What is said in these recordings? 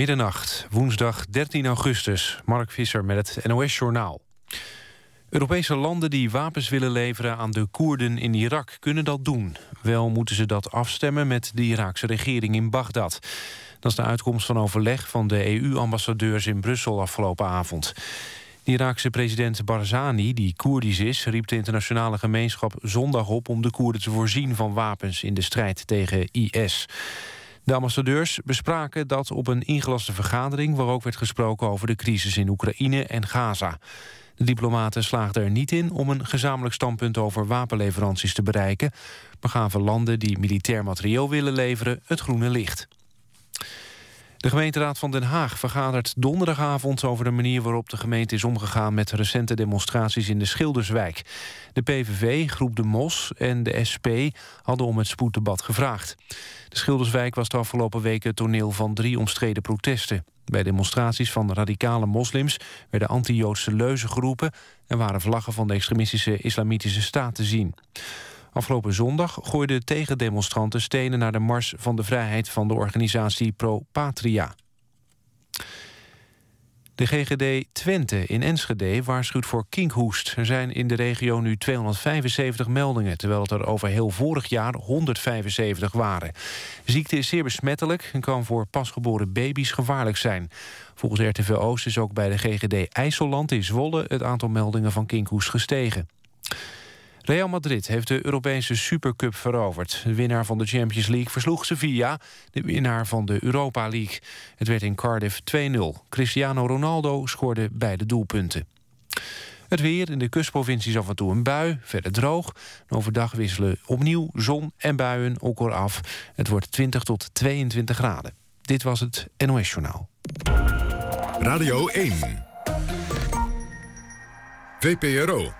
Middernacht, woensdag 13 augustus. Mark Visser met het NOS-journaal. Europese landen die wapens willen leveren aan de Koerden in Irak... kunnen dat doen. Wel moeten ze dat afstemmen met de Iraakse regering in Bagdad. Dat is de uitkomst van overleg van de EU-ambassadeurs in Brussel afgelopen avond. De Iraakse president Barzani, die Koerdisch is... riep de internationale gemeenschap zondag op om de Koerden te voorzien van wapens... in de strijd tegen IS. De ambassadeurs bespraken dat op een ingelaste vergadering... waar ook werd gesproken over de crisis in Oekraïne en Gaza. De diplomaten slaagden er niet in om een gezamenlijk standpunt... over wapenleveranties te bereiken... maar gaven landen die militair materieel willen leveren het groene licht. De gemeenteraad van Den Haag vergadert donderdagavond over de manier waarop de gemeente is omgegaan met recente demonstraties in de Schilderswijk. De PVV, Groep de Mos en de SP hadden om het spoeddebat gevraagd. De Schilderswijk was de afgelopen weken toneel van drie omstreden protesten. Bij demonstraties van radicale moslims werden anti-Joodse leuzen geroepen... en waren vlaggen van de extremistische islamitische staat te zien. Afgelopen zondag gooiden tegendemonstranten stenen naar de Mars van de Vrijheid van de organisatie Pro Patria. De GGD Twente in Enschede waarschuwt voor kinkhoest. Er zijn in de regio nu 275 meldingen... terwijl het er over heel vorig jaar 175 waren. De ziekte is zeer besmettelijk en kan voor pasgeboren baby's gevaarlijk zijn. Volgens RTV Oost is ook bij de GGD IJsselland in Zwolle... het aantal meldingen van kinkhoest gestegen. Real Madrid heeft de Europese Supercup veroverd. De winnaar van de Champions League versloeg Sevilla, de winnaar van de Europa League. Het werd in Cardiff 2-0. Cristiano Ronaldo scoorde beide doelpunten. Het weer in de kustprovincies af en toe een bui, verder droog. overdag wisselen opnieuw zon en buien elkaar af. Het wordt 20 tot 22 graden. Dit was het NOS Journaal. Radio 1. VPRO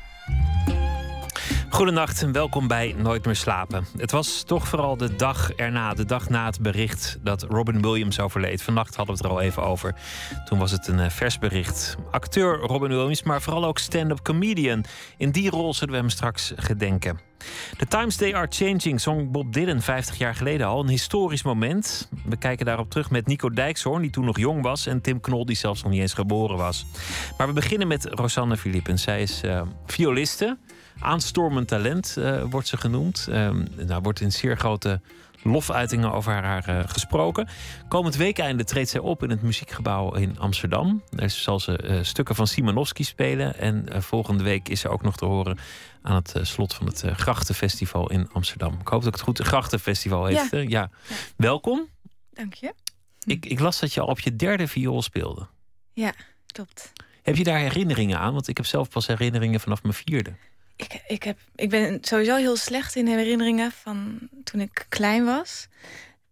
Goedenacht en welkom bij Nooit meer slapen. Het was toch vooral de dag erna, de dag na het bericht dat Robin Williams overleed. Vannacht hadden we het er al even over. Toen was het een eh, vers bericht. Acteur Robin Williams, maar vooral ook stand-up comedian. In die rol zullen we hem straks gedenken. The Times They Are Changing zong Bob Dylan 50 jaar geleden al. Een historisch moment. We kijken daarop terug met Nico Dijkshoorn, die toen nog jong was. En Tim Knol, die zelfs nog niet eens geboren was. Maar we beginnen met Rosanne Philippens. Zij is uh, violiste. Aanstormend talent uh, wordt ze genoemd. Uh, nou, wordt in zeer grote lofuitingen over haar uh, gesproken. Komend weekeinde treedt zij op in het muziekgebouw in Amsterdam. Daar zal ze uh, stukken van Simanowski spelen. En uh, volgende week is ze ook nog te horen aan het slot van het Grachtenfestival in Amsterdam. Ik hoop dat ik het goed Grachtenfestival heet. Ja. ja. Welkom. Dank je. Ik, ik las dat je al op je derde viool speelde. Ja, klopt. Heb je daar herinneringen aan? Want ik heb zelf pas herinneringen vanaf mijn vierde. Ik, ik, heb, ik ben sowieso heel slecht in herinneringen van toen ik klein was.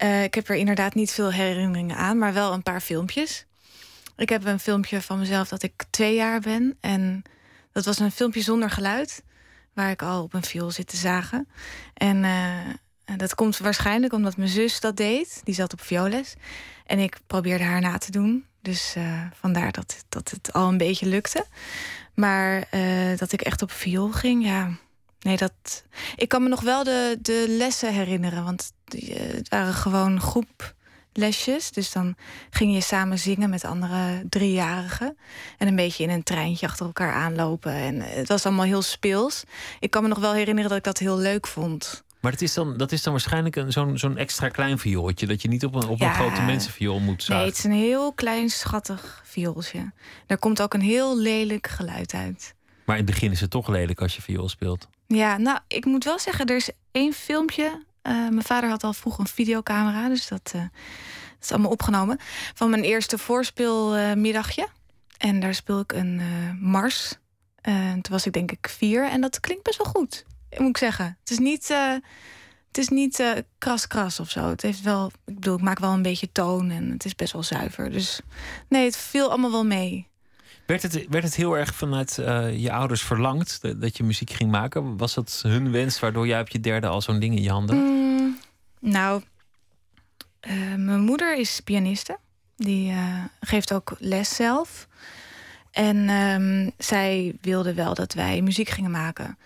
Uh, ik heb er inderdaad niet veel herinneringen aan, maar wel een paar filmpjes. Ik heb een filmpje van mezelf dat ik twee jaar ben. En dat was een filmpje zonder geluid, waar ik al op een viool zit te zagen. En uh, dat komt waarschijnlijk omdat mijn zus dat deed. Die zat op violes. En ik probeerde haar na te doen. Dus uh, vandaar dat, dat het al een beetje lukte. Maar uh, dat ik echt op viool ging, ja. Nee, dat. Ik kan me nog wel de, de lessen herinneren. Want uh, het waren gewoon groeplesjes. Dus dan ging je samen zingen met andere driejarigen. En een beetje in een treintje achter elkaar aanlopen. En het was allemaal heel speels. Ik kan me nog wel herinneren dat ik dat heel leuk vond. Maar dat is dan, dat is dan waarschijnlijk zo'n zo'n extra klein viooltje. Dat je niet op een, op een grote mensenviool moet zagen. Nee, het is een heel klein, schattig viooltje. Daar komt ook een heel lelijk geluid uit. Maar in het begin is het toch lelijk als je viool speelt. Ja, nou, ik moet wel zeggen, er is één filmpje. Uh, mijn vader had al vroeg een videocamera, dus dat, uh, is allemaal opgenomen. Van mijn eerste voorspeelmiddagje. Uh, en daar speel ik een mars. toen was ik denk ik vier en dat klinkt best wel goed moet ik zeggen. Het is niet, uh, het is niet uh, kras kras of zo. Het heeft wel, ik bedoel, ik maak wel een beetje toon en het is best wel zuiver. Dus nee, het viel allemaal wel mee. Werd het, werd het heel erg vanuit uh, je ouders verlangd dat, dat, je muziek ging maken? Was dat hun wens waardoor jij op je derde al zo'n ding in je handen? Mm, nou, mijn moeder is pianiste. Die geeft ook les zelf. En ehm, zij wilde wel dat wij muziek gingen maken.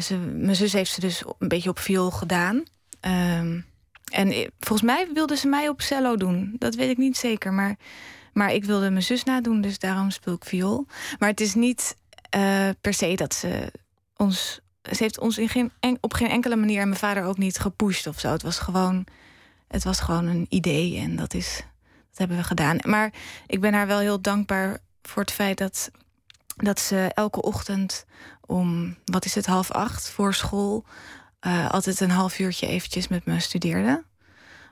Ze, mijn zus heeft ze dus een beetje op viool gedaan. Um, en volgens mij wilde ze mij op cello doen. Dat weet ik niet zeker. Maar, maar ik wilde mijn zus nadoen, dus daarom speel ik viool. Maar het is niet uh, per se dat ze ons. Ze heeft ons in geen, op geen enkele manier en mijn vader ook niet gepusht of zo. Het was gewoon, het was gewoon een idee en dat, is, dat hebben we gedaan. Maar ik ben haar wel heel dankbaar voor het feit dat, dat ze elke ochtend om, wat is het, half acht voor school uh, altijd een half uurtje eventjes met me studeerde.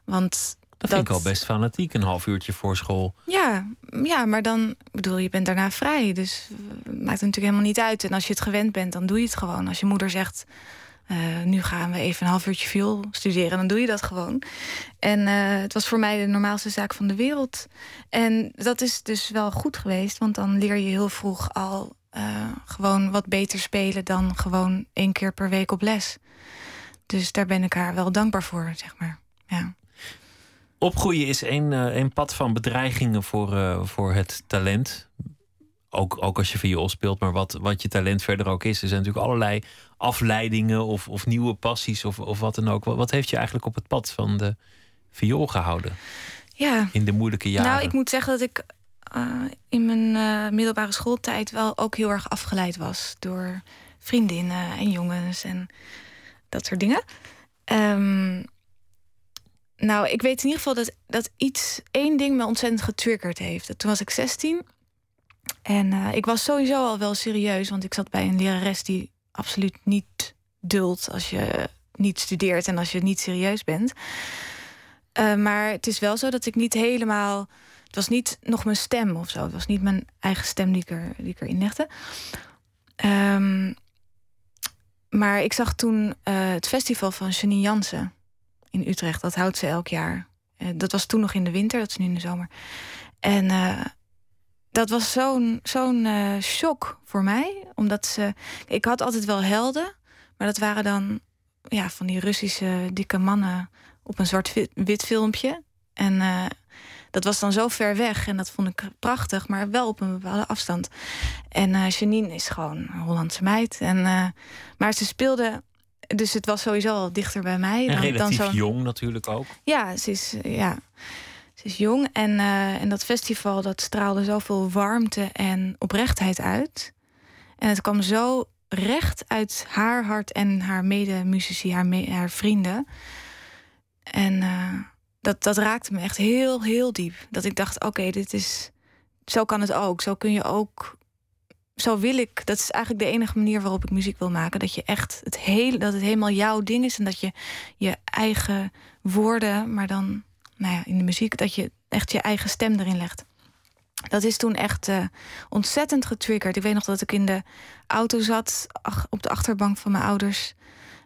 Want dat, vind ik al best fanatiek, een half uurtje voor school. Ja, ja, maar dan, bedoel, je bent daarna vrij. Dus het maakt het natuurlijk helemaal niet uit. En als je het gewend bent, dan doe je het gewoon. Als je moeder zegt, uh, nu gaan we even een half uurtje viool studeren, dan doe je dat gewoon. En uh, het was voor mij de normaalste zaak van de wereld. En dat is dus wel goed geweest, want dan leer je heel vroeg al uh, gewoon wat beter spelen dan gewoon één keer per week op les. Dus daar ben ik haar wel dankbaar voor, zeg maar. Ja. Opgroeien is een, uh, een pad van bedreigingen voor, uh, voor het talent. Ook, ook als je viool speelt, maar wat, wat je talent verder ook is. Er zijn natuurlijk allerlei afleidingen of, of nieuwe passies of, of wat dan ook. Wat, wat heeft je eigenlijk op het pad van de viool gehouden? Ja. In de moeilijke jaren? Nou, ik moet zeggen dat ik in mijn uh, middelbare schooltijd wel ook heel erg afgeleid was door vriendinnen en jongens en dat soort dingen. Um, nou, ik weet in ieder geval dat, dat iets, één ding me ontzettend getriggerd heeft. Toen was ik 16 en uh, ik was sowieso al wel serieus, want ik zat bij een lerares die absoluut niet duldt als je niet studeert en als je niet serieus bent. Maar het is wel zo dat ik niet helemaal het was niet nog mijn stem of zo. Het was niet mijn eigen stem die ik, er, die erin legde. Um, maar ik zag toen uh, het festival van Janine Jansen in Utrecht. Dat houdt ze elk jaar. Uh, dat was toen nog in de winter, dat is nu in de zomer. En uh, dat was zo'n zo'n shock voor mij. Omdat ze. Ik had altijd wel helden, maar dat waren dan ja, van die Russische dikke mannen op een zwart-wit filmpje. En dat was dan zo ver weg en dat vond ik prachtig, maar wel op een bepaalde afstand. En uh, Janine is gewoon een Hollandse meid. En, uh, maar ze speelde, dus het was sowieso al dichter bij mij. En dan, relatief dan jong natuurlijk ook. Ja, ze is, ja, ze is jong. En, uh, en dat festival dat straalde zoveel warmte en oprechtheid uit. En het kwam zo recht uit haar hart en haar medemuzici, haar, me haar vrienden. En dat, dat raakte me echt heel, heel diep. Dat ik dacht, oké, dit is. Zo kan het ook. Zo kun je ook. Zo wil ik. Dat is eigenlijk de enige manier waarop ik muziek wil maken. Dat je echt het hele. Dat het helemaal jouw ding is. En dat je je eigen woorden. Maar dan. Nou ja, in de muziek. Dat je echt je eigen stem erin legt. Dat is toen echt uh, ontzettend getriggerd. Ik weet nog dat ik in de auto zat. Op de achterbank van mijn ouders.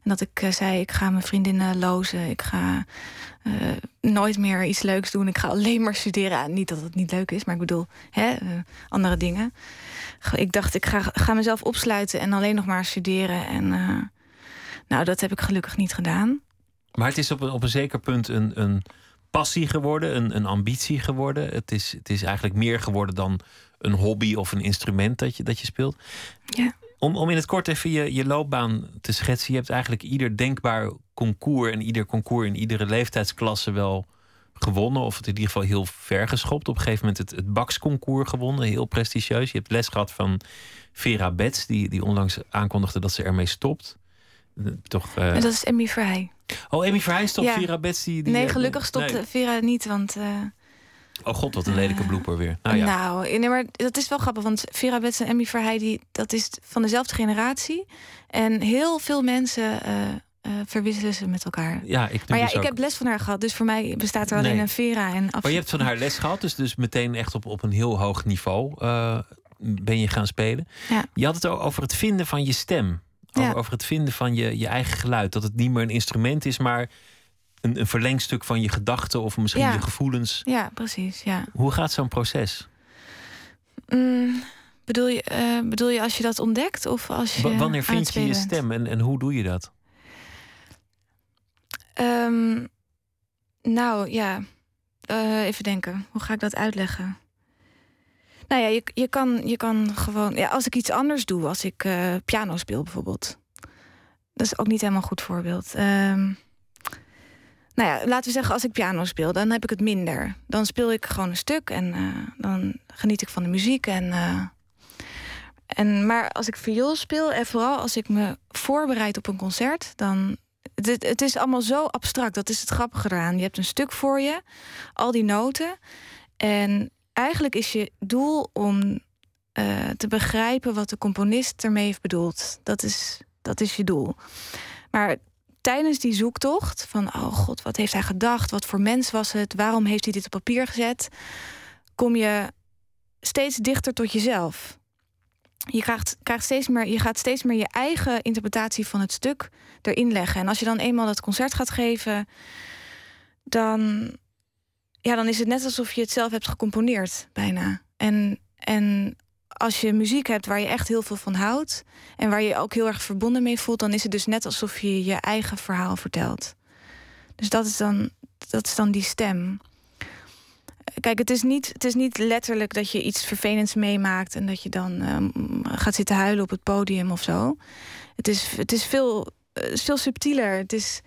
Dat ik uh, zei: Ik ga mijn vriendinnen lozen. Ik ga uh, nooit meer iets leuks doen. Ik ga alleen maar studeren. niet dat het niet leuk is, maar ik bedoel hè, uh, andere dingen. Ik dacht, ik ga, ga mezelf opsluiten en alleen nog maar studeren. En nou, dat heb ik gelukkig niet gedaan. Maar het is op een, op een zeker punt een, een passie geworden, een, een ambitie geworden. Het is, het is eigenlijk meer geworden dan een hobby of een instrument dat je, dat je speelt. Ja. Om, om in het kort even je, je loopbaan te schetsen. Je hebt eigenlijk ieder denkbaar concours en ieder concours in iedere leeftijdsklasse wel gewonnen. Of het in ieder geval heel ver geschopt. Op een gegeven moment het, het Bax-concours gewonnen. Heel prestigieus. Je hebt les gehad van Vera Betts, die, die onlangs aankondigde dat ze ermee stopt. Toch, uh... En dat is Emmy Verheij. Oh, Emmy Verheij stopt. Ja. Vera Betts die, die... Nee, gelukkig stopt nee. Vera niet, want... Uh... Oh god, wat een lelijke blooper weer. Nou, ja. nou nee, maar dat is wel grappig, want Vera Betts en Emmy Verheij, die, dat is van dezelfde generatie. En heel veel mensen uh, uh, verwisselen ze met elkaar. Ja, ik maar ja, dus ik heb les van haar gehad, dus voor mij bestaat er alleen Nee. een Vera. En Maar je hebt van haar les gehad, dus, dus meteen echt op, op een heel hoog niveau eh, ben je gaan spelen. Ja. Je had het ook over het vinden van je stem. Over, Ja. over het vinden van je, je eigen geluid. Dat het niet meer een instrument is, maar een, een verlengstuk van je gedachten of misschien Ja. je gevoelens. Ja, precies, ja. Hoe gaat zo'n proces? Mm, bedoel, je, eh, bedoel je als je dat ontdekt of als je W- wanneer vind je je stem en, en hoe doe je dat? Ehm, nou ja, Eh, even denken. Hoe ga ik dat uitleggen? Nou ja, je, je, kan, je kan gewoon. Ja, als ik iets anders doe, als ik uh, piano speel bijvoorbeeld. Dat is ook niet helemaal een goed voorbeeld. Um, nou ja, laten we zeggen, als ik piano speel, dan heb ik het minder. Dan speel ik gewoon een stuk en uh, dan geniet ik van de muziek. En, uh, en, maar als ik viool speel, en vooral als ik me voorbereid op een concert, dan. Het, het is allemaal zo abstract. Dat is het grappige eraan. Je hebt een stuk voor je, al die noten. En eigenlijk is je doel om uh, te begrijpen wat de componist ermee heeft bedoeld. Dat is, dat is je doel. Maar tijdens die zoektocht van, oh god, wat heeft hij gedacht? Wat voor mens was het? Waarom heeft hij dit op papier gezet? Kom je steeds dichter tot jezelf. Je, krijgt, krijgt steeds meer, je gaat steeds meer je eigen interpretatie van het stuk erin leggen. En als je dan eenmaal dat concert gaat geven, dan, ja, dan is het net alsof je het zelf hebt gecomponeerd, bijna. En, en als je muziek hebt waar je echt heel veel van houdt en waar je ook heel erg verbonden mee voelt, dan is het dus net alsof je je eigen verhaal vertelt. Dus dat is dan, dat is dan die stem. Kijk, het is, niet, het is niet letterlijk dat je iets vervelends meemaakt en dat je dan um, gaat zitten huilen op het podium of zo. Het is, het is, veel, uh, veel subtieler. Het is,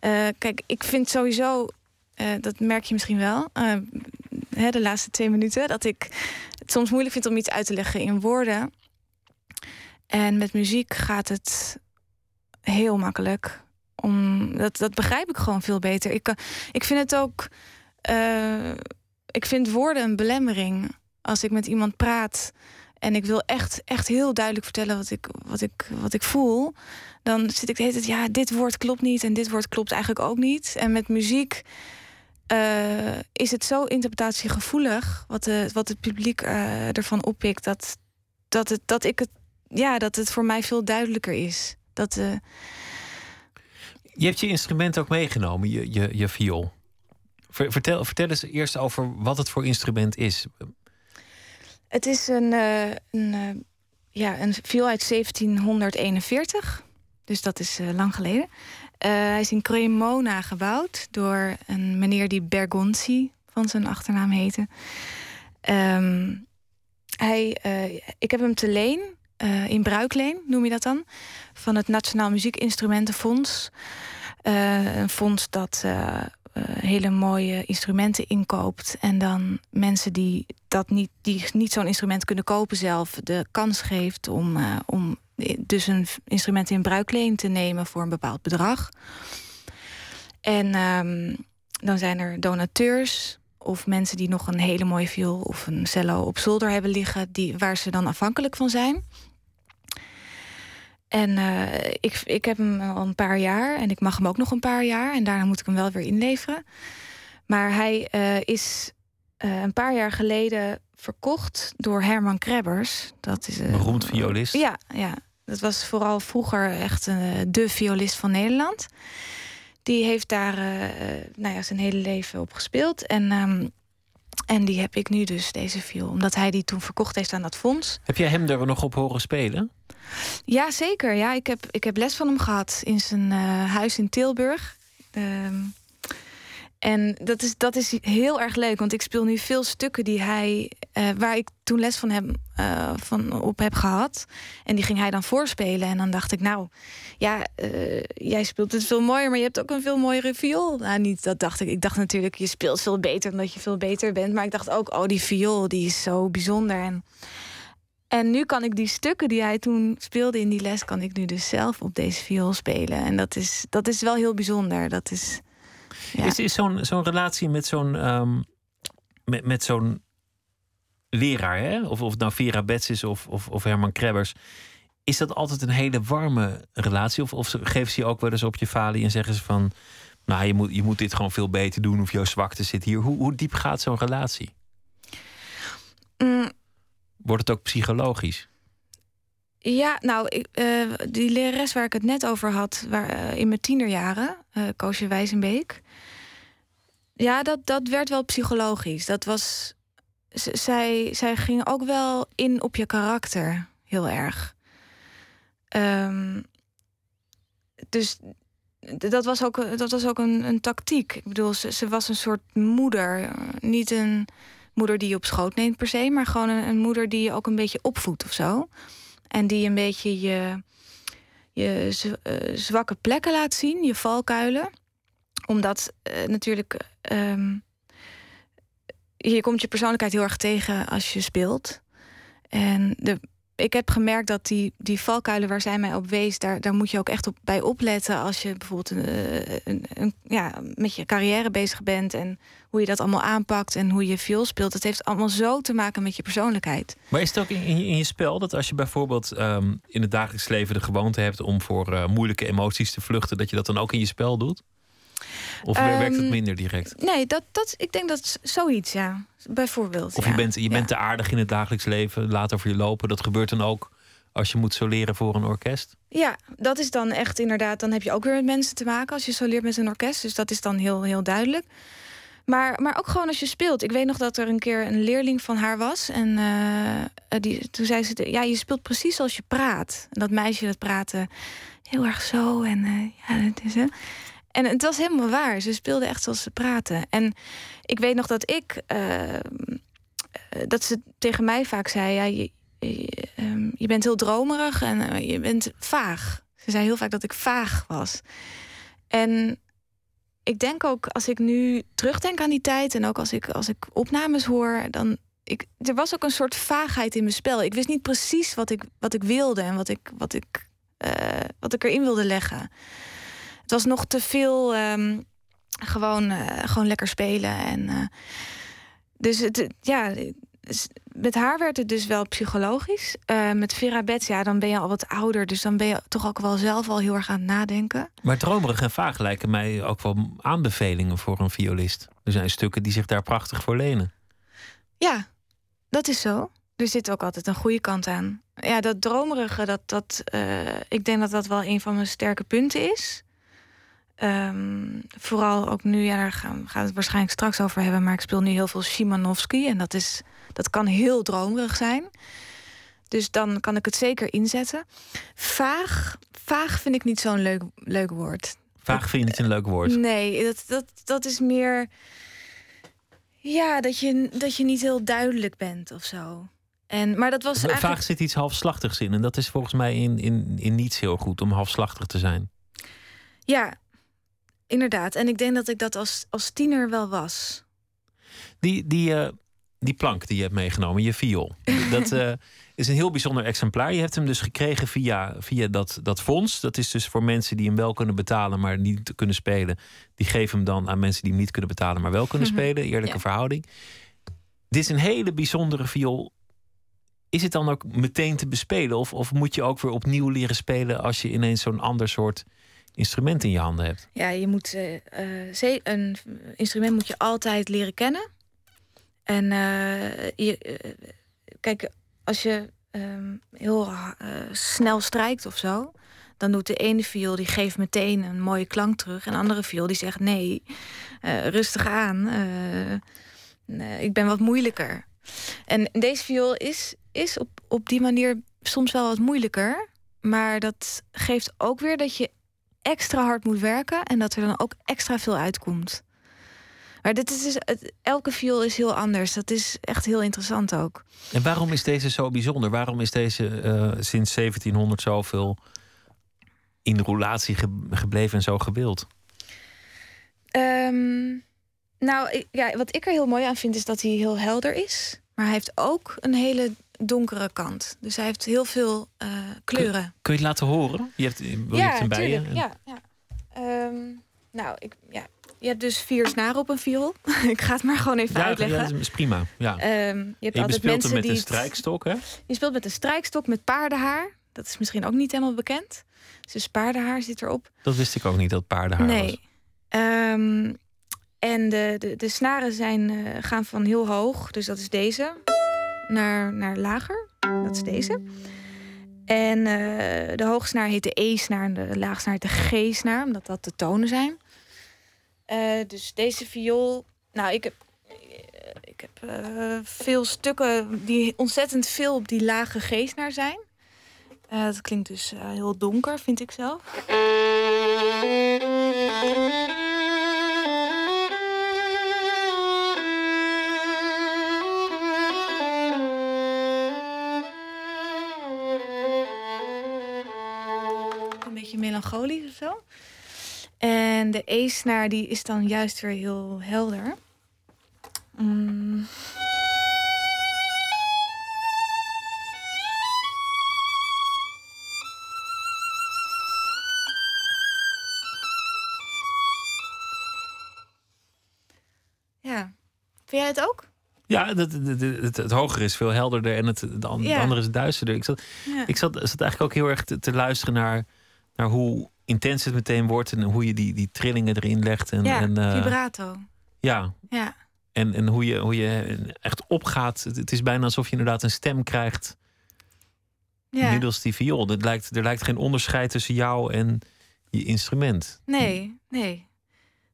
uh, kijk, ik vind sowieso, uh, dat merk je misschien wel, hè, de laatste twee minuten, dat ik het soms moeilijk vind om iets uit te leggen in woorden. En met muziek gaat het heel makkelijk. Om, dat, dat begrijp ik gewoon veel beter. Ik, ik vind het ook. Uh, ik vind woorden een belemmering. Als ik met iemand praat en ik wil echt, echt heel duidelijk vertellen wat ik, wat, ik, wat ik voel. Dan zit ik de hele tijd, ja, dit woord klopt niet en dit woord klopt eigenlijk ook niet. En met muziek uh, is het zo interpretatiegevoelig, wat, de, wat het publiek uh, ervan oppikt, dat, dat, het, dat, ik het, ja, dat het voor mij veel duidelijker is. Dat, uh... Je hebt je instrument ook meegenomen, je, je, je viool. Vertel, vertel eens eerst over wat het voor instrument is. Het is een, een, ja, een viool uit 1741. Dus dat is lang geleden. Uh, hij is in Cremona gebouwd door een meneer die Bergonzi van zijn achternaam heette. Um, hij, uh, ik heb hem te leen, uh, in bruikleen noem je dat dan, van het Nationaal Muziekinstrumentenfonds. een fonds dat hele mooie instrumenten inkoopt. En dan mensen die, dat niet, die niet zo'n instrument kunnen kopen zelf, de kans geeft om, om dus een instrument in bruikleen te nemen voor een bepaald bedrag. En um, dan zijn er donateurs of mensen die nog een hele mooie viool of een cello op zolder hebben liggen, die, waar ze dan afhankelijk van zijn. En uh, ik, ik heb hem al een paar jaar en ik mag hem ook nog een paar jaar. En daarna moet ik hem wel weer inleveren. Maar hij uh, is uh, een paar jaar geleden verkocht door Herman Krebbers. Dat is een beroemd violist. Ja, ja, dat was vooral vroeger echt een, de violist van Nederland. Die heeft daar uh, nou ja, zijn hele leven op gespeeld. En, um, en die heb ik nu dus, deze viool. Omdat hij die toen verkocht heeft aan dat fonds. Heb jij hem er nog op horen spelen? Ja, zeker. Ja, ik, heb, ik heb les van hem gehad in zijn uh, huis in Tilburg. Um, en dat is, dat is heel erg leuk, want ik speel nu veel stukken die hij, uh, waar ik toen les van hem uh, van op heb gehad. En die ging hij dan voorspelen. En dan dacht ik, nou, ja, uh, jij speelt het veel mooier, maar je hebt ook een veel mooiere viool. Nou, niet dat dacht ik. Ik dacht natuurlijk, je speelt veel beter omdat je veel beter bent. Maar ik dacht ook, oh, die viool, die is zo bijzonder. En, en nu kan ik die stukken die hij toen speelde in die les, kan ik nu dus zelf op deze viool spelen. En dat is, dat is wel heel bijzonder. Dat is. Ja. Is, is zo'n zo'n relatie met zo'n um, met, met zo'n leraar, hè? Of, of nou Vera Betts is of, of, of Herman Krebbers. Is dat altijd een hele warme relatie? Of, of geven ze je ook wel eens op je falie en zeggen ze van... nou, je moet, je moet dit gewoon veel beter doen of jouw zwakte zit hier. Hoe, hoe diep gaat zo'n relatie? Mm. Wordt het ook psychologisch? Ja, nou, ik, uh, die lerares waar ik het net over had, waar, uh, in mijn tienerjaren, uh, Koosje Wijzenbeek. Ja, dat, dat werd wel psychologisch. Dat was. zij, zij ging ook wel in op je karakter, heel erg. Um, dus dat was ook, dat was ook een, een tactiek. Ik bedoel, ze, ze was een soort moeder, niet een moeder die je op schoot neemt per se, maar gewoon een, een moeder die je ook een beetje opvoedt of zo. En die een beetje je, je uh, zwakke plekken laat zien, je valkuilen. Omdat uh, natuurlijk. Um, je komt je persoonlijkheid heel erg tegen als je speelt. En de, ik heb gemerkt dat die, die valkuilen waar zij mij op wees, daar, daar moet je ook echt op, bij opletten als je bijvoorbeeld eh, een, een, ja, met je carrière bezig bent en hoe je dat allemaal aanpakt en hoe je veel speelt. Het heeft allemaal zo te maken met je persoonlijkheid. Maar is het ook in, in, je spel dat als je bijvoorbeeld um, in het dagelijks leven de gewoonte hebt om voor uh, moeilijke emoties te vluchten, dat je dat dan ook in je spel doet? Of um, werkt het ehm, minder direct? Nee, dat, dat, ik denk dat zoiets, ja. Bijvoorbeeld. Of ja. je bent, je bent te aardig in het dagelijks leven, laat over je lopen. Dat gebeurt dan ook als je moet soleren voor een orkest? Ja, dat is dan echt inderdaad. Dan heb je ook weer met mensen te maken als je soleert met een orkest. Dus dat is dan heel, heel duidelijk. Maar, maar ook gewoon als je speelt. Ik weet nog dat er een keer een leerling van haar was. En uh, die, toen zei ze: Ja, je speelt precies als je praat. En dat meisje dat praatte heel erg zo. En uh, ja, het is. En het was helemaal waar. Ze speelde echt zoals ze praten. En ik weet nog dat ik. Uh, dat ze tegen mij vaak zei: ja, je, um, je bent heel dromerig en uh, je bent vaag. Ze zei heel vaak dat ik vaag was. En ik denk ook als ik nu terugdenk aan die tijd en ook als ik, als ik opnames hoor, dan. Ik, er was ook een soort vaagheid in mijn spel. Ik wist niet precies wat ik, wat ik wilde en wat ik, wat, ik, uh, wat ik erin wilde leggen. Was nog te veel um, gewoon, uh, gewoon lekker spelen. En, uh, dus het, ja, met haar werd het dus wel psychologisch. Uh, met Vera Betts, ja, dan ben je al wat ouder. Dus dan ben je toch ook wel zelf al heel erg aan het nadenken. Maar dromerig en vaag lijken mij ook wel aanbevelingen voor een violist. Er zijn stukken die zich daar prachtig voor lenen. Ja, dat is zo. Er zit ook altijd een goede kant aan. Ja, dat dromerige, dat, dat, uh, ik denk dat dat wel een van mijn sterke punten is. Um, vooral ook nu, ja, daar gaan, gaan we het waarschijnlijk straks over hebben. Maar ik speel nu heel veel Szymanowski. En dat, is, dat kan heel dromerig zijn. Dus dan kan ik het zeker inzetten. Vaag, vaag vind ik niet zo'n leuk, leuk woord. Vaag vind je niet een leuk woord? Nee, dat, dat, dat is meer. Ja, dat je, dat je niet heel duidelijk bent of zo. En, maar dat was eigenlijk... Vaag zit iets halfslachtigs in. En dat is volgens mij in, in, in niets heel goed om halfslachtig te zijn. Ja, inderdaad. En ik denk dat ik dat als, als tiener wel was. Die, die, uh, die plank die je hebt meegenomen, je viool. dat uh, is een heel bijzonder exemplaar. Je hebt hem dus gekregen via, via dat, dat fonds. Dat is dus voor mensen die hem wel kunnen betalen, maar niet kunnen spelen. Die geven hem dan aan mensen die hem niet kunnen betalen, maar wel kunnen spelen. Eerlijke ja. verhouding. Dit is een hele bijzondere viool. Is het dan ook meteen te bespelen? Of, of moet je ook weer opnieuw leren spelen als je ineens zo'n ander soort instrument in je handen hebt? Ja, je moet uh, een instrument moet je altijd leren kennen. En uh, je, kijk, als je um, heel snel strijkt of zo, dan doet de ene viool die geeft meteen een mooie klank terug, en de andere viool die zegt nee, rustig aan, ik ben wat moeilijker. En deze viool is, is op, op die manier soms wel wat moeilijker. Maar dat geeft ook weer dat je extra hard moet werken en dat er dan ook extra veel uitkomt. Maar dit is dus, het, elke viool is heel anders. Dat is echt heel interessant ook. En waarom is deze zo bijzonder? Waarom is deze uh, sinds 1700 zoveel in roulatie ge gebleven en zo gewild? Um, nou, ik, ja, wat ik er heel mooi aan vind is dat hij heel helder is. Maar hij heeft ook een hele donkere kant. Dus hij heeft heel veel uh, kleuren. Kun, kun, je het laten horen? Je hebt, wil ja, je het bij je? Ja, ja. Um, nou, ik, ja. Je hebt dus vier snaren op een viool. ik ga het maar gewoon even ja, uitleggen. Ja, dat is prima. Ja. Um, je hebt je altijd mensen met die een strijkstok, hè? Je speelt met een strijkstok met paardenhaar. Dat is misschien ook niet helemaal bekend. Dus paardenhaar zit erop. Dat wist ik ook niet, dat paardenhaar nee. was. Um, en de, de, de snaren zijn, uh, gaan van heel hoog, dus dat is deze, naar, naar lager. Dat is deze. En uh, de hoogsnaar heet de E-snaar en de laagsnaar de G-snaar, omdat dat de tonen zijn. Uh, dus deze viool, nou, ik heb, ik heb veel stukken die ontzettend veel op die lage G-snaar zijn. dat klinkt dus heel donker, vind ik zelf. Melancholisch of zo. En de E-snaar die is dan juist weer heel helder. Mm. Ja. Vind jij het ook? Ja, het, het, het, het hogere is veel helderder en het, de an- de Ja. andere is duisterder. Ik zat, Ja. ik zat, zat eigenlijk ook heel erg te, te luisteren naar, naar hoe intens het meteen wordt en hoe je die, die trillingen erin legt. En, ja, en, eh, vibrato. ja, Ja. en, en hoe, je, hoe je echt opgaat. Het, het is bijna alsof je inderdaad een stem krijgt ja. middels die viool. Het lijkt, er lijkt geen onderscheid tussen jou en je instrument. Nee, nee.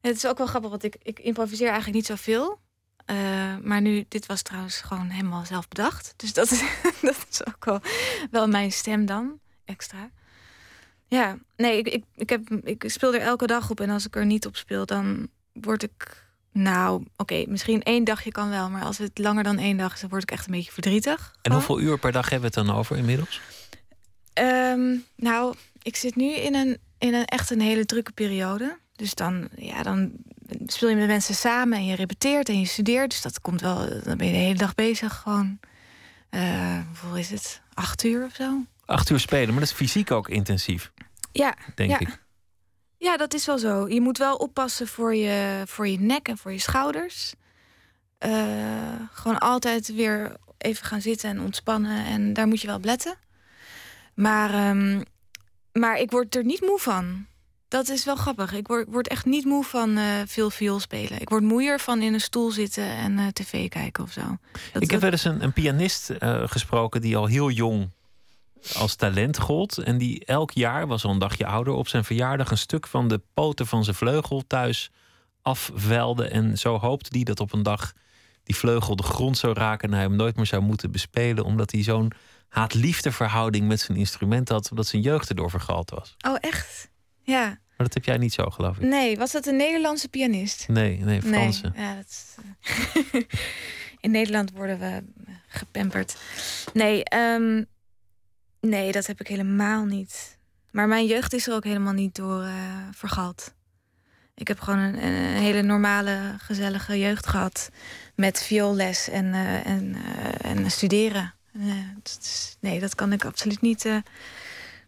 Het is ook wel grappig, want ik, ik improviseer eigenlijk niet zoveel. Eh, maar nu, dit was trouwens gewoon helemaal zelf bedacht. Dus dat is, dat is ook wel, wel mijn stem dan, extra. Ja, nee, ik, ik, ik, heb, ik speel er elke dag op. En als ik er niet op speel, dan word ik... Nou, oké, misschien één dagje kan wel. Maar als het langer dan één dag is, dan word ik echt een beetje verdrietig. En gewoon. hoeveel uur per dag hebben we het dan over inmiddels? Ehm, nou, ik zit nu in een, in een echt een hele drukke periode. Dus dan, ja, dan speel je met mensen samen en je repeteert en je studeert. Dus dat komt wel, dan ben je de hele dag bezig gewoon. eh hoeveel is het? Acht uur of zo? Acht uur spelen, maar dat is fysiek ook intensief, Ja, denk Ja. ik. ja, dat is wel zo. Je moet wel oppassen voor je, voor je nek en voor je schouders. Eh, gewoon altijd weer even gaan zitten en ontspannen. En daar moet je wel op letten. Maar, ehm, maar ik word er niet moe van. Dat is wel grappig. Ik word, word echt niet moe van eh, veel viool spelen. Ik word moeier van in een stoel zitten en eh, tv kijken of zo. Dat, ik heb wel eens een, een pianist gesproken die al heel jong als talent gold. En die elk jaar, was al een dagje ouder, op zijn verjaardag een stuk van de poten van zijn vleugel thuis afvelde. En zo hoopte hij dat op een dag die vleugel de grond zou raken en hij hem nooit meer zou moeten bespelen. Omdat hij zo'n haat-liefde verhouding met zijn instrument had, omdat zijn jeugd erdoor vergald was. Oh, echt? Ja. Maar dat heb jij niet zo, geloof ik. Nee, was dat een Nederlandse pianist? Nee, nee, Franse. Nee, ja, dat is, eh, in Nederland worden we gepamperd. Nee, ehm, nee, dat heb ik helemaal niet. Maar mijn jeugd is er ook helemaal niet door vergald. Ik heb gewoon een, een hele normale, gezellige jeugd gehad. Met vioolles en, eh, en, eh, en studeren. Dat is- nee, dat kan ik absoluut niet.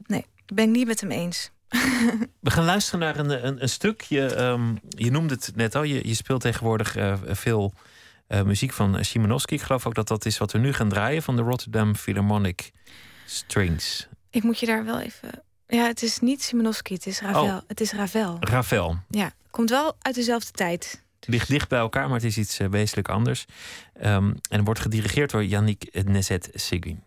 nee, ik ben ik niet met hem eens. We gaan luisteren naar een, een, een stuk. Je, ehm, je noemde het net al. Je, je speelt tegenwoordig veel muziek van Szymanowski. Ik geloof ook dat dat is wat we nu gaan draaien van de Rotterdam Philharmonic Strings. Ik moet je daar wel even. Ja, het is niet Simonowski, het is Ravel. Oh. Het is Ravel. Ravel. Ja, komt wel uit dezelfde tijd. Het ligt dicht bij elkaar, maar het is iets eh, wezenlijk anders. Ehm, en wordt gedirigeerd door Yannick Nezet-Seguin.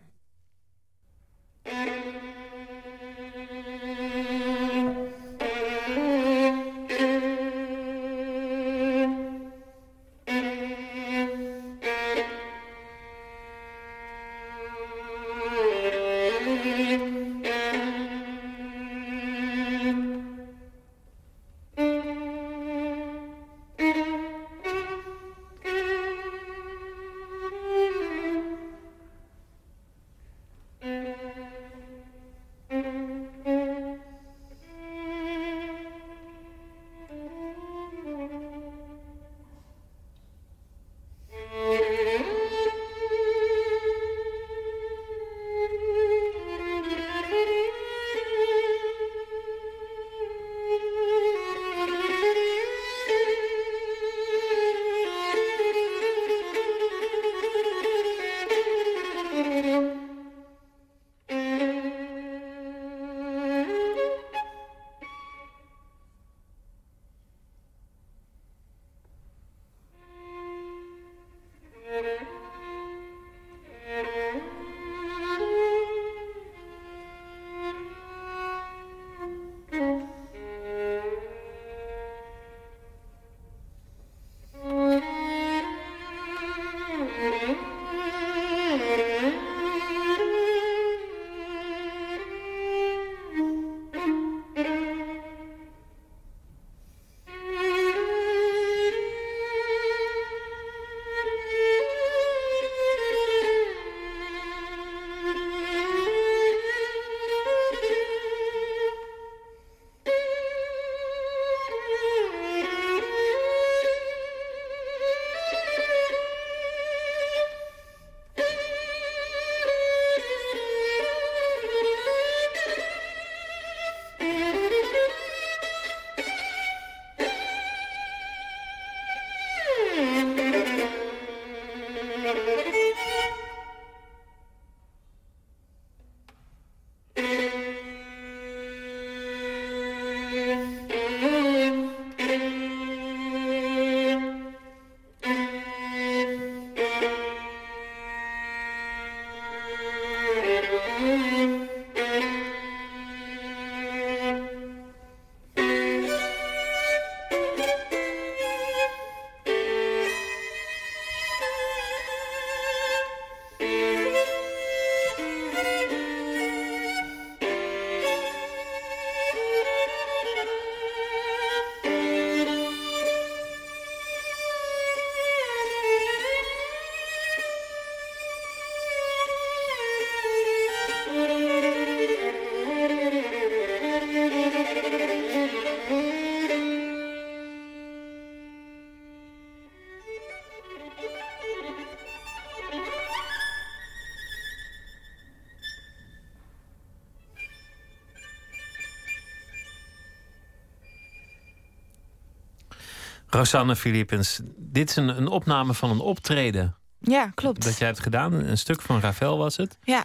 Rosanne Philippens, dit is een, een opname van een optreden. Ja, klopt. Dat jij hebt gedaan. Een stuk van Ravel was het. Ja.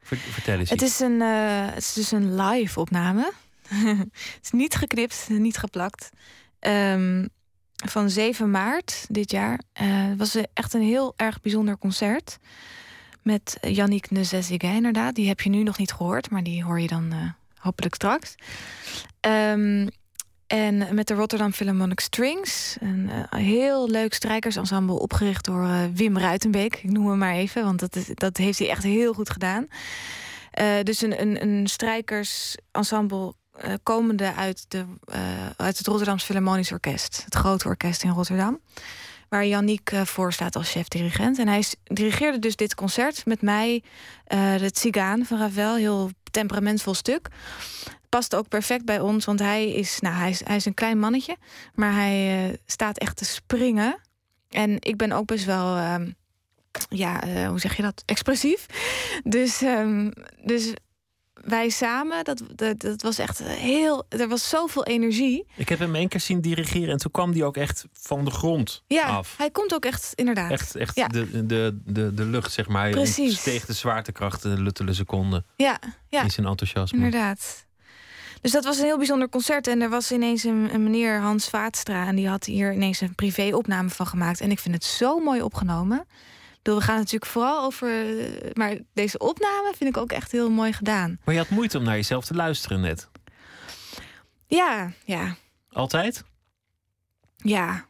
vertel eens. Het is, een, uh, het is dus een live opname. het is niet geknipt, niet geplakt. Um, van 7 maart dit jaar. Uh, het was echt een heel erg bijzonder concert. Met Yannick Nezezige inderdaad. Die heb je nu nog niet gehoord, maar die hoor je dan uh, hopelijk straks. Um, en met de Rotterdam Philharmonic Strings. Een uh, heel leuk strijkersensemble opgericht door uh, Wim Ruitenbeek. Ik noem hem maar even, want dat, is, dat heeft hij echt heel goed gedaan. Uh, dus een, een, een strijkersensemble komende uit, de, uit het Rotterdams Philharmonisch Orkest. Het grote orkest in Rotterdam. Waar Yannick voor staat als chef-dirigent. En hij dirigeerde dus dit concert met mij. de Tsigaan van Ravel, heel temperamentvol stuk past ook perfect bij ons, want hij is, nou, hij is, hij is een klein mannetje, maar hij uh, staat echt te springen. En ik ben ook best wel, uh, ja, uh, hoe zeg je dat? Expressief. Dus, um, dus wij samen, dat, dat, dat, was echt heel. Er was zoveel energie. Ik heb hem één keer zien dirigeren en toen kwam die ook echt van de grond ja, af. Hij komt ook echt, inderdaad. Echt, echt ja. de, de, de, de lucht, zeg maar. Precies. Tegen de zwaartekracht, de luttele seconde. Ja, ja. In zijn enthousiasme. Inderdaad. Dus dat was een heel bijzonder concert. En er was ineens een, een meneer Hans Vaatstra. En die had hier ineens een privé-opname van gemaakt. En ik vind het zo mooi opgenomen. We gaan natuurlijk vooral over. Maar deze opname vind ik ook echt heel mooi gedaan. Maar je had moeite om naar jezelf te luisteren net. Ja, ja. Altijd? Ja.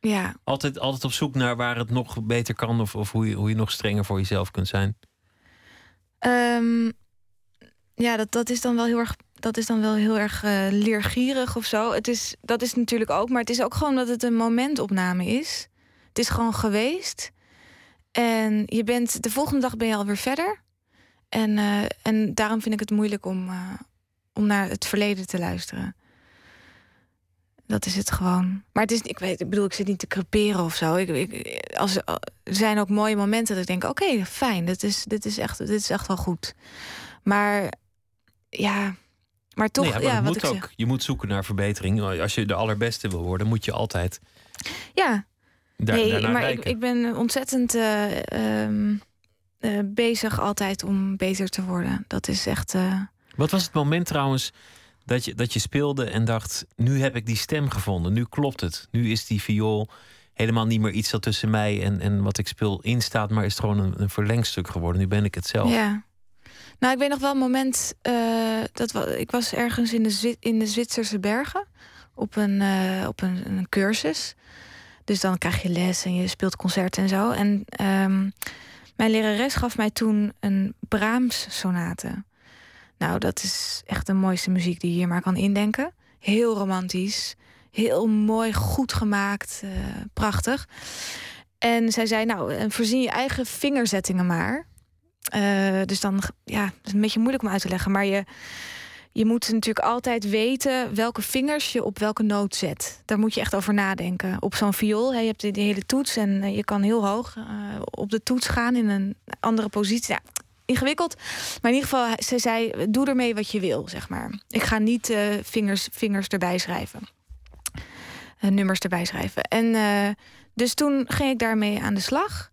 Ja. Altijd, altijd op zoek naar waar het nog beter kan of, of hoe, je, hoe je nog strenger voor jezelf kunt zijn? Um, ja, dat, dat is dan wel heel erg. Dat is dan wel heel erg uh, leergierig of zo. Het is, dat is natuurlijk ook, maar het is ook gewoon dat het een momentopname is. Het is gewoon geweest. En je bent, de volgende dag ben je alweer verder. En, uh, en daarom vind ik het moeilijk om, uh, om naar het verleden te luisteren. Dat is het gewoon. Maar het is, ik weet, ik bedoel, ik zit niet te creperen of zo. Ik, ik, als, er zijn ook mooie momenten dat ik denk: oké, okay, fijn, dit is, dit, is echt, dit is echt wel goed. Maar ja, maar toch. Nee, ja, maar ja, wat moet ook, je moet zoeken naar verbetering. Als je de allerbeste wil worden, moet je altijd. Ja, daar, nee, maar ik, ik, ben ontzettend uh, um, uh, bezig altijd om beter te worden. Dat is echt. Uh... Wat was het moment trouwens dat je, dat je speelde en dacht: nu heb ik die stem gevonden, nu klopt het. Nu is die viool helemaal niet meer iets dat tussen mij en, en wat ik speel instaat, maar is het gewoon een, een verlengstuk geworden. Nu ben ik het zelf. Ja. Nou, ik weet nog wel een moment. Dat ik was ergens in de, in de Zwitserse bergen op, een, op een, een, cursus. Dus dan krijg je les en je speelt concerten en zo. En um, mijn lerares gaf mij toen een Brahms-sonate. Nou, dat is echt de mooiste muziek die je hier maar kan indenken. Heel romantisch, heel mooi, goed gemaakt, uh, prachtig. En zij zei, nou, voorzien je eigen vingerzettingen maar. Uh, dus dan, ja, het is een beetje moeilijk om uit te leggen. Maar je, je moet natuurlijk altijd weten welke vingers je op welke noot zet. Daar moet je echt over nadenken. Op zo'n viool, hè, je hebt de hele toets en eh, je kan heel hoog uh, op de toets gaan in een andere positie. Ja, ingewikkeld. Maar in ieder geval, ze zei, doe ermee wat je wil, zeg maar. Ik ga niet uh, vingers, vingers erbij schrijven. nummers erbij schrijven. En dus toen ging ik daarmee aan de slag.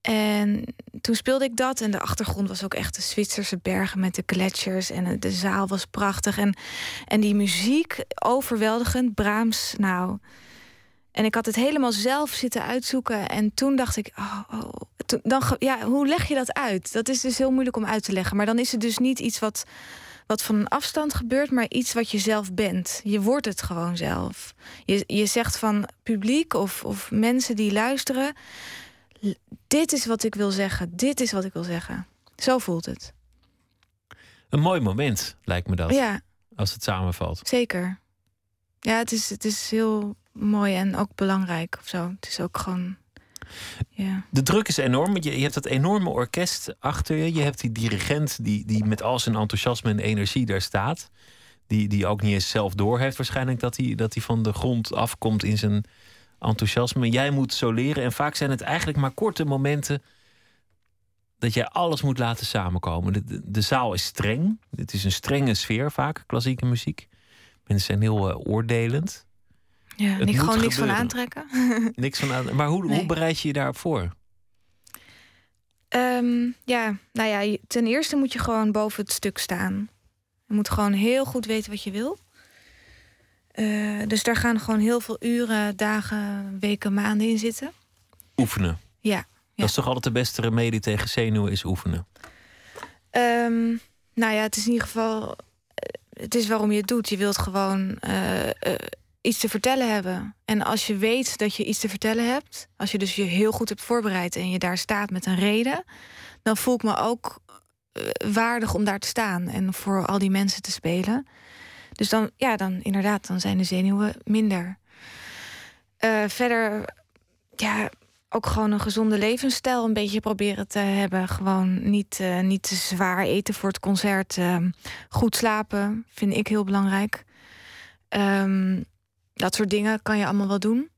En toen speelde ik dat. En de achtergrond was ook echt de Zwitserse bergen met de gletsjers. En de zaal was prachtig. En, en die muziek, overweldigend. Brahms, nou. En ik had het helemaal zelf zitten uitzoeken. En toen dacht ik, oh, oh, dan, ja, hoe leg je dat uit? Dat is dus heel moeilijk om uit te leggen. Maar dan is het dus niet iets wat, wat van een afstand gebeurt, maar iets wat je zelf bent. Je wordt het gewoon zelf. Je, je zegt van publiek of, of mensen die luisteren dit is wat ik wil zeggen, dit is wat ik wil zeggen. Zo voelt het. Een mooi moment, lijkt me dat. Ja. Als het samenvalt. Zeker. Ja, het is, het is heel mooi en ook belangrijk of zo. Het is ook gewoon. Ja. De druk is enorm. Je, je hebt dat enorme orkest achter je. Je hebt die dirigent die, die met al zijn enthousiasme en energie daar staat. Die, die ook niet eens zelf doorheeft waarschijnlijk dat hij, dat hij van de grond afkomt in zijn enthousiasme. Jij moet zo leren. En vaak zijn het eigenlijk maar korte momenten dat jij alles moet laten samenkomen. De, de, zaal is streng. Het is een strenge sfeer vaak, klassieke muziek. Mensen zijn heel uh, oordelend. Ja, moet gewoon niks van aantrekken. Niks van aan. Maar hoe, hoe bereid je je daarop voor? Ehm, ja, nou ja, ten eerste moet je gewoon boven het stuk staan. Je moet gewoon heel goed weten wat je wil. Eh, dus daar gaan gewoon heel veel uren, dagen, weken, maanden in zitten. Oefenen. Ja. ja. Dat is toch altijd de beste remedie tegen zenuwen, is oefenen. Ehm, nou ja, het is in ieder geval. eh, Het is waarom je het doet. Je wilt gewoon eh, iets te vertellen hebben. En als je weet dat je iets te vertellen hebt, als je dus je heel goed hebt voorbereid en je daar staat met een reden, dan voel ik me ook waardig om daar te staan en voor al die mensen te spelen. Dus dan, ja, dan inderdaad, dan zijn de zenuwen minder. Eh, verder, ja, ook gewoon een gezonde levensstijl een beetje proberen te hebben. Gewoon niet, eh, niet te zwaar eten voor het concert. Ehm, goed slapen vind ik heel belangrijk. Ehm, dat soort dingen kan je allemaal wel doen.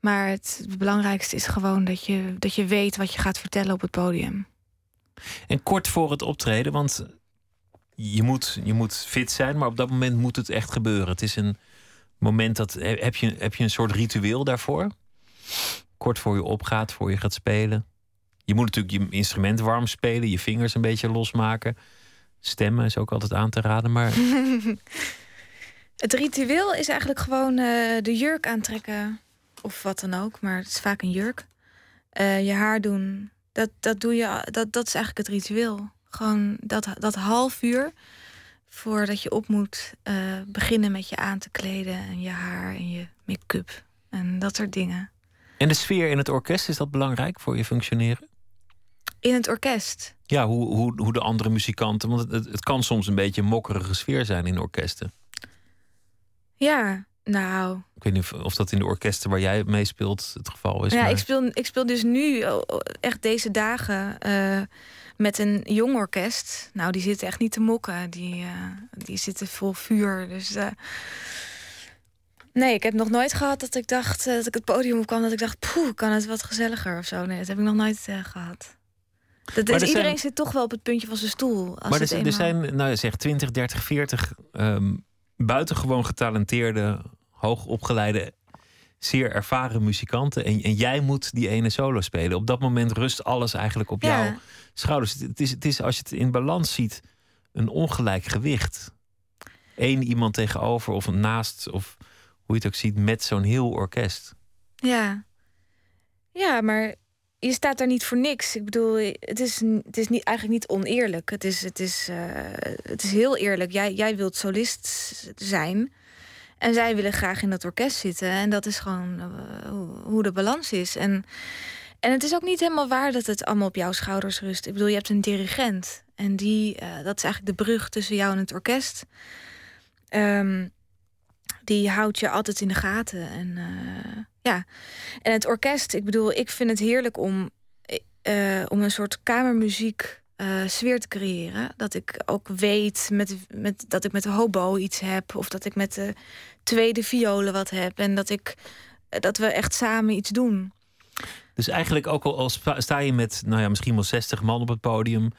Maar het belangrijkste is gewoon dat je, dat je weet wat je gaat vertellen op het podium. En kort voor het optreden, want je moet, je moet fit zijn, maar op dat moment moet het echt gebeuren. Het is een moment dat. Heb je, heb je een soort ritueel daarvoor? Kort voor je opgaat, voor je gaat spelen. Je moet natuurlijk je instrument warm spelen, je vingers een beetje losmaken. Stemmen is ook altijd aan te raden, maar Het ritueel is eigenlijk gewoon eh, de jurk aantrekken. Of wat dan ook, maar het is vaak een jurk. Eh, je haar doen. Dat, dat, doe je, dat, dat is eigenlijk het ritueel. Gewoon dat, dat half uur voordat je op moet eh, beginnen met je aan te kleden. En je haar en je make-up. En dat soort dingen. En de sfeer in het orkest, is dat belangrijk voor je functioneren? In het orkest. Ja, hoe, hoe, hoe de andere muzikanten. Want het, het, het kan soms een beetje een mokkerige sfeer zijn in orkesten. Ja, nou, Ik weet niet of, of dat in de orkesten waar jij mee speelt het geval is. ja, maar- ik, speel, ik speel dus nu oh, oh, echt deze dagen eh, met een jong orkest. Nou, die zitten echt niet te mokken. Die, eh, die zitten vol vuur. Dus eh, nee, ik heb nog nooit gehad dat ik dacht dat ik het podium op kwam dat ik dacht, poeh, kan het wat gezelliger of zo. Nee, dat heb ik nog nooit eh, gehad. Dat, is, er iedereen zijn- zit toch wel op het puntje van zijn stoel. Als maar er, zijn- er nou zeg, 20, 30, 40 ehm, buitengewoon getalenteerde, hoogopgeleide, zeer ervaren muzikanten. En, en jij moet die ene solo spelen. Op dat moment rust alles eigenlijk op Ja. jouw schouders. Het is, het is, als je het in balans ziet, een ongelijk gewicht. Eén iemand tegenover of naast, of hoe je het ook ziet, met zo'n heel orkest. Ja. Ja, maar je staat daar niet voor niks. Ik bedoel, het is, het is niet, eigenlijk niet oneerlijk. Het is, het is, eh, het is heel eerlijk. Jij, jij wilt solist zijn. En zij willen graag in dat orkest zitten. En dat is gewoon eh, hoe, hoe de balans is. En, en het is ook niet helemaal waar dat het allemaal op jouw schouders rust. Ik bedoel, je hebt een dirigent. En die, eh, dat is eigenlijk de brug tussen jou en het orkest. Ehm, die houdt je altijd in de gaten. En eh, ja, en het orkest, ik bedoel, ik vind het heerlijk om, eh, om een soort kamermuziek eh, sfeer te creëren. Dat ik ook weet met, met, dat ik met de hobo iets heb. Of dat ik met de tweede violen wat heb. En dat, ik, eh, dat we echt samen iets doen. Dus eigenlijk ook al, al sta je met, nou ja, misschien wel 60 man op het podium.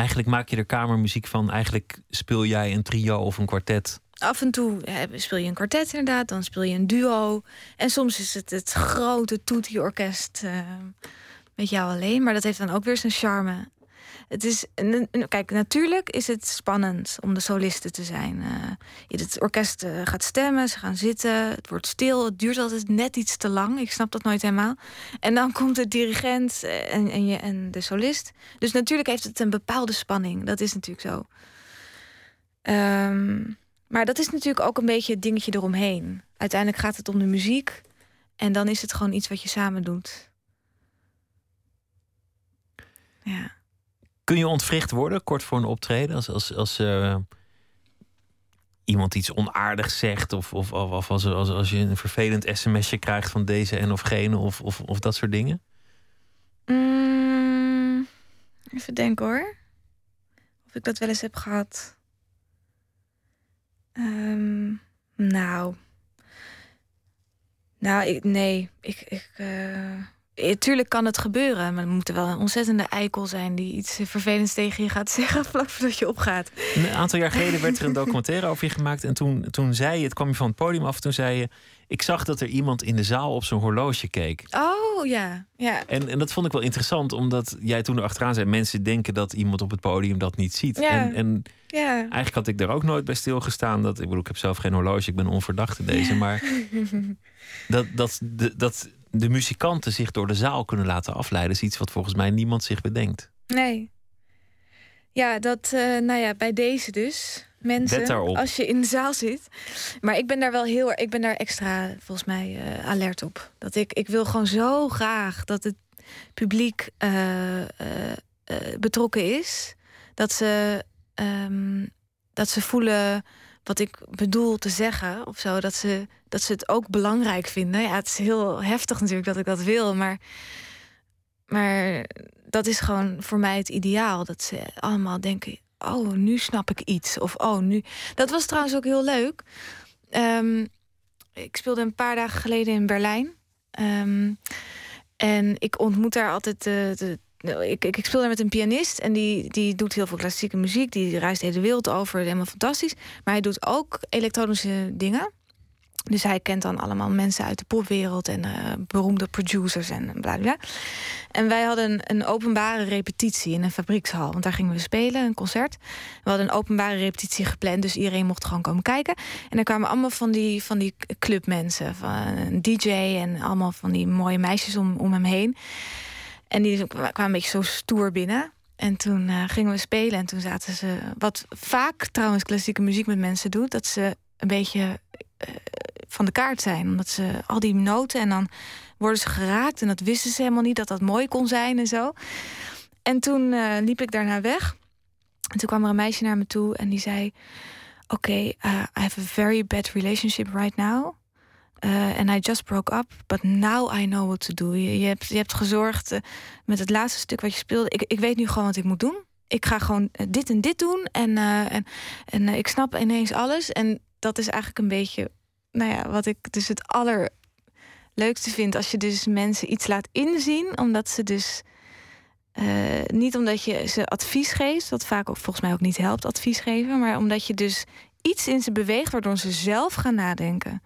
Eigenlijk maak je er kamermuziek van. Eigenlijk speel jij een trio of een kwartet. Af en toe eh, speel je een kwartet inderdaad, dan speel je een duo. En soms is het het grote toetie-orkest eh, met jou alleen. Maar dat heeft dan ook weer zijn charme. Het is, kijk, natuurlijk is het spannend om de soliste te zijn. Eh, het orkest eh, gaat stemmen, ze gaan zitten, het wordt stil. Het duurt altijd net iets te lang. Ik snap dat nooit helemaal. En dan komt de dirigent eh, en, en, je, en de solist. Dus natuurlijk heeft het een bepaalde spanning. Dat is natuurlijk zo. Ehm, maar dat is natuurlijk ook een beetje het dingetje eromheen. Uiteindelijk gaat het om de muziek. En dan is het gewoon iets wat je samen doet. Ja. Kun je ontwricht worden kort voor een optreden? Als, als, als eh, iemand iets onaardigs zegt. Of, of, of, als, als, als je een vervelend sms'je krijgt van deze en of gene. Of, of, of dat soort dingen. Mm, even denken hoor. Of ik dat wel eens heb gehad. Ehm, nou. Nou, ik, nee. Ik, ik, eh, tuurlijk kan het gebeuren, maar er moet wel een ontzettende eikel zijn die iets vervelends tegen je gaat zeggen vlak voordat je opgaat. Een aantal jaar geleden werd er een documentaire over je gemaakt. En toen, toen zei je, het kwam je van het podium af, toen zei je. Ik zag dat er iemand in de zaal op zijn horloge keek. Oh ja, ja. En, en dat vond ik wel interessant, omdat jij toen erachteraan zei: mensen denken dat iemand op het podium dat niet ziet. Ja. En, en ja. eigenlijk had ik daar ook nooit bij stilgestaan. Dat, ik bedoel, ik heb zelf geen horloge, ik ben onverdachte deze. Maar dat, dat, de, dat de muzikanten zich door de zaal kunnen laten afleiden, is iets wat volgens mij niemand zich bedenkt. Nee. Ja, dat, eh, nou ja, bij deze dus. Mensen, als je in de zaal zit. Maar ik ben daar wel heel erg, ik ben daar extra volgens mij eh, alert op. Dat ik, ik wil gewoon zo graag dat het publiek eh, betrokken is. Dat ze, ehm, dat ze voelen wat ik bedoel te zeggen of zo. Dat ze, dat ze het ook belangrijk vinden. Ja, het is heel heftig natuurlijk dat ik dat wil, maar. Maar dat is gewoon voor mij het ideaal. Dat ze allemaal denken: oh, nu snap ik iets. Of oh, nu. Dat was trouwens ook heel leuk. Ehm, ik speelde een paar dagen geleden in Berlijn. Ehm, en ik ontmoet daar altijd de. de ik, ik, ik speel daar met een pianist en die, die doet heel veel klassieke muziek. Die reist de hele wereld over, helemaal fantastisch. Maar hij doet ook elektronische dingen. Dus hij kent dan allemaal mensen uit de popwereld en eh, beroemde producers en bla bla. En wij hadden een, een openbare repetitie in een fabriekshal. Want daar gingen we spelen, een concert. We hadden een openbare repetitie gepland, dus iedereen mocht gewoon komen kijken. En er kwamen allemaal van die, van die clubmensen, van een DJ en allemaal van die mooie meisjes om, om hem heen. En die kwamen een beetje zo stoer binnen. En toen eh, gingen we spelen en toen zaten ze, wat vaak trouwens klassieke muziek met mensen doet, dat ze een beetje eh, van de kaart zijn. Omdat ze al die noten en dan worden ze geraakt. En dat wisten ze helemaal niet dat dat mooi kon zijn en zo. En toen eh, liep ik daarna weg. En toen kwam er een meisje naar me toe en die zei: Oké, I have a very bad relationship right now. Uh, and I just broke up, but now I know what to do. Je, je, hebt, je hebt gezorgd uh, met het laatste stuk wat je speelde. Ik, ik weet nu gewoon wat ik moet doen. Ik ga gewoon uh, dit en dit doen. En, en, en ik snap ineens alles. En dat is eigenlijk een beetje, nou ja, wat ik dus het allerleukste vind. Als je dus mensen iets laat inzien, omdat ze dus. Niet omdat je ze advies geeft, wat vaak ook volgens mij ook niet helpt, advies geven, maar omdat je dus iets in ze beweegt waardoor ze zelf gaan nadenken.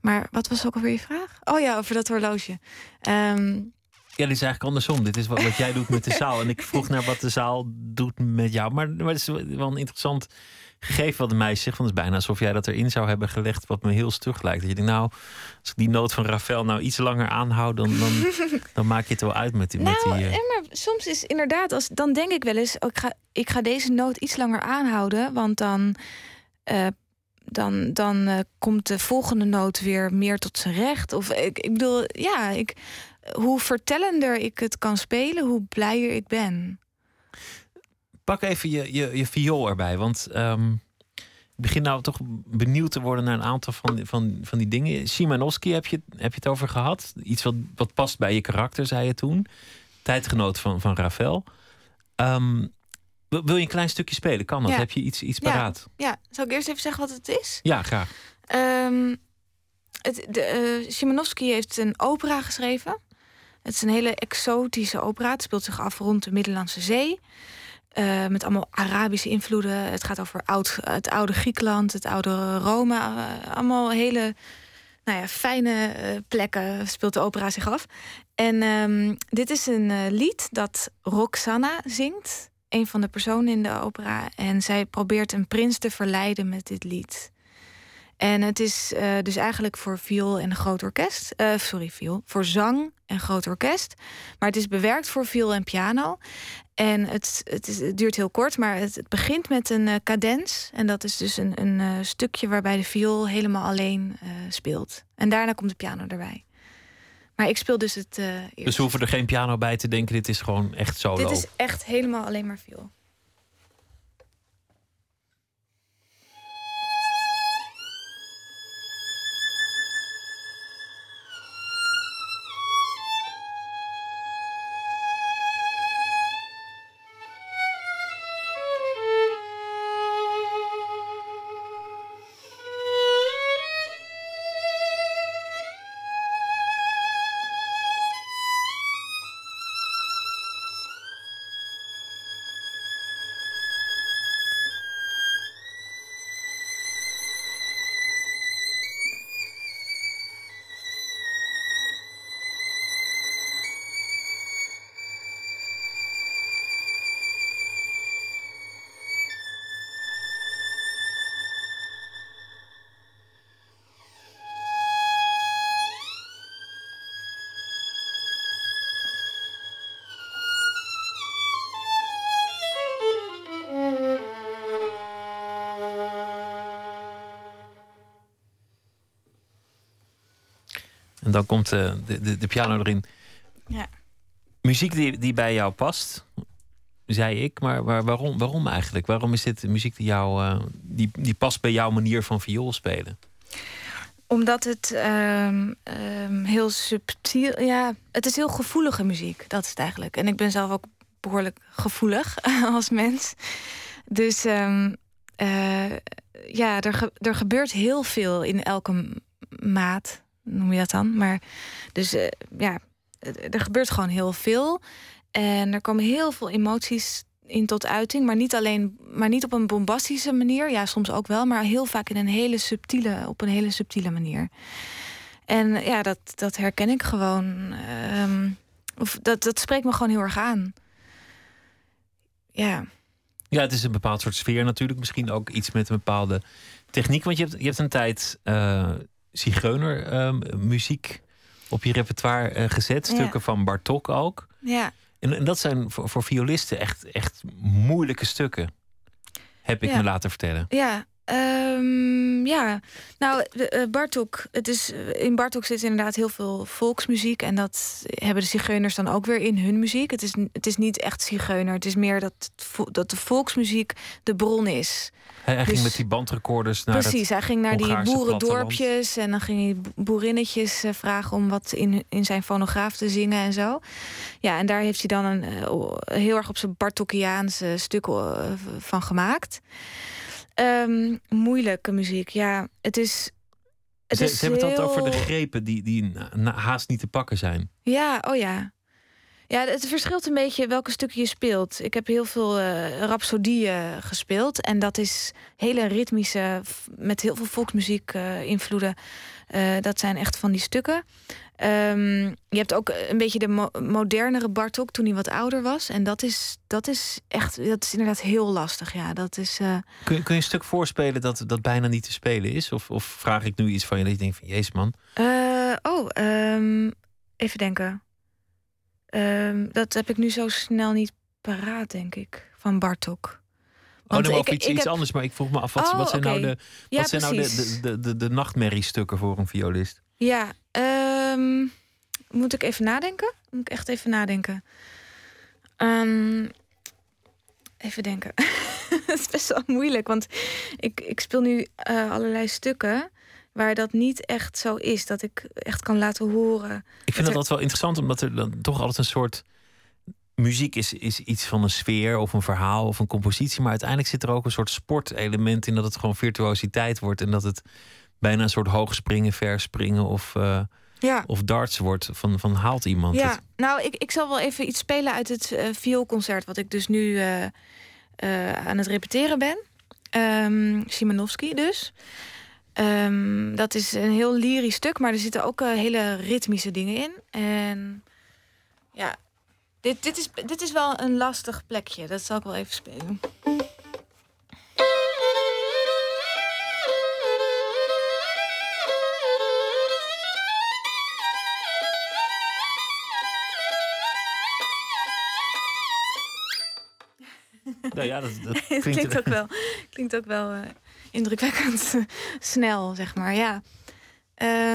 Maar wat was ook alweer je vraag? Oh ja, over dat horloge. Um, ja, dit is eigenlijk andersom. Dit is wat, wat jij doet met de zaal. En ik vroeg naar wat de zaal doet met jou. Maar, maar het is wel een interessant gegeven wat de meisje zegt. Want het is bijna alsof jij dat erin zou hebben gelegd. Wat me heel stug lijkt. Dat je denkt, nou, als ik die noot van Rafael nou iets langer aanhoud. Dan, dan, dan maak je het wel uit met die. Nou, met die uh... maar soms is inderdaad, als, dan denk ik wel eens. Oh, ik, ga, ik ga deze noot iets langer aanhouden. Want dan. Uh, dan, dan uh, komt de volgende noot weer meer tot zijn recht. Of ik, ik bedoel, ja, ik, hoe vertellender ik het kan spelen, hoe blijer ik ben. Pak even je, je, je viool erbij, want um, ik begin nou toch benieuwd te worden naar een aantal van, van, van die dingen. Szymanowski heb je, heb je het over gehad. Iets wat, wat past bij je karakter, zei je toen. Tijdgenoot van, van Ravel. Um, wil je een klein stukje spelen? Kan dat? Ja. Heb je iets, iets paraat? Ja. ja, zal ik eerst even zeggen wat het is? Ja, graag. Um, het, de, uh, Szymanowski heeft een opera geschreven. Het is een hele exotische opera. Het speelt zich af rond de Middellandse Zee. Uh, met allemaal Arabische invloeden. Het gaat over oud, het oude Griekenland, het oude Rome. Uh, allemaal hele nou ja, fijne plekken speelt de opera zich af. En um, dit is een lied dat Roxana zingt een van de personen in de opera. En zij probeert een prins te verleiden met dit lied. En het is uh, dus eigenlijk voor viool en groot orkest. Uh, sorry, viool. Voor zang en groot orkest. Maar het is bewerkt voor viool en piano. En het, het, is, het duurt heel kort, maar het, het begint met een uh, cadens. En dat is dus een, een stukje waarbij de viool helemaal alleen speelt. En daarna komt de piano erbij. Maar ik speel dus het. Uh, dus we hoeven er geen piano bij te denken. Dit is gewoon echt solo. Dit is echt helemaal alleen maar viool. En dan komt de, de, de piano erin. Ja. Muziek die, die bij jou past, zei ik. Maar, waarom, waarom eigenlijk? Waarom is dit muziek die, jou, die, die past bij jouw manier van viool spelen? Omdat het um, heel subtiel... Ja, het is heel gevoelige muziek. Dat is het eigenlijk. En ik ben zelf ook behoorlijk gevoelig als mens. Dus um, uh, ja, er, er gebeurt heel veel in elke maat, noem je dat dan. Maar dus uh, ja, er gebeurt gewoon heel veel. En er komen heel veel emoties in tot uiting. Maar niet alleen, maar niet op een bombastische manier. Ja, soms ook wel, maar heel vaak in een hele subtiele, op een hele subtiele manier. En ja, dat, dat herken ik gewoon. Um, of dat, dat spreekt me gewoon heel erg aan. Ja. Ja, het is een bepaald soort sfeer natuurlijk. Misschien ook iets met een bepaalde techniek. Want je hebt, je hebt een tijd zigeuner uh, muziek op je repertoire uh, gezet. Stukken van Bartok ook. Ja. En, en dat zijn voor, voor violisten echt, echt moeilijke stukken. Heb ik me laten vertellen. Ja, Um, ja, nou, uh, Bartok, het is, eh, in Bartok zit inderdaad heel veel volksmuziek. En dat hebben de zigeuners dan ook weer in hun muziek. Het is, het is niet echt zigeuner. Het is meer dat, dat de volksmuziek de bron is. Hij, hij ging dus met die bandrecorders naar Precies, hij ging naar die boerendorpjes. En dan ging hij boerinnetjes uh, vragen om wat in, in zijn fonograaf te zingen en zo. Ja, en daar heeft hij dan een heel erg op zijn Bartokiaanse stuk van gemaakt. Um, moeilijke muziek, ja. Het is. Het ze, is ze hebben het altijd over de grepen die, die haast niet te pakken zijn. Ja, oh ja. Ja, het verschilt een beetje welke stukken je speelt. Ik heb heel veel uh, rhapsodieën gespeeld. En dat is hele ritmische, met heel veel volksmuziek uh, invloeden. Uh, dat zijn echt van die stukken. Um, je hebt ook een beetje de mo modernere Bartok toen hij wat ouder was. En dat is, dat is echt, dat is inderdaad heel lastig. Ja, dat is, uh... kun, je, kun je een stuk voorspelen dat dat bijna niet te spelen is? Of, of vraag ik nu iets van je dat je denkt van, jezus man? Uh, oh, um, even denken. Um, dat heb ik nu zo snel niet paraat, denk ik, van Bartok. Want oh, ik, iets, ik iets heb... anders, maar ik vroeg me af, wat, oh, wat zijn okay. nou, de, wat ja, zijn nou de, de, de, de, nachtmerriestukken voor een violist? Ja, um, moet ik even nadenken? Moet ik echt even nadenken? Um, even denken. Het is best wel moeilijk, want ik, ik speel nu uh, allerlei stukken waar dat niet echt zo is. Dat ik echt kan laten horen. Ik vind dat, er... altijd wel interessant, omdat er dan toch altijd een soort muziek is, is iets van een sfeer of een verhaal of een compositie. Maar uiteindelijk zit er ook een soort sportelement in dat het gewoon virtuositeit wordt. En dat het bijna een soort hoogspringen, verspringen of, uh, ja. of darts wordt. Van, van haalt iemand ja. het? Nou, ik, ik zal wel even iets spelen uit het uh, vioolconcert... wat ik dus nu uh, aan het repeteren ben. Um, Simanovski dus. Um, dat is een heel lyrisch stuk, maar er zitten ook hele ritmische dingen in. En ja, dit, dit, is, dit is wel een lastig plekje. Dat zal ik wel even spelen. Nou ja, dat, dat klinkt... klinkt... ook wel, klinkt ook wel uh, indrukwekkend snel, zeg maar. Ja.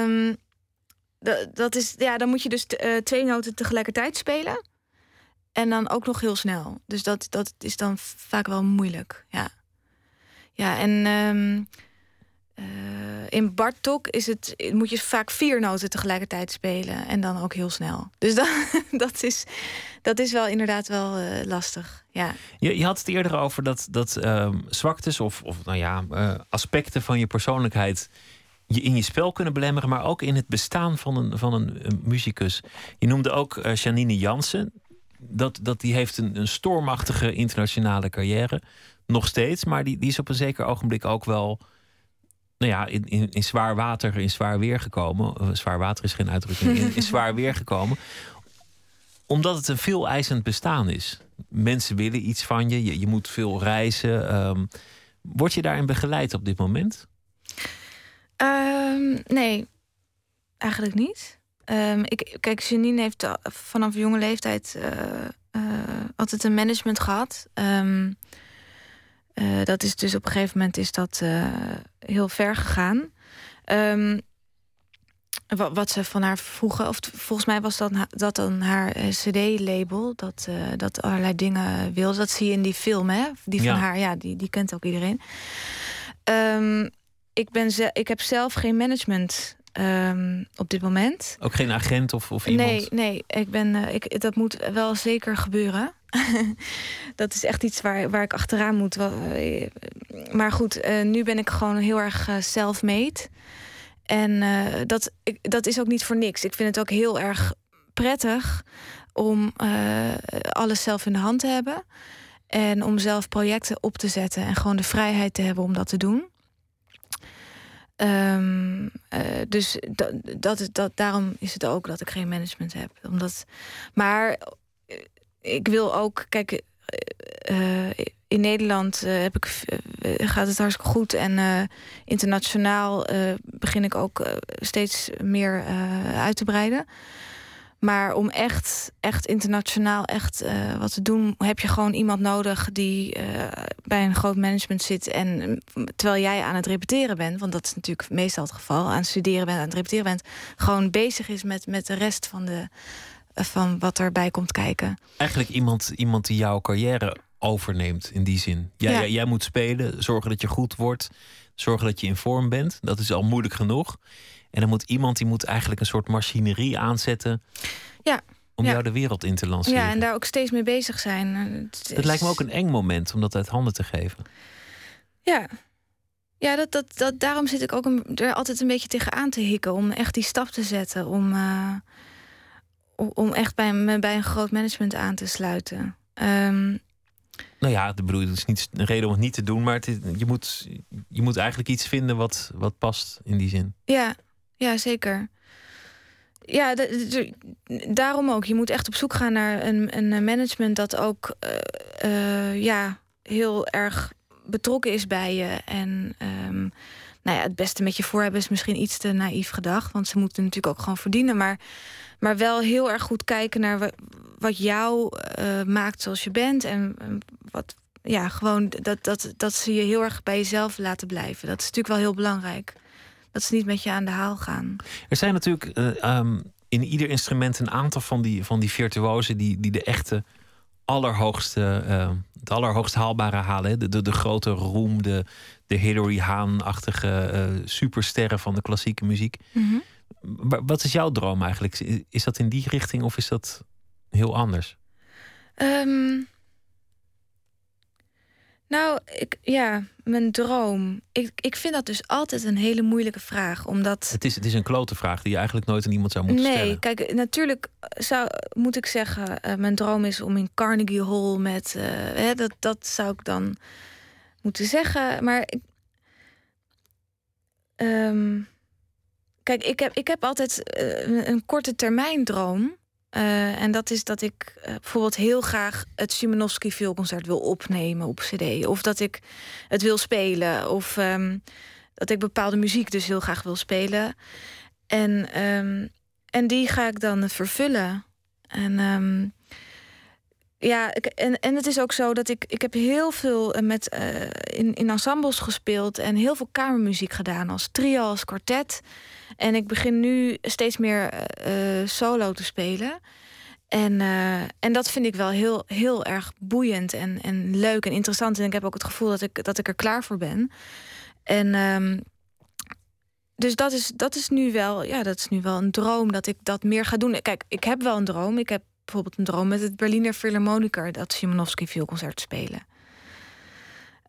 Um, dat is, ja, dan moet je dus uh, twee noten tegelijkertijd spelen. En dan ook nog heel snel. Dus dat, dat is dan vaak wel moeilijk. Ja, ja en um, uh, in Bartok is het, moet je vaak vier noten tegelijkertijd spelen. En dan ook heel snel. Dus dat, dat, is, dat is wel inderdaad wel uh, lastig. Ja. Je, je had het eerder over dat, dat um, zwaktes of, of nou ja, uh, aspecten van je persoonlijkheid je in je spel kunnen belemmeren, maar ook in het bestaan van een, van een, een muzikus. Je noemde ook Janine Jansen dat, dat die heeft een, een stormachtige internationale carrière. Nog steeds, maar die, die is op een zeker ogenblik ook wel nou ja, in, in, in zwaar water, in zwaar weer gekomen. Uh, zwaar water is geen uitdrukking, in, zwaar weer gekomen. Omdat het een veel eisend bestaan is. Mensen willen iets van je, je, moet veel reizen. Um, word je daarin begeleid op dit moment? Um, nee, eigenlijk niet. Um, ik, kijk, Janine heeft vanaf jonge leeftijd uh, uh, altijd een management gehad. Dat is dus op een gegeven moment is dat heel ver gegaan. Um, wat, ze van haar vroegen. Of volgens mij was dat, dat dan haar eh, CD-label. Dat, uh, dat allerlei dingen wilde. Dat zie je in die film, hè? Die van haar, ja, die, die kent ook iedereen. Um, ik, ben ze, ik heb zelf geen management um, op dit moment. Ook geen agent of, of iemand? Nee, nee ik ben, uh, ik, dat moet wel zeker gebeuren. dat is echt iets waar, waar ik achteraan moet. Maar goed, uh, nu ben ik gewoon heel erg uh, self-made. En dat, ik, dat is ook niet voor niks. Ik vind het ook heel erg prettig om alles zelf in de hand te hebben. En om zelf projecten op te zetten en gewoon de vrijheid te hebben om dat te doen. Uh, dus dat, dat, dat, daarom is het ook dat ik geen management heb. Omdat, maar ik wil ook, kijk, uh, in Nederland uh, heb ik, gaat het hartstikke goed. En internationaal begin ik ook steeds meer uit te breiden. Maar om echt, echt internationaal echt wat te doen, heb je gewoon iemand nodig die bij een groot management zit. En terwijl jij aan het repeteren bent, want dat is natuurlijk meestal het geval, aan het studeren bent, aan het repeteren bent, gewoon bezig is met, met de rest van, de, van wat erbij komt kijken. Eigenlijk iemand, iemand die jouw carrière overneemt in die zin. Jij, ja. jij, jij moet spelen, zorgen dat je goed wordt, zorgen dat je in vorm bent. Dat is al moeilijk genoeg. En dan moet iemand die moet eigenlijk een soort machinerie aanzetten. Ja. Om ja. jou de wereld in te lanceren. Ja, en daar ook steeds mee bezig zijn. Het, is... lijkt me ook een eng moment om dat uit handen te geven. Ja. Ja, dat, dat, dat, daarom zit ik ook een, er altijd een beetje tegenaan te hikken. Om echt die stap te zetten. Om, uh, om echt bij, bij een groot management aan te sluiten. Um, nou ja, de bedoel, is niet een reden om het niet te doen, maar het je, moet, je moet eigenlijk iets vinden wat, wat past in die zin. Ja, ja zeker. Ja, daarom ook. Je moet echt op zoek gaan naar een, een management dat ook uh, uh, ja, heel erg betrokken is bij je. En um, nou ja, het beste met je voor hebben is misschien iets te naïef gedacht. Want ze moeten natuurlijk ook gewoon verdienen. Maar, maar wel heel erg goed kijken naar wat jou uh, maakt zoals je bent. En wat, ja, gewoon dat, dat, dat ze je heel erg bij jezelf laten blijven. Dat is natuurlijk wel heel belangrijk. Dat ze niet met je aan de haal gaan. Er zijn natuurlijk uh, um, in ieder instrument een aantal van die, van die virtuozen die, die de echte allerhoogste, uh, het allerhoogst haalbare halen. De, de, de grote roem, de, de Hilary Haan-achtige uh, supersterren van de klassieke muziek. Mm -hmm. Wat is jouw droom eigenlijk? Is dat in die richting of is dat heel anders? Um, nou, ik, ja, mijn droom. Ik, ik vind dat dus altijd een hele moeilijke vraag. Omdat. Het is, het is een klote vraag die je eigenlijk nooit aan iemand zou moeten nee, stellen. Nee, kijk, natuurlijk zou, moet ik zeggen, uh, mijn droom is om in Carnegie Hall met. Uh, hè, dat, dat zou ik dan moeten zeggen. Maar ik, um, kijk, ik heb, ik heb altijd uh, een, korte termijn droom. Uh, en dat is dat ik uh, bijvoorbeeld heel graag het Szymanowski veelconcert wil opnemen op CD. Of dat ik het wil spelen. Of um, dat ik bepaalde muziek dus heel graag wil spelen. En, um, en die ga ik dan vervullen. En um, ja, en, en het is ook zo dat ik, ik heb heel veel met, uh, in, in ensembles gespeeld en heel veel kamermuziek gedaan als trio, als kwartet. En ik begin nu steeds meer uh, solo te spelen. En, en dat vind ik wel heel, heel erg boeiend en, en leuk en interessant. En ik heb ook het gevoel dat ik, dat ik er klaar voor ben. En um, dus dat is, dat is nu wel, ja, dat is nu wel een droom dat ik dat meer ga doen. Kijk, ik heb wel een droom. Ik heb bijvoorbeeld een droom met het Berliner Philharmoniker dat Szymanowski veelconcert spelen.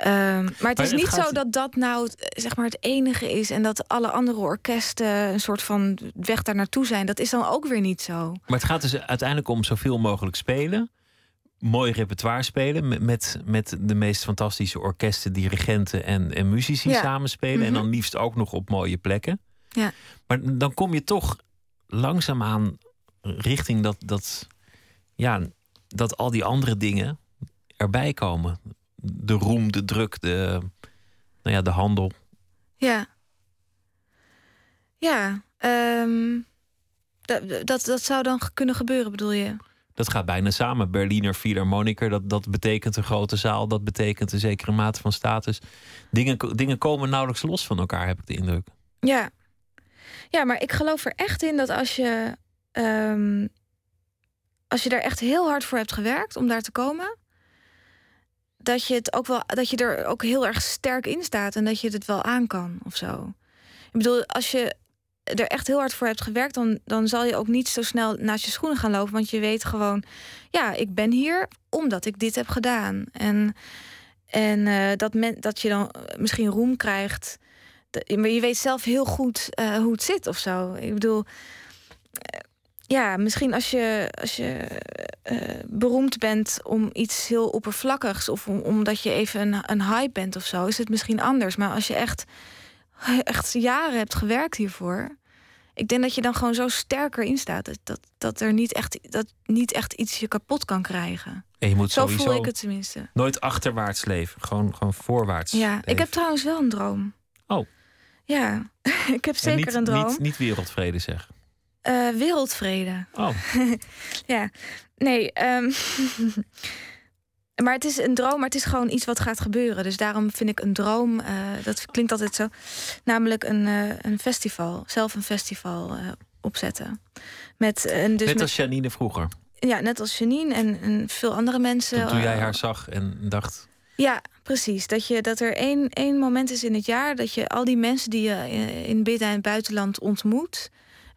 Um, maar het Maar is het niet gaat- zo dat dat nou zeg maar het enige is en dat alle andere orkesten een soort van weg daar naartoe zijn. Dat is dan ook weer niet zo. Maar het gaat dus uiteindelijk om zoveel mogelijk spelen. Mooi repertoire spelen. Met, met, met de meest fantastische orkesten, dirigenten en, en muzici Ja. samenspelen. En Mhm. dan liefst ook nog op mooie plekken. Ja. Maar dan kom je toch langzaamaan richting dat, dat, ja, dat al die andere dingen erbij komen. De roem, de druk, de, nou ja, de handel. Ja. Ja. ehm, dat, dat, dat zou dan kunnen gebeuren, bedoel je? Dat gaat bijna samen. Berliner Philharmoniker, dat, dat betekent een grote zaal. Dat betekent een zekere mate van status. Dingen, dingen komen nauwelijks los van elkaar, heb ik de indruk. Ja. Ja, maar ik geloof er echt in dat als je, ehm, als je daar echt heel hard voor hebt gewerkt om daar te komen, dat je het ook wel, dat je er ook heel erg sterk in staat en dat je het wel aan kan of zo. Ik bedoel, als je er echt heel hard voor hebt gewerkt, dan, dan zal je ook niet zo snel naast je schoenen gaan lopen. Want je weet gewoon, ja, ik ben hier omdat ik dit heb gedaan. En, en uh, dat, men, dat je dan misschien roem krijgt. Maar je weet zelf heel goed uh, hoe het zit of zo. Ik bedoel, ja, misschien als je, als je beroemd bent om iets heel oppervlakkigs of om, omdat je even een, een hype bent of zo, is het misschien anders. Maar als je echt echt jaren hebt gewerkt hiervoor. Ik denk dat je dan gewoon zo sterker in staat. Dat, dat, er niet echt, dat niet echt iets je kapot kan krijgen. En je moet zo voel ik het tenminste. Nooit achterwaarts leven, gewoon, gewoon voorwaarts. Ja, ik heb trouwens wel een droom. Oh. Ja, ik heb zeker niet, een droom. Niet, niet wereldvrede zeg. Uh, wereldvrede. Oh. ja, nee. Um, Maar het is een droom, maar het is gewoon iets wat gaat gebeuren. Dus daarom vind ik een droom, uh, dat klinkt altijd zo. Namelijk een, uh, een festival, zelf een festival opzetten. Met, en dus net met, als Janine vroeger. Ja, net als Janine en, en veel andere mensen. Toen, toen jij haar zag en dacht. Ja, precies. Dat, je, dat er één, één moment is in het jaar dat je al die mensen die je in binnen- en buitenland ontmoet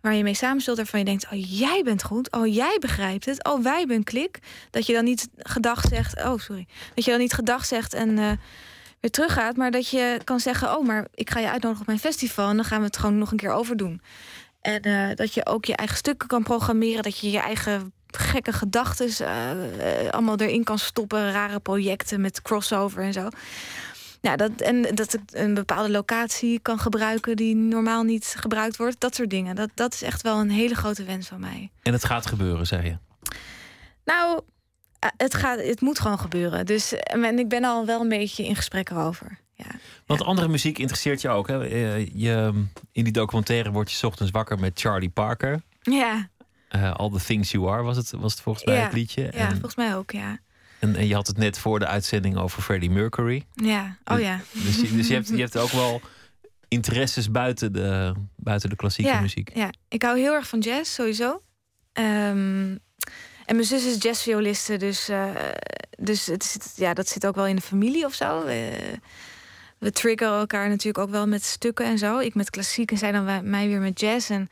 waar je mee samenspeelt, waarvan je denkt: Oh, jij bent goed. Oh, jij begrijpt het. Oh, wij zijn klik. Dat je dan niet gedag zegt. Oh, sorry. Dat je dan niet gedag zegt en uh, weer teruggaat. Maar dat je kan zeggen: Oh, maar ik ga je uitnodigen op mijn festival. En dan gaan we het gewoon nog een keer overdoen. En uh, dat je ook je eigen stukken kan programmeren. Dat je je eigen gekke gedachten uh, allemaal erin kan stoppen. Rare projecten met crossover en zo. Ja, dat, en dat ik een bepaalde locatie kan gebruiken die normaal niet gebruikt wordt. Dat soort dingen. Dat, dat is echt wel een hele grote wens van mij. En het gaat gebeuren, zei je? Nou, eh, het, gaat, het moet gewoon gebeuren. Dus en ik ben al wel een beetje in gesprek erover. Ja. Want andere muziek interesseert je ook. Hè? Eh, je, in die documentaire word je ochtends wakker met Charlie Parker. Ja. Uh, All the Things You Are was het, was het volgens mij ja. het liedje. Ja, en... volgens mij ook, ja. En, en, je had het net voor de uitzending over Freddie Mercury. Ja, oh ja. Dus, je, dus je, hebt, je hebt ook wel interesses buiten de, buiten de klassieke ja, muziek. Ja, ik hou heel erg van jazz, sowieso. Um, en mijn zus is jazzvioliste, dus, uh, dus het zit, ja, dat zit ook wel in de familie of zo. Uh, we triggeren elkaar natuurlijk ook wel met stukken en zo. Ik met klassiek en zij dan mij weer met jazz. En,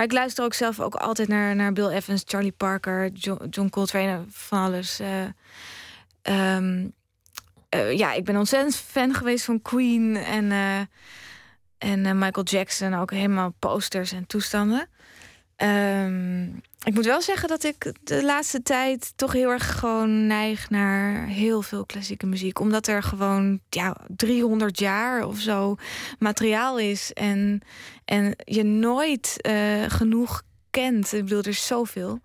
maar ik luister ook zelf ook altijd naar, naar Bill Evans, Charlie Parker, John, John Coltrane, van alles. Uh, um, uh, ja, ik ben ontzettend fan geweest van Queen en, uh, en Michael Jackson. Ook helemaal posters en toestanden. Um, ik moet wel zeggen dat ik de laatste tijd toch heel erg gewoon neig naar heel veel klassieke muziek. Omdat er gewoon ja, 300 jaar of zo materiaal is. En, en je nooit uh, genoeg kent. Ik bedoel, er is zoveel.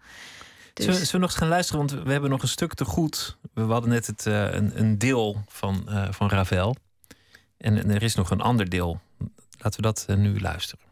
Dus... Zullen, we nog eens gaan luisteren? Want we hebben nog een stuk te goed. We hadden net het, uh, een, een, deel van, uh, van Ravel. En, er is nog een ander deel. Laten we dat nu luisteren.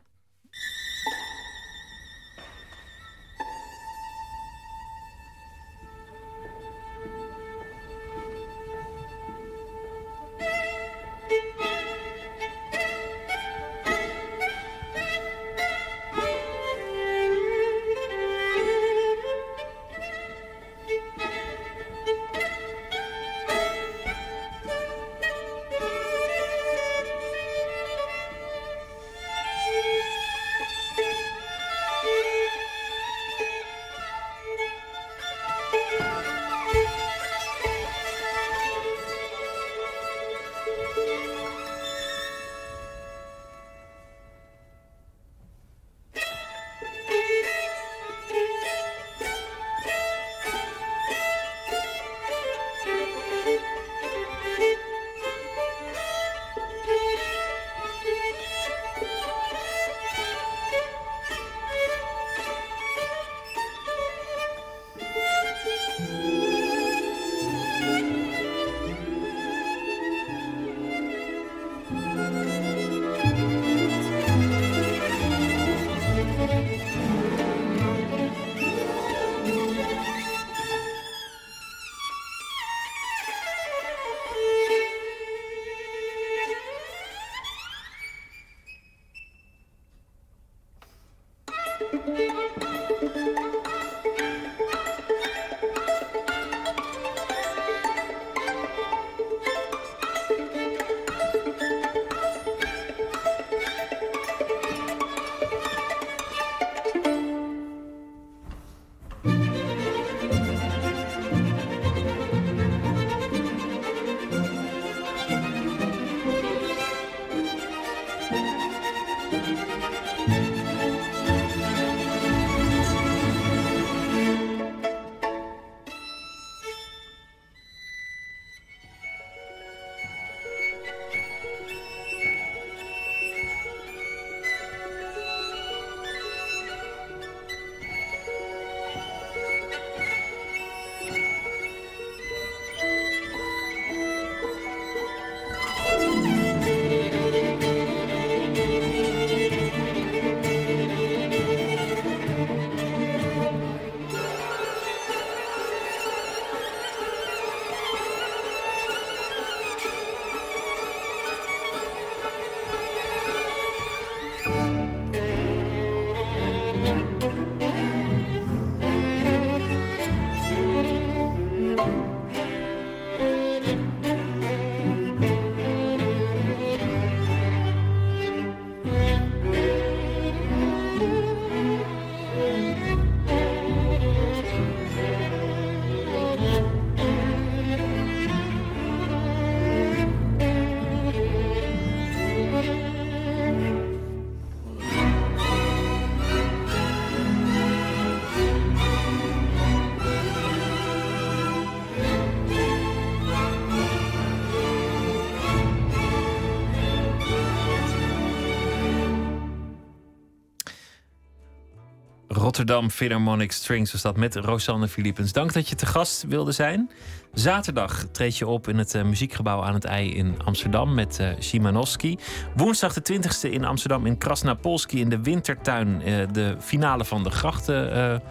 Rotterdam Philharmonic Strings was dat met Rosanne Philippens. Dank dat je te gast wilde zijn. Zaterdag treed je op in het uh, muziekgebouw aan het IJ in Amsterdam met uh, Szymanowski. Woensdag de 20e in Amsterdam in Krasnapolski in de Wintertuin. Uh, de finale van de Grachten.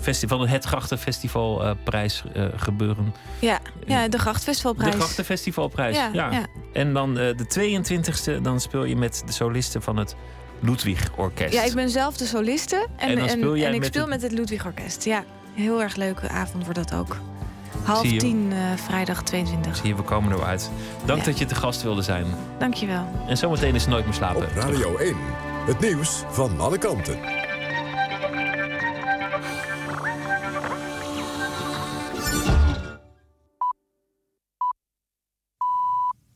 Festival, het Grachtenfestivalprijs gebeuren. Ja, ja, de Grachtenfestivalprijs. De Grachtenfestivalprijs, ja. ja. ja. En dan de 22e, dan speel je met de solisten van het Ludwig Orkest. Ja, ik ben zelf de soliste en, en, en, en ik speel met het Ludwig Orkest. Ja, heel erg leuke avond wordt dat ook. Half tien, uh, vrijdag 22. Zie je, we komen eruit. Dank dat je te gast wilde zijn. Dank je wel. En zometeen is Nooit meer slapen. Op Radio 1, het nieuws van alle kanten.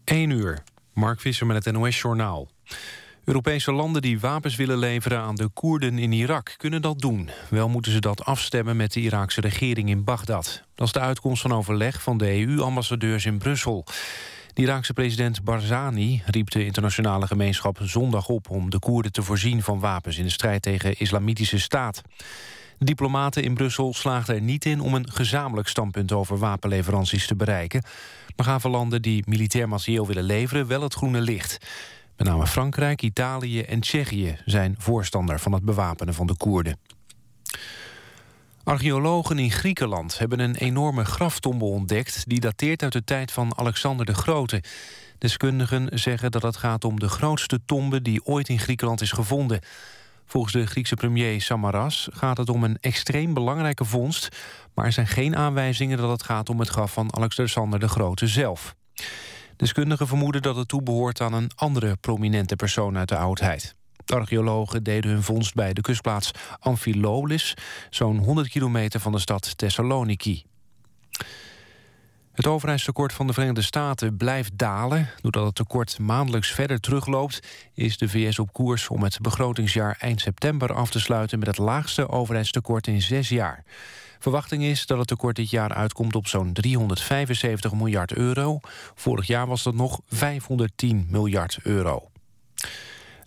Eén uur. Mark Visser met het NOS Journaal. Europese landen die wapens willen leveren aan de Koerden in Irak kunnen dat doen. Wel moeten ze dat afstemmen met de Iraakse regering in Bagdad. Dat is de uitkomst van overleg van de EU-ambassadeurs in Brussel. De Iraakse president Barzani riep de internationale gemeenschap zondag op... om de Koerden te voorzien van wapens in de strijd tegen islamitische staat. Diplomaten in Brussel slaagden er niet in om een gezamenlijk standpunt over wapenleveranties te bereiken. Maar gaven landen die militair materieel willen leveren wel het groene licht. Met name Frankrijk, Italië en Tsjechië zijn voorstander van het bewapenen van de Koerden. Archeologen in Griekenland hebben een enorme graftombe ontdekt... die dateert uit de tijd van Alexander de Grote. Deskundigen zeggen dat het gaat om de grootste tombe... die ooit in Griekenland is gevonden. Volgens de Griekse premier Samaras gaat het om een extreem belangrijke vondst... maar er zijn geen aanwijzingen dat het gaat om het graf van Alexander de Grote zelf. Deskundigen vermoeden dat het toebehoort aan een andere prominente persoon uit de oudheid. Archeologen deden hun vondst bij de kustplaats Amphilolis... zo'n 100 kilometer van de stad Thessaloniki. Het overheidstekort van de Verenigde Staten blijft dalen. Doordat het tekort maandelijks verder terugloopt... is de VS op koers om het begrotingsjaar eind september af te sluiten... met het laagste overheidstekort in zes jaar. Verwachting is dat het tekort dit jaar uitkomt op zo'n 375 miljard euro. Vorig jaar was dat nog 510 miljard euro.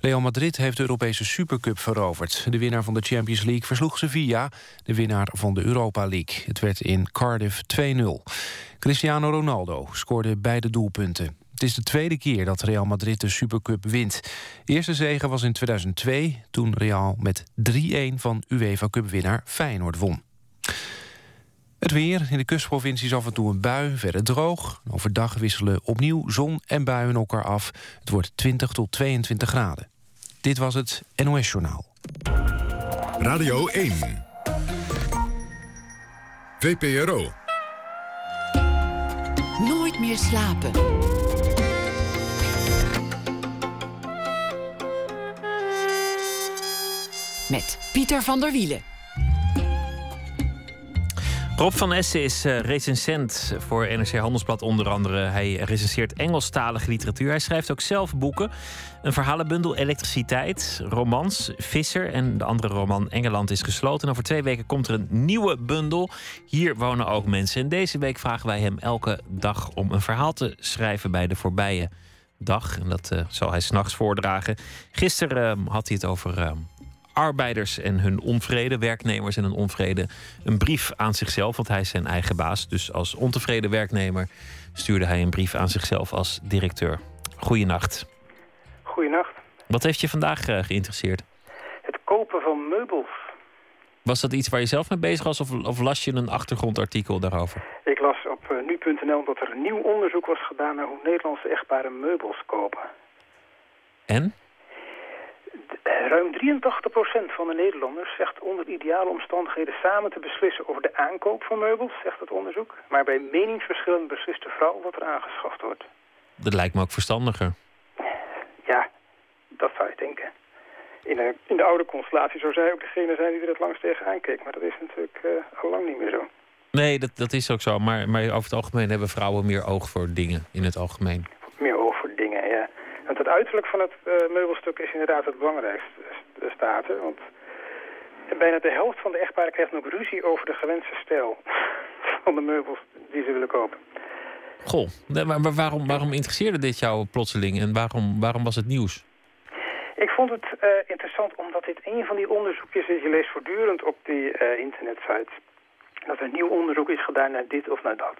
Real Madrid heeft de Europese Supercup veroverd. De winnaar van de Champions League versloeg Sevilla, de winnaar van de Europa League. Het werd in Cardiff 2-0. Cristiano Ronaldo scoorde beide doelpunten. Het is de tweede keer dat Real Madrid de Supercup wint. De eerste zege was in 2002, toen Real met 3-1 van UEFA Cup-winnaar Feyenoord won. Het weer. In de kustprovincies af en toe een bui, verder droog. Overdag wisselen opnieuw zon en buien elkaar af. Het wordt 20 tot 22 graden. Dit was het NOS Journaal. Radio 1. VPRO. Nooit meer slapen. Met Pieter van der Wielen. Rob van Essen is uh, recensent voor NRC Handelsblad onder andere. Hij recenseert Engelstalige literatuur. Hij schrijft ook zelf boeken. Een verhalenbundel Elektriciteit, romans, Visser en de andere roman Engeland is gesloten. En over twee weken komt er een nieuwe bundel. Hier wonen ook mensen. En deze week vragen wij hem elke dag om een verhaal te schrijven bij de voorbije dag. En dat uh, zal hij s'nachts voordragen. Gisteren uh, had hij het over arbeiders en hun onvrede, werknemers en hun onvrede, een brief aan zichzelf, want hij is zijn eigen baas. Dus als ontevreden werknemer stuurde hij een brief aan zichzelf als directeur. Goeienacht. Goeienacht. Wat heeft je vandaag uh, geïnteresseerd? Het kopen van meubels. Was dat iets waar je zelf mee bezig was of, of las je een achtergrondartikel daarover? Ik las op uh, nu.nl dat er een nieuw onderzoek was gedaan naar hoe Nederlandse echtparen meubels kopen. En? Ruim 83% van de Nederlanders zegt onder ideale omstandigheden samen te beslissen over de aankoop van meubels, zegt het onderzoek. Maar bij meningsverschillen beslist de vrouw wat er aangeschaft wordt. Dat lijkt me ook verstandiger. Ja, dat zou je denken. In de, in de oude constellatie zou zij ook degene zijn die er het langst tegen aankeek. Maar dat is natuurlijk uh, al lang niet meer zo. Nee, dat, dat is ook zo. Maar, maar over het algemeen hebben vrouwen meer oog voor dingen in het algemeen. Meer oog voor dingen, ja. Want het uiterlijk van het uh, meubelstuk is inderdaad het belangrijkste, de staten. Want bijna de helft van de echtparen krijgt nog ruzie over de gewenste stijl van de meubels die ze willen kopen. Goh, maar waarom, waarom interesseerde dit jou plotseling en waarom, waarom was het nieuws? Ik vond het uh, interessant omdat dit een van die onderzoekjes is. Je leest voortdurend op die uh, internetsites dat er nieuw onderzoek is gedaan naar dit of naar dat.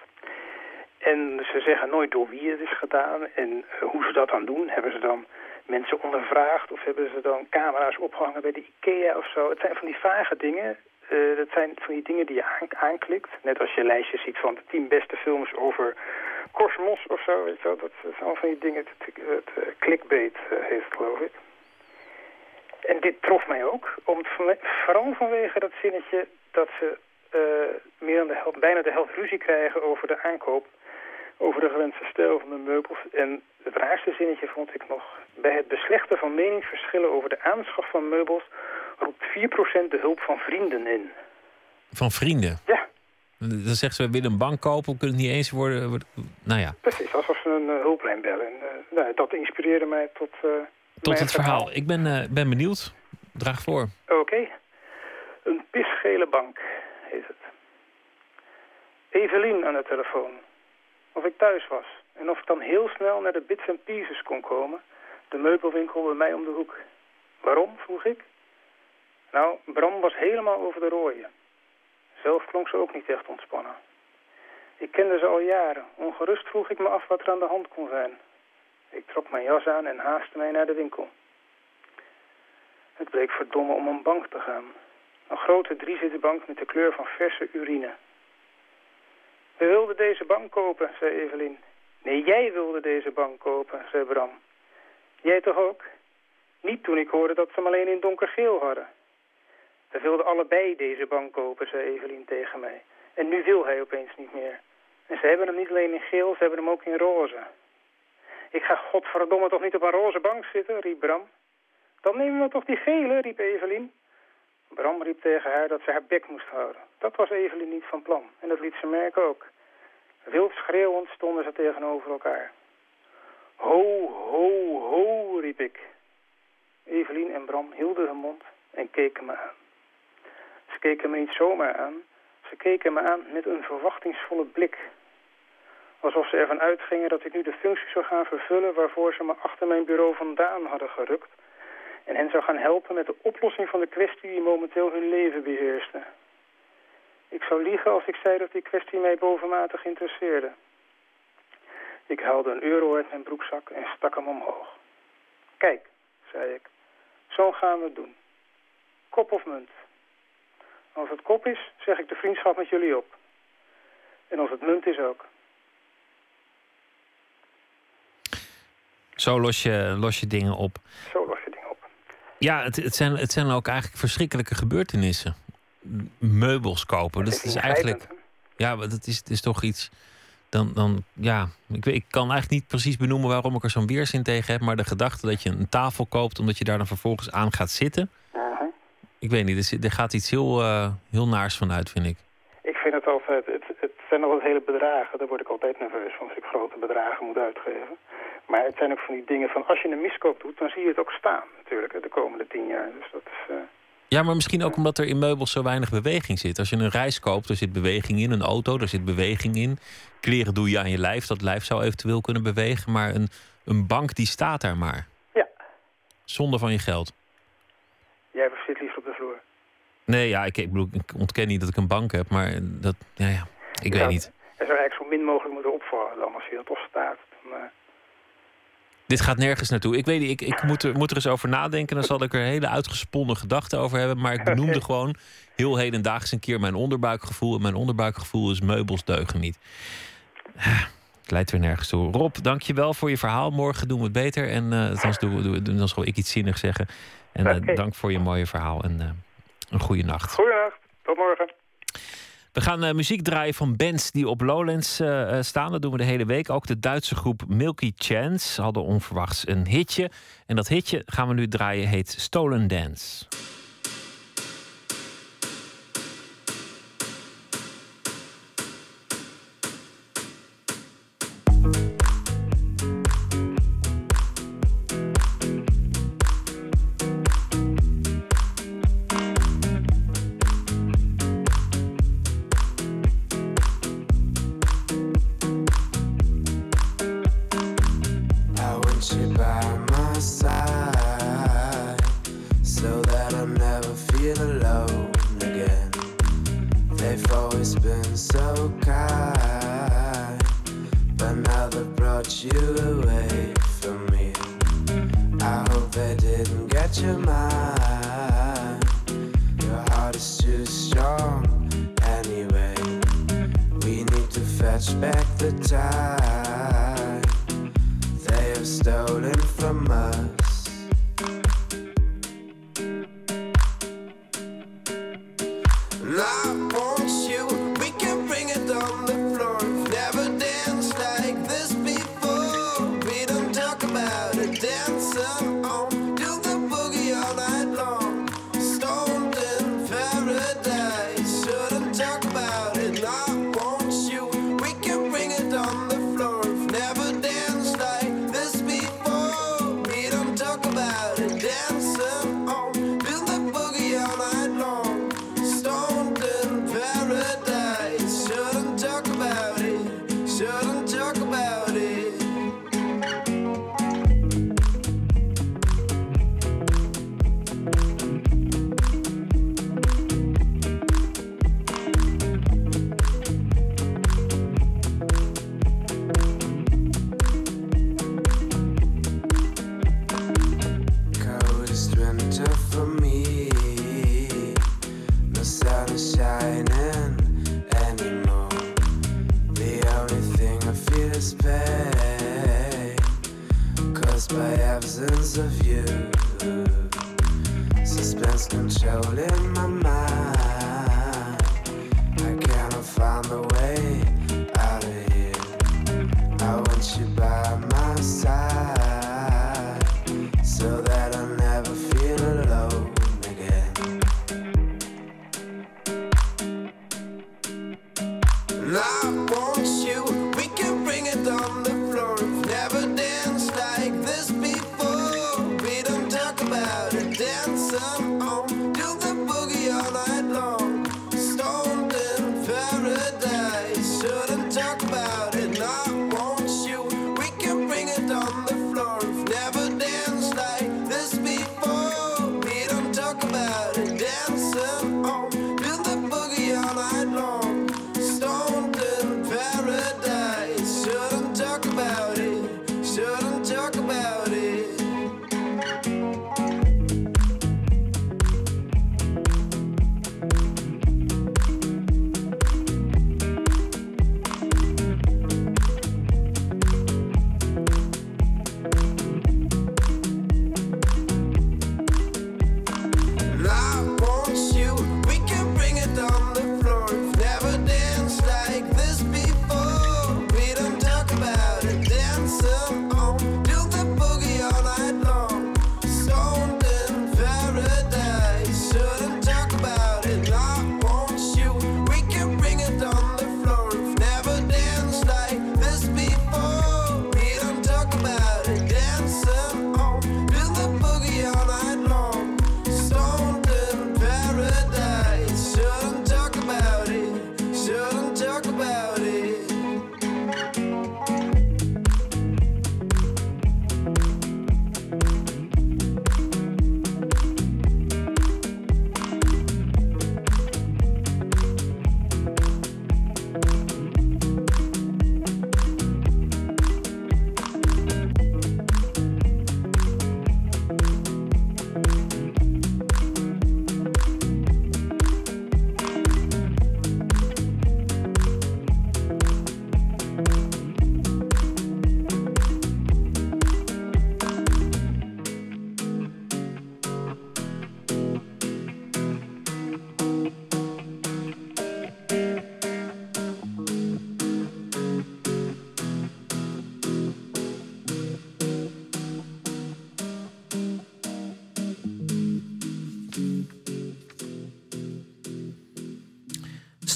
En ze zeggen nooit door wie het is gedaan en uh, hoe ze dat dan doen. Hebben ze dan mensen ondervraagd of hebben ze dan camera's opgehangen bij de IKEA of zo. Het zijn van die vage dingen. Uh, dat zijn van die dingen die je aan, aanklikt. Net als je lijstjes ziet van de tien beste films over Cosmos of zo. Weet je wel. Dat, zijn allemaal van die dingen. Het, het, het clickbait heeft geloof ik. En dit trof mij ook. Om, vooral vanwege dat zinnetje dat ze meer dan de helft, bijna de helft ruzie krijgen over de aankoop. Over de gewenste stijl van de meubels. En het raarste zinnetje vond ik nog. Bij het beslechten van meningsverschillen over de aanschaf van meubels... roept 4% de hulp van vrienden in. Van vrienden? Ja. Dan zegt ze, we willen een bank kopen, we kunnen het niet eens worden... nou ja. Precies, alsof ze een uh, hulplijn bellen. En, uh, nou, dat inspireerde mij tot... tot het verhaal. verhaal. Ik ben, ben benieuwd. Draag voor. Oké. Okay. Een pisgele bank heet het. Evelien aan de telefoon. Of ik thuis was. En of ik dan heel snel naar de Bits and Pieces kon komen. De meubelwinkel bij mij om de hoek. Waarom, vroeg ik. Nou, Bram was helemaal over de rooien. Zelf klonk ze ook niet echt ontspannen. Ik kende ze al jaren. Ongerust vroeg ik me af wat er aan de hand kon zijn. Ik trok mijn jas aan en haastte mij naar de winkel. Het bleek verdomme om een bank te gaan. Een grote driezitterbank met de kleur van verse urine. We wilden deze bank kopen, zei Evelien. Nee, jij wilde deze bank kopen, zei Bram. Jij toch ook? Niet toen ik hoorde dat ze hem alleen in donkergeel hadden. We wilden allebei deze bank kopen, zei Evelien tegen mij. En nu wil hij opeens niet meer. En ze hebben hem niet alleen in geel, ze hebben hem ook in roze. Ik ga godverdomme toch niet op een roze bank zitten, riep Bram. Dan nemen we toch die gele, riep Evelien. Bram riep tegen haar dat ze haar bek moest houden. Dat was Evelien niet van plan. En dat liet ze merken ook. Wild schreeuwend stonden ze tegenover elkaar. Ho, ho, ho, riep ik. Evelien en Bram hielden hun mond en keken me aan. Ze keken me niet zomaar aan. Ze keken me aan met een verwachtingsvolle blik. Alsof ze ervan uitgingen dat ik nu de functie zou gaan vervullen... waarvoor ze me achter mijn bureau vandaan hadden gerukt en hen zou gaan helpen met de oplossing van de kwestie die momenteel hun leven beheerste. Ik zou liegen als ik zei dat die kwestie mij bovenmatig interesseerde. Ik haalde een euro uit mijn broekzak en stak hem omhoog. Kijk, zei ik, zo gaan we het doen. Kop of munt. Als het kop is, zeg ik de vriendschap met jullie op. En als het munt is ook. Zo los je, los je dingen op. Zo los je ja, het, het, zijn, het zijn ook eigenlijk verschrikkelijke gebeurtenissen. Meubels kopen. Dat is eigenlijk. Ja, dat is, is toch iets. Dan, dan ja, ik, ik kan eigenlijk niet precies benoemen waarom ik er zo'n weerzin tegen heb. Maar de gedachte dat je een tafel koopt omdat je daar dan vervolgens aan gaat zitten. Ik weet niet, er gaat iets heel, uh, heel naars van uit, vind ik. Ik vind het altijd, het, het zijn nog wat hele bedragen. Daar word ik altijd nerveus van als ik grote bedragen moet uitgeven. Maar het zijn ook van die dingen van als je een miskoop doet, dan zie je het ook staan natuurlijk de komende tien jaar. Dus dat is, uh... Ja, maar misschien ook omdat er in meubels zo weinig beweging zit. Als je een reis koopt, er zit beweging in. Een auto, er zit beweging in. Kleren doe je aan je lijf. Dat lijf zou eventueel kunnen bewegen. Maar een, een bank, die staat daar maar. Ja. Zonder van je geld. Jij zit liever op de vloer. Nee, ja, ik, ik, bedoel, ik ontken niet dat ik een bank heb. Maar dat, ja, ja ik weet niet. Er zou eigenlijk zo min mogelijk moeten opvallen dan als je toch staat. Dan, uh... Dit gaat nergens naartoe. Ik weet niet, ik, ik moet, er, moet er eens over nadenken. Dan zal ik er hele uitgesponnen gedachten over hebben. Maar ik benoemde gewoon heel hedendaags een keer mijn onderbuikgevoel. En mijn onderbuikgevoel is meubels deugen niet. Het leidt weer nergens toe. Rob, dank je wel voor je verhaal. Morgen doen we het beter. En uh, dan, doen, doen, dan zal ik iets zinnigs zeggen. En uh, dank voor je mooie verhaal. En uh, een goede nacht. Goeienacht. Tot morgen. We gaan uh, muziek draaien van bands die op Lowlands uh, staan. Dat doen we de hele week. Ook de Duitse groep Milky Chance hadden onverwachts een hitje. En dat hitje gaan we nu draaien heet Stolen Dance.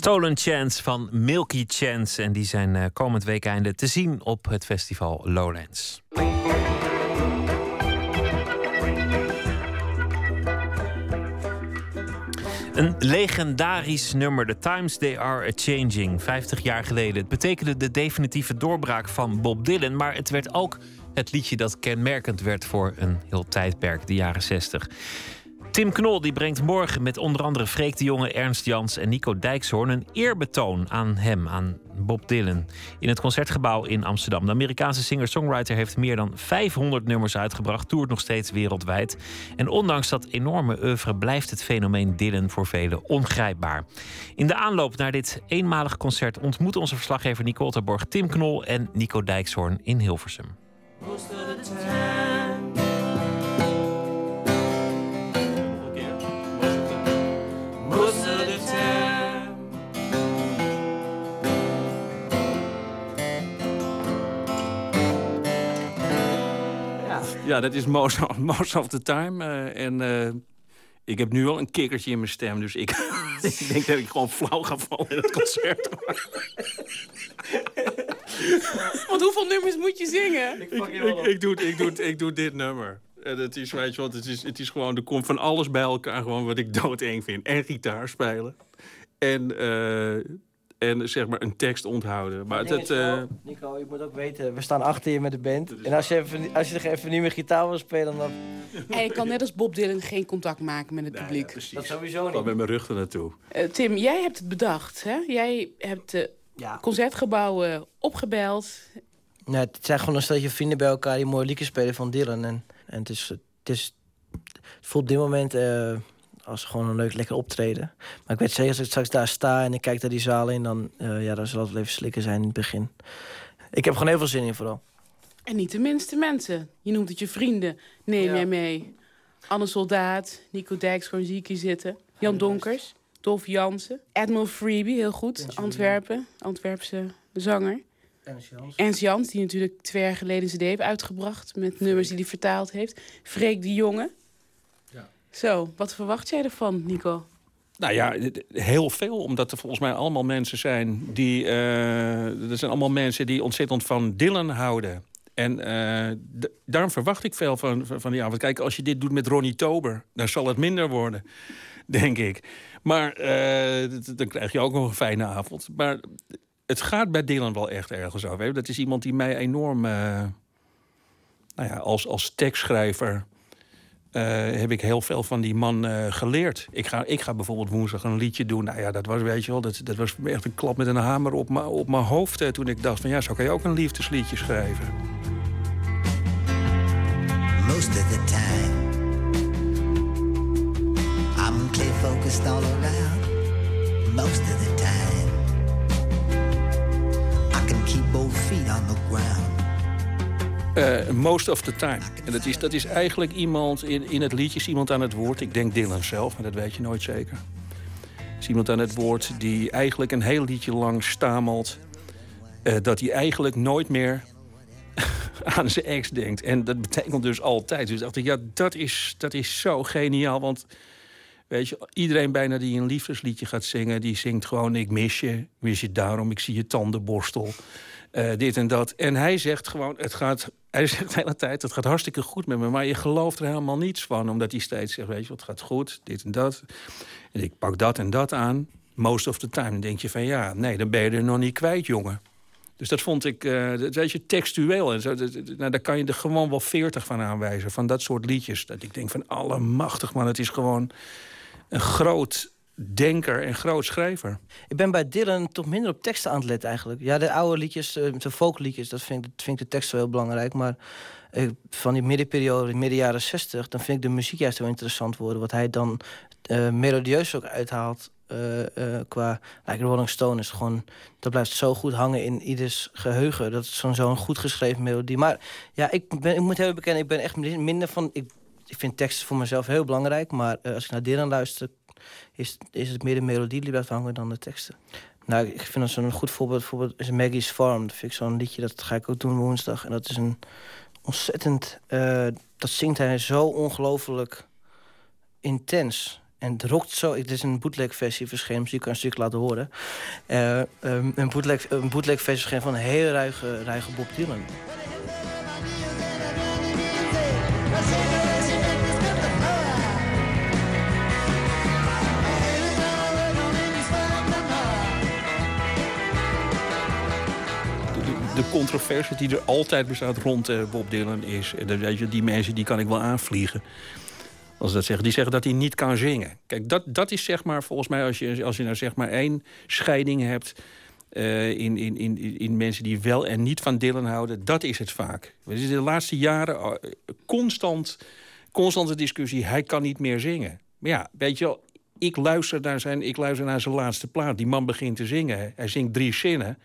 Stolen Chance van Milky Chance. En die zijn uh, komend weekende te zien op het festival Lowlands. Een legendarisch nummer, The Times They Are A Changing, 50 jaar geleden. Het betekende de definitieve doorbraak van Bob Dylan, maar het werd ook het liedje dat kenmerkend werd voor een heel tijdperk, de jaren 60. Tim Knol die brengt morgen met onder andere Freek de Jonge, Ernst Jans en Nico Dijkshoorn een eerbetoon aan hem, aan Bob Dylan, in het concertgebouw in Amsterdam. De Amerikaanse singer-songwriter heeft meer dan 500 nummers uitgebracht, toert nog steeds wereldwijd. En ondanks dat enorme oeuvre blijft het fenomeen Dylan voor velen ongrijpbaar. In de aanloop naar dit eenmalig concert ontmoeten onze verslaggever Nicole Terborg Tim Knol en Nico Dijkshoorn in Hilversum. Ja, dat is most, most of the time. Uh, en uh, ik heb nu al een kikkertje in mijn stem. Dus ik, ik denk dat ik gewoon flauw ga vallen in het concert. Want hoeveel nummers moet je zingen? Ik, ik, ik, doe, ik, doe, ik doe dit nummer. En het is, weet je wat, het is, het is gewoon, er komt van alles bij elkaar. Gewoon wat ik doodeng vind. En gitaar spelen. En uh, en zeg maar een tekst onthouden. Maar het, uh... Nico, je moet ook weten, we staan achter je met de band. En als je, even, als je even niet meer gitaar wil spelen, dan... En je kan net als Bob Dylan geen contact maken met het publiek. Ja, dat sowieso niet. Ik met mijn rug er naartoe. Uh, Tim, jij hebt het bedacht, hè? Jij hebt de ja. concertgebouwen opgebeld. Nee, het zijn gewoon een steltje vrienden bij elkaar die mooie liedjes spelen van Dylan. En, en het is... Het is voor op dit moment... Uh, als gewoon een leuk lekker optreden. Maar ik weet zeker als ik straks daar sta en ik kijk naar die zaal in, dan, uh, ja, dan zal het wel even slikken zijn in het begin. Ik heb gewoon heel veel zin in vooral. En niet de minste mensen. Je noemt het je vrienden. Neem ja. jij mee. Anne Soldaat, Nico Dijks, gewoon zie ik hier zitten. Jan Donkers, Dolf Jansen. Admiral Freebie, heel goed. Antwerpen, Antwerpse zanger. Ernst Jans. Ernst Jans, die natuurlijk twee jaar geleden zijn heeft uitgebracht... met nummers die hij vertaald heeft. Freek de Jonge. Zo, wat verwacht jij ervan, Nico? Nou ja, heel veel. Omdat er volgens mij allemaal mensen zijn die... Uh, er zijn allemaal mensen die ontzettend van Dylan houden. En uh, daarom verwacht ik veel van, van, van die avond. Kijk, als je dit doet met Ronnie Tober... dan zal het minder worden, denk ik. Maar uh, dan krijg je ook nog een fijne avond. Maar het gaat bij Dylan wel echt ergens over. Dat is iemand die mij enorm... nou ja, als, als tekstschrijver uh, heb ik heel veel van die man uh, geleerd. Ik ga, ik ga bijvoorbeeld woensdag een liedje doen. Nou ja, dat was, weet je wel, dat, dat was echt een klap met een hamer op, op mijn hoofd. Toen ik dacht van ja, zo kan je ook een liefdesliedje schrijven. Most of the time I'm clear focused all around Most of the time can keep both feet on the ground uh, most of the time. En dat is, dat is eigenlijk iemand in, in het liedje, iemand aan het woord. Ik denk Dylan zelf, maar dat weet je nooit zeker. Is iemand aan het woord die eigenlijk een heel liedje lang stamelt. Uh, dat hij eigenlijk nooit meer aan zijn ex denkt. En dat betekent dus altijd. Dus dacht ik, ja, dat is, dat is zo geniaal. Want weet je, iedereen bijna die een liefdesliedje gaat zingen... die zingt gewoon, ik mis je, mis je daarom, ik zie je tandenborstel. Uh, dit en dat. En hij zegt gewoon, het gaat hij zegt de hele tijd, het gaat hartstikke goed met me. Maar je gelooft er helemaal niets van. Omdat hij steeds zegt, weet je, het gaat goed, dit en dat. En ik pak dat en dat aan. Most of the time. Denk je van, ja, nee, dan ben je er nog niet kwijt, jongen. Dus dat vond ik, uh, dat weet je, textueel. En zo, nou, daar kan je er gewoon wel veertig van aanwijzen. Van dat soort liedjes. Dat ik denk van, allemachtig, man. Het is gewoon een groot denker en groot schrijver. Ik ben bij Dylan toch minder op teksten aan het letten eigenlijk. Ja, de oude liedjes, eh, de folkliedjes, dat vind ik, vind ik de tekst wel heel belangrijk. Maar eh, van die middenperiode, midden jaren 60, dan vind ik de muziek juist wel interessant worden. Wat hij dan uh, melodieus ook uithaalt. Qua like Rolling Stone is gewoon dat blijft zo goed hangen in ieders geheugen dat is zo'n zo'n goed geschreven melodie maar ja ik ben ik moet heel bekennen ik ben echt minder van ik, ik vind teksten voor mezelf heel belangrijk maar als ik naar Dylan luister is, is het meer de melodie die blijft hangen dan de teksten. Nou, ik vind dat zo'n goed voorbeeld, bijvoorbeeld is Maggie's Farm. Dat vind ik zo'n liedje, dat ga ik ook doen woensdag. En dat is een ontzettend... Uh, dat zingt hij zo ongelooflijk intens. En het rokt zo. Het is een bootleg versie verschenen. Misschien kan een stuk laten horen. Uh, um, een, bootleg, een bootleg van een hele ruige, ruige Bob Dylan. De controverse die er altijd bestaat rond uh, Bob Dylan is... Weet je, die mensen die kan ik wel aanvliegen. Als dat zeggen. Die zeggen dat hij niet kan zingen. Kijk, dat, dat is zeg maar volgens mij... als je, als je nou zeg maar één scheiding hebt... Uh, in, in, in, in mensen die wel en niet van Dylan houden... dat is het vaak. We zitten de laatste jaren constant, constante discussie... hij kan niet meer zingen. Maar ja, weet je wel... Ik luister, naar zijn, ik luister naar zijn laatste plaat. Die man begint te zingen. Hij zingt drie zinnen.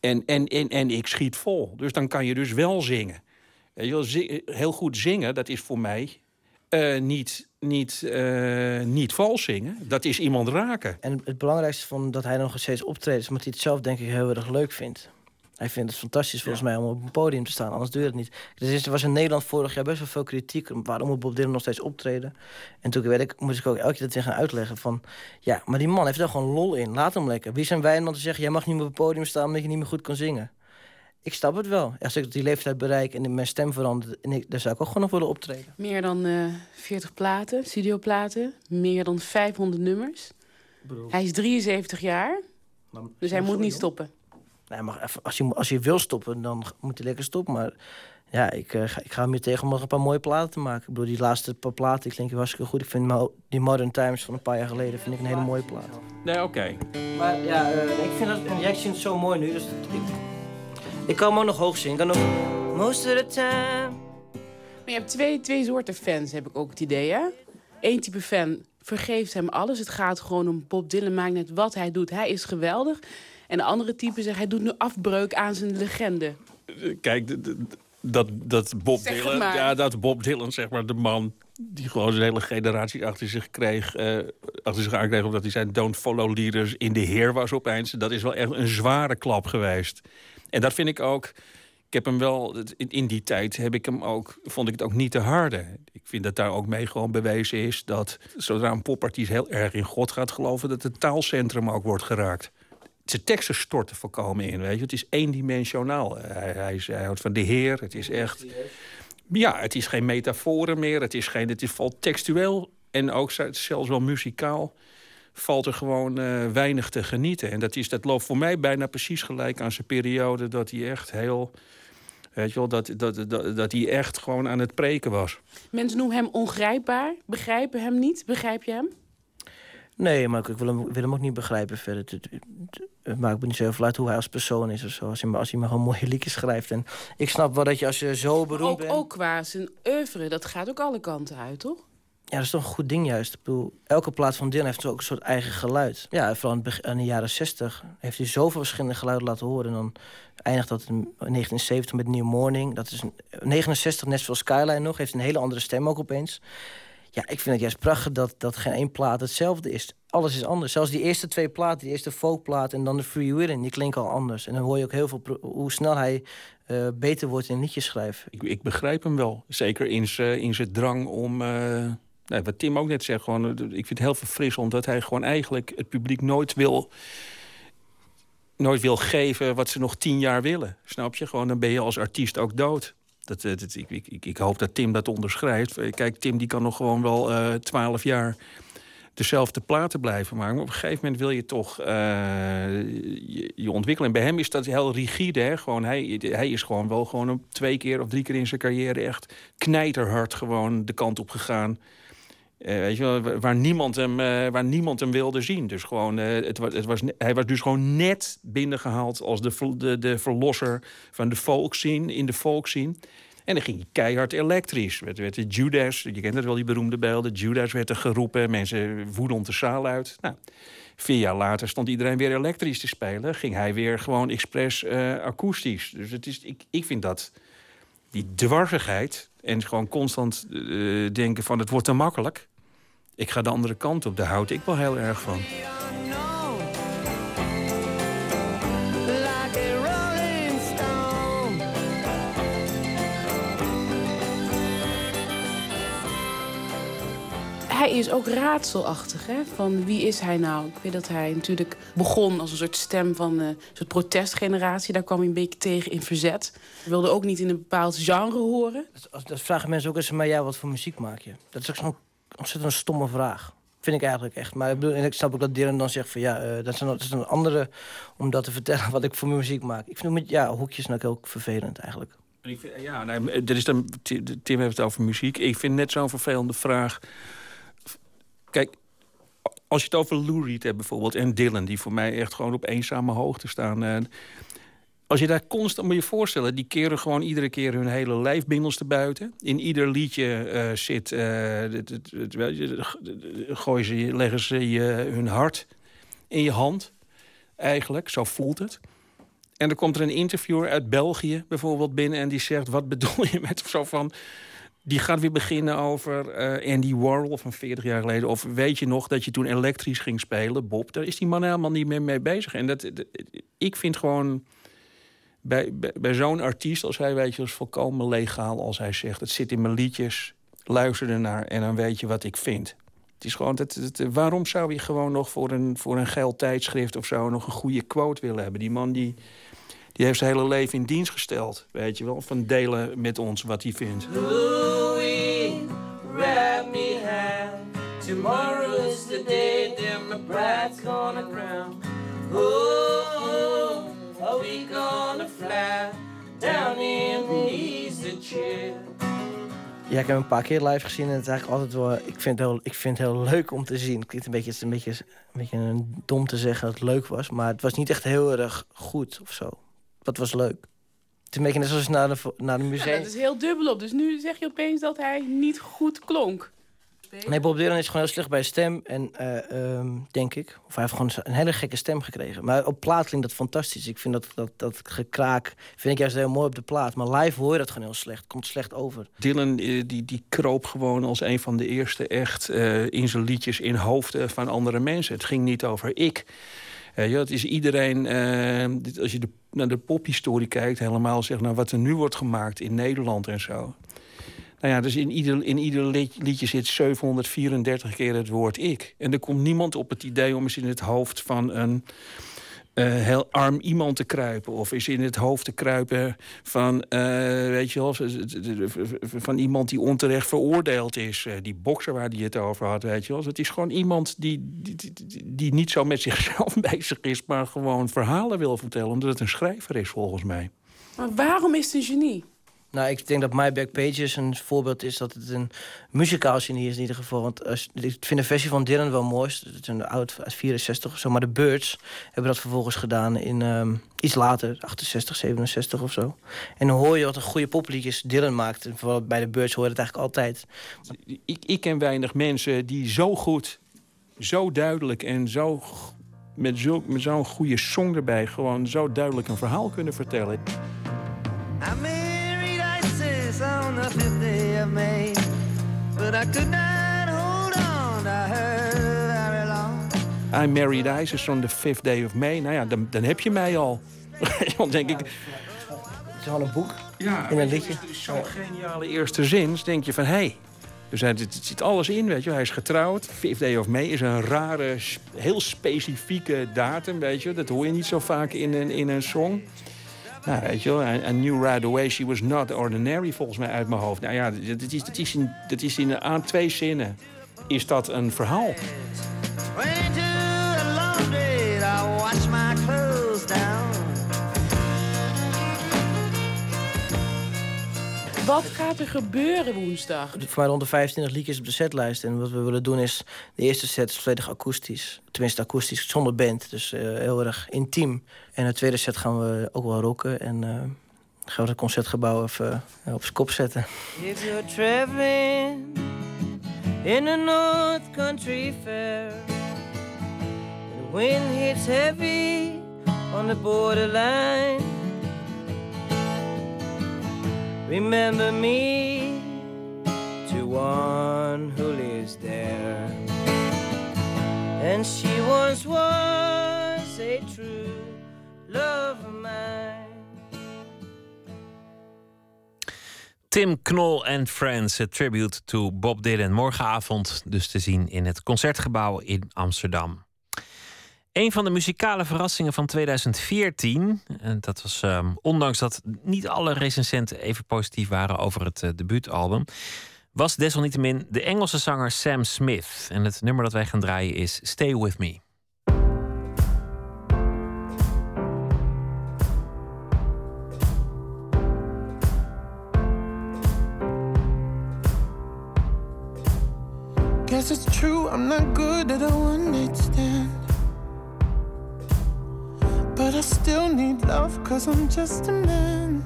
En, en, en, en ik schiet vol. Dus dan kan je dus wel zingen. Heel goed zingen, dat is voor mij uh, niet, niet, niet vals zingen. Dat is iemand raken. En het belangrijkste van dat hij nog steeds optreedt... is omdat hij het zelf denk ik heel erg leuk vindt. Hij vindt het fantastisch volgens mij om op een podium te staan. Anders doe je het niet. Dus er was in Nederland vorig jaar best wel veel kritiek... waarom moet Bob Dylan nog steeds optreden. En toen werd ik, moest ik ook elke keer dat weer gaan uitleggen van... ja, maar die man heeft er gewoon lol in. Laat hem lekker. Wie zijn wij dan te zeggen... jij mag niet meer op het podium staan omdat je niet meer goed kan zingen? Ik snap het wel. Als ik die leeftijd bereik en mijn stem verandert... En ik, dan zou ik ook gewoon nog willen optreden. Meer dan uh, eh, 40 platen, studioplaten. Meer dan 500 nummers. Hij is 73 jaar. dus hij moet niet stoppen. Nee, maar als, je, als je wil stoppen, dan moet je lekker stoppen. Maar ja, ik, uh, ga, ik ga meer tegen om nog een paar mooie platen te maken. Ik bedoel, die laatste paar platen, ik denk hartstikke goed. Ik vind die Modern Times van een paar jaar geleden vind ik een hele mooie plaat. Nee, oké. Maar ja, uh, ik vind dat, zingt zo mooi nu, dus ik, ik kan hem ook nog hoog zingen. Ik kan nog most of the time. Maar je hebt twee, twee soorten fans, heb ik ook het idee, hè? Eén type fan vergeeft hem alles. Het gaat gewoon om Bob Dylan, maakt net wat hij doet. Hij is geweldig. En de andere type zegt, hij doet nu afbreuk aan zijn legende. Kijk, dat, dat, Bob Dylan, ja, dat Bob Dylan, zeg maar, de man die gewoon zijn hele generatie achter zich kreeg, uh, achter zich aankreeg, omdat hij zijn Don't Follow Leaders in de Heer was opeens. Dat is wel echt een zware klap geweest. En dat vind ik ook. Ik heb hem wel, in die tijd heb ik hem ook, vond ik het ook niet te harde. Ik vind dat daar ook mee gewoon bewezen is dat zodra een popartiest heel erg in God gaat geloven, dat het taalcentrum ook wordt geraakt zijn teksten storten voorkomen in. Weet je? Het is eendimensionaal. Hij, hij, hij houdt van de Heer. Het is echt. Ja, het is geen metaforen meer. Het is geen. Het is valt textueel en ook zelfs wel muzikaal. Valt er gewoon uh, weinig te genieten. En dat, is, dat loopt voor mij bijna precies gelijk aan zijn periode dat hij echt heel. Weet je wel, dat, dat, dat, dat hij echt gewoon aan het preken was. Mensen noemen hem ongrijpbaar, begrijpen hem niet. Begrijp je hem? Nee, maar ik wil hem, wil hem ook niet begrijpen verder. Het, het, maakt me niet zo veel uit hoe hij als persoon is of zo. Als hij, als hij maar gewoon mooie liedjes schrijft. En ik snap wel dat je als je zo beroemd ook, bent... Ook qua zijn oeuvre, dat gaat ook alle kanten uit, toch? Ja, dat is toch een goed ding juist. Ik bedoel, elke plaat van Dylan heeft ook een soort eigen geluid. Ja, vooral in de jaren 60 heeft hij zoveel verschillende geluiden laten horen. En dan eindigt dat in 1970 met New Morning. Dat is 69, net zoals Skyline nog. Heeft een hele andere stem ook opeens. Ja, ik vind het juist prachtig dat, dat geen één plaat hetzelfde is. Alles is anders. Zelfs die eerste twee platen, die eerste folkplaat en dan de Free Willing, die klinken al anders. En dan hoor je ook heel veel hoe snel hij uh, beter wordt in liedjes schrijven. Ik, ik, begrijp hem wel. Zeker in zijn drang om. Uh, wat Tim ook net zegt, gewoon, ik vind het heel verfrissend omdat hij gewoon eigenlijk het publiek nooit wil nooit wil geven wat ze nog tien jaar willen. Snap je? Gewoon, dan ben je als artiest ook dood. Dat, eh, ik, ik, ik, hoop dat Tim dat onderschrijft. Eh, kijk, Tim die kan nog gewoon wel eh, twaalf jaar dezelfde platen blijven maken. Maar op een gegeven moment wil je toch je, je, ontwikkelen. En bij hem is dat heel rigide. Hè? Gewoon, hij, hij is gewoon wel gewoon twee keer of drie keer in zijn carrière... echt knijterhard gewoon de kant op gegaan. Weet je wel, waar, niemand hem, waar niemand hem wilde zien. Dus gewoon, het, het was, hij was dus gewoon net binnengehaald als de, de, de verlosser van de folkscene, in de folkscene. En dan ging hij keihard elektrisch. Werd, de Judas, je kent het wel, die beroemde beelden. Judas werd er geroepen, mensen woedend de zaal uit. Nou, vier jaar later stond iedereen weer elektrisch te spelen. Ging hij weer gewoon expres akoestisch. Dus het is, ik, ik vind dat die dwarsigheid... en gewoon constant denken van het wordt te makkelijk... ik ga de andere kant op, daar houd ik wel heel erg van. hij is ook raadselachtig. Hè? Van wie is hij nou? Ik weet dat hij natuurlijk begon als een soort stem van een soort protestgeneratie. Daar kwam hij een beetje tegen in verzet. Hij wilde ook niet in een bepaald genre horen. Dat, dat vragen mensen ook eens, maar ja, wat voor muziek maak je? Dat is ook zo'n ontzettend stomme vraag. Vind ik eigenlijk echt. Maar ik, bedoel, en ik snap ook dat Dylan dan zegt van ja, uh, dat, is een, andere om dat te vertellen wat ik voor muziek maak. Ik vind met ja, hoekjes nou ook vervelend eigenlijk. Ik vind, ja, nee, dit is dan, Tim heeft het over muziek. Ik vind net zo'n vervelende vraag. Kijk, als je het over Lou Reed hebt bijvoorbeeld... en Dylan, die voor mij echt gewoon op eenzame hoogte staan... Uh, als je daar constant moet je voorstellen, die keren gewoon iedere keer hun hele lijfbindels te buiten. In ieder liedje uh, zit, uh, gooien ze, leggen ze je, hun hart in je hand. Eigenlijk, zo voelt het. En dan komt er een interviewer uit België bijvoorbeeld binnen... en die zegt, wat bedoel je met zo van... Die gaat weer beginnen over uh, Andy Warhol van 40 jaar geleden. Of weet je nog dat je toen elektrisch ging spelen, Bob? Daar is die man helemaal niet meer mee bezig. En dat, ik vind gewoon bij, bij, zo'n artiest als hij, weet je, is volkomen legaal als hij zegt... het zit in mijn liedjes, luister ernaar en dan weet je wat ik vind. Het is gewoon, dat, waarom zou je gewoon nog voor een, voor een geil tijdschrift of zo... nog een goede quote willen hebben? Die man die, die heeft zijn hele leven in dienst gesteld, weet je wel. Van delen met ons wat hij vindt. Gonna fly down in the easy chair? Ja, ik heb hem een paar keer live gezien en het is eigenlijk altijd wel. Ik vind het heel, ik vind het heel leuk om te zien. Het klinkt een beetje, een beetje, een beetje dom te zeggen dat het leuk was, maar het was niet echt heel erg goed of zo dat was leuk. Het is een beetje net zoals naar de, naar de museum. Ja, dat is heel dubbel op. Dus nu zeg je opeens dat hij niet goed klonk. Nee, Bob Dylan is gewoon heel slecht bij stem. En uh, um, denk ik. Of hij heeft gewoon een hele gekke stem gekregen. Maar op plaat klinkt dat fantastisch. Ik vind dat, dat, dat gekraak vind ik juist heel mooi op de plaat. Maar live hoor je dat gewoon heel slecht. Komt slecht over. Dylan eh, die, die kroop gewoon als een van de eerste echt uh, in zijn liedjes in hoofden van andere mensen. Het ging niet over ik. Ja, het is iedereen, uh, als je de, naar de pophistorie kijkt... helemaal zeg, nou, wat er nu wordt gemaakt in Nederland en zo. Nou ja, dus in ieder, in ieder liedje zit 734 keer het woord ik. En er komt niemand op het idee om eens in het hoofd van een uh, heel arm iemand te kruipen. Of is in het hoofd te kruipen van, uh, weet je wel, van iemand die onterecht veroordeeld is. Uh, die bokser waar die het over had, weet je wel. Het is gewoon iemand die, die, die, die, niet zo met zichzelf bezig is... maar gewoon verhalen wil vertellen, omdat het een schrijver is, volgens mij. Maar waarom is het een genie? Nou, ik denk dat My Back Pages een voorbeeld is dat het een muzikaal genie is in ieder geval. Want als, ik vind de versie van Dylan wel mooi. Het is een oud uit 64 of zo. Maar de Birds hebben dat vervolgens gedaan in um, iets later, 68, 67 of zo. En dan hoor je wat een goede popliedjes Dylan maakt. En vooral bij de Birds hoor je het eigenlijk altijd. Ik, ik ken weinig mensen die zo goed, zo duidelijk en zo met zo'n met zo'n goede song erbij... gewoon zo duidelijk een verhaal kunnen vertellen. On the fifth day of May. But I could not hold on to her very long. I Married Isis on the fifth day of May. Nou ja, dan, dan heb je mij al. dan denk ik... Het is gewoon een boek ja, in een liedje. Zo'n geniale eerste zin. Dus denk je van, hé... Hey, dus het, het zit alles in, weet je. Hij is getrouwd. Fifth Day of May is een rare, heel specifieke datum, weet je. Dat hoor je niet zo vaak in een, in een song. Nou, weet je wel, I, knew right away she was not ordinary, volgens mij uit mijn hoofd. Nou ja, dat is, is, in, dat is in aan twee zinnen is dat een verhaal. Wat gaat er gebeuren woensdag? Voor mij rond de 25 liedjes op de setlijst. En wat we willen doen is... De eerste set is volledig akoestisch. Tenminste akoestisch, zonder band. Dus uh, heel erg intiem. En de tweede set gaan we ook wel rocken. En uh, gaan we het concertgebouw even uh, op zijn kop zetten. If you're traveling in a North Country Fair The wind hits heavy on the borderline Remember me to one who lives there. And she once was a true love of mine. Tim Knol and Friends, a tribute to Bob Dylan. Morgenavond dus te zien in het Concertgebouw in Amsterdam. Een van de muzikale verrassingen van 2014, en dat was um, ondanks dat niet alle recensenten even positief waren over het uh, debuutalbum, was desalniettemin de Engelse zanger Sam Smith. En het nummer dat wij gaan draaien is Stay With Me. Guess it's true, I'm not good at a. But I still need love, cause I'm just a man.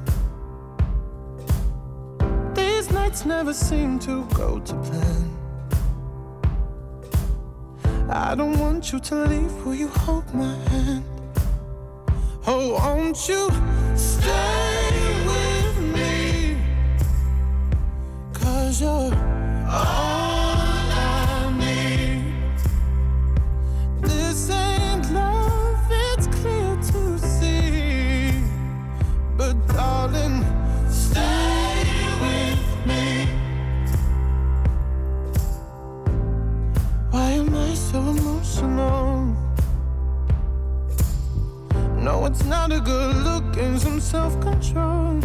These nights never seem to go to plan. I don't want you to leave, will you hold my hand? Oh, won't you stay with me? Cause you're all. Emotional? No, it's not a good look and some self control.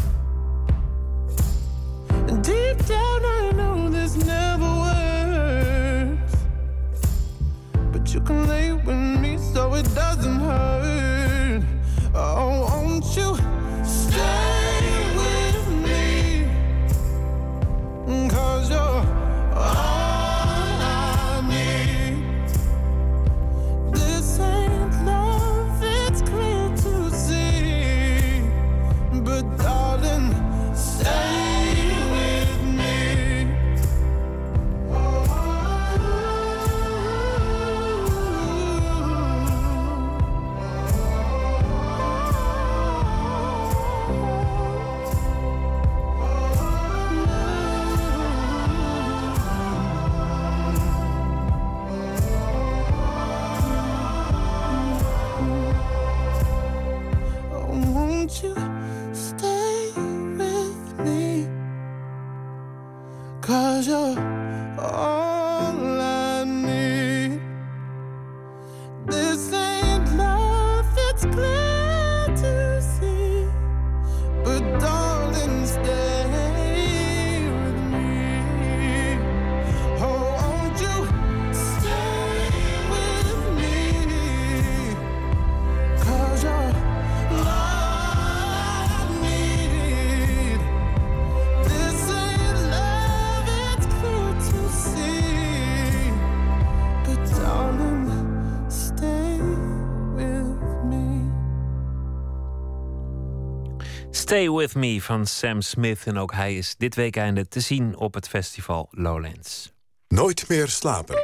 Stay With Me van Sam Smith. En ook hij is dit weekende te zien op het festival Lowlands. Nooit meer slapen.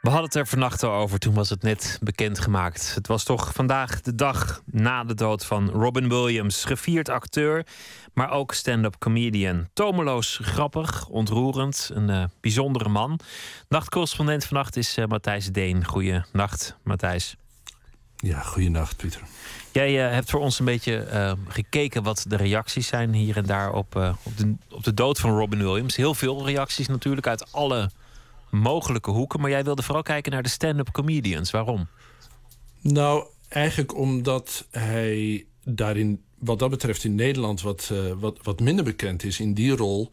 We hadden het er vannacht al over, toen was het net bekendgemaakt. Het was toch vandaag de dag na de dood van Robin Williams. Gevierd acteur, maar ook stand-up comedian. Tomeloos grappig, ontroerend, een uh, bijzondere man. Nachtcorrespondent vannacht is uh, Matthijs Deen. Goeienacht, Matthijs. Ja, goeienacht, Pieter. Jij uh, hebt voor ons een beetje uh, gekeken wat de reacties zijn hier en daar op, uh, op, de, op de dood van Robin Williams. Heel veel reacties natuurlijk uit alle mogelijke hoeken. Maar jij wilde vooral kijken naar de stand-up comedians. Waarom? Nou, eigenlijk omdat hij daarin, wat dat betreft, in Nederland wat, wat, wat minder bekend is in die rol.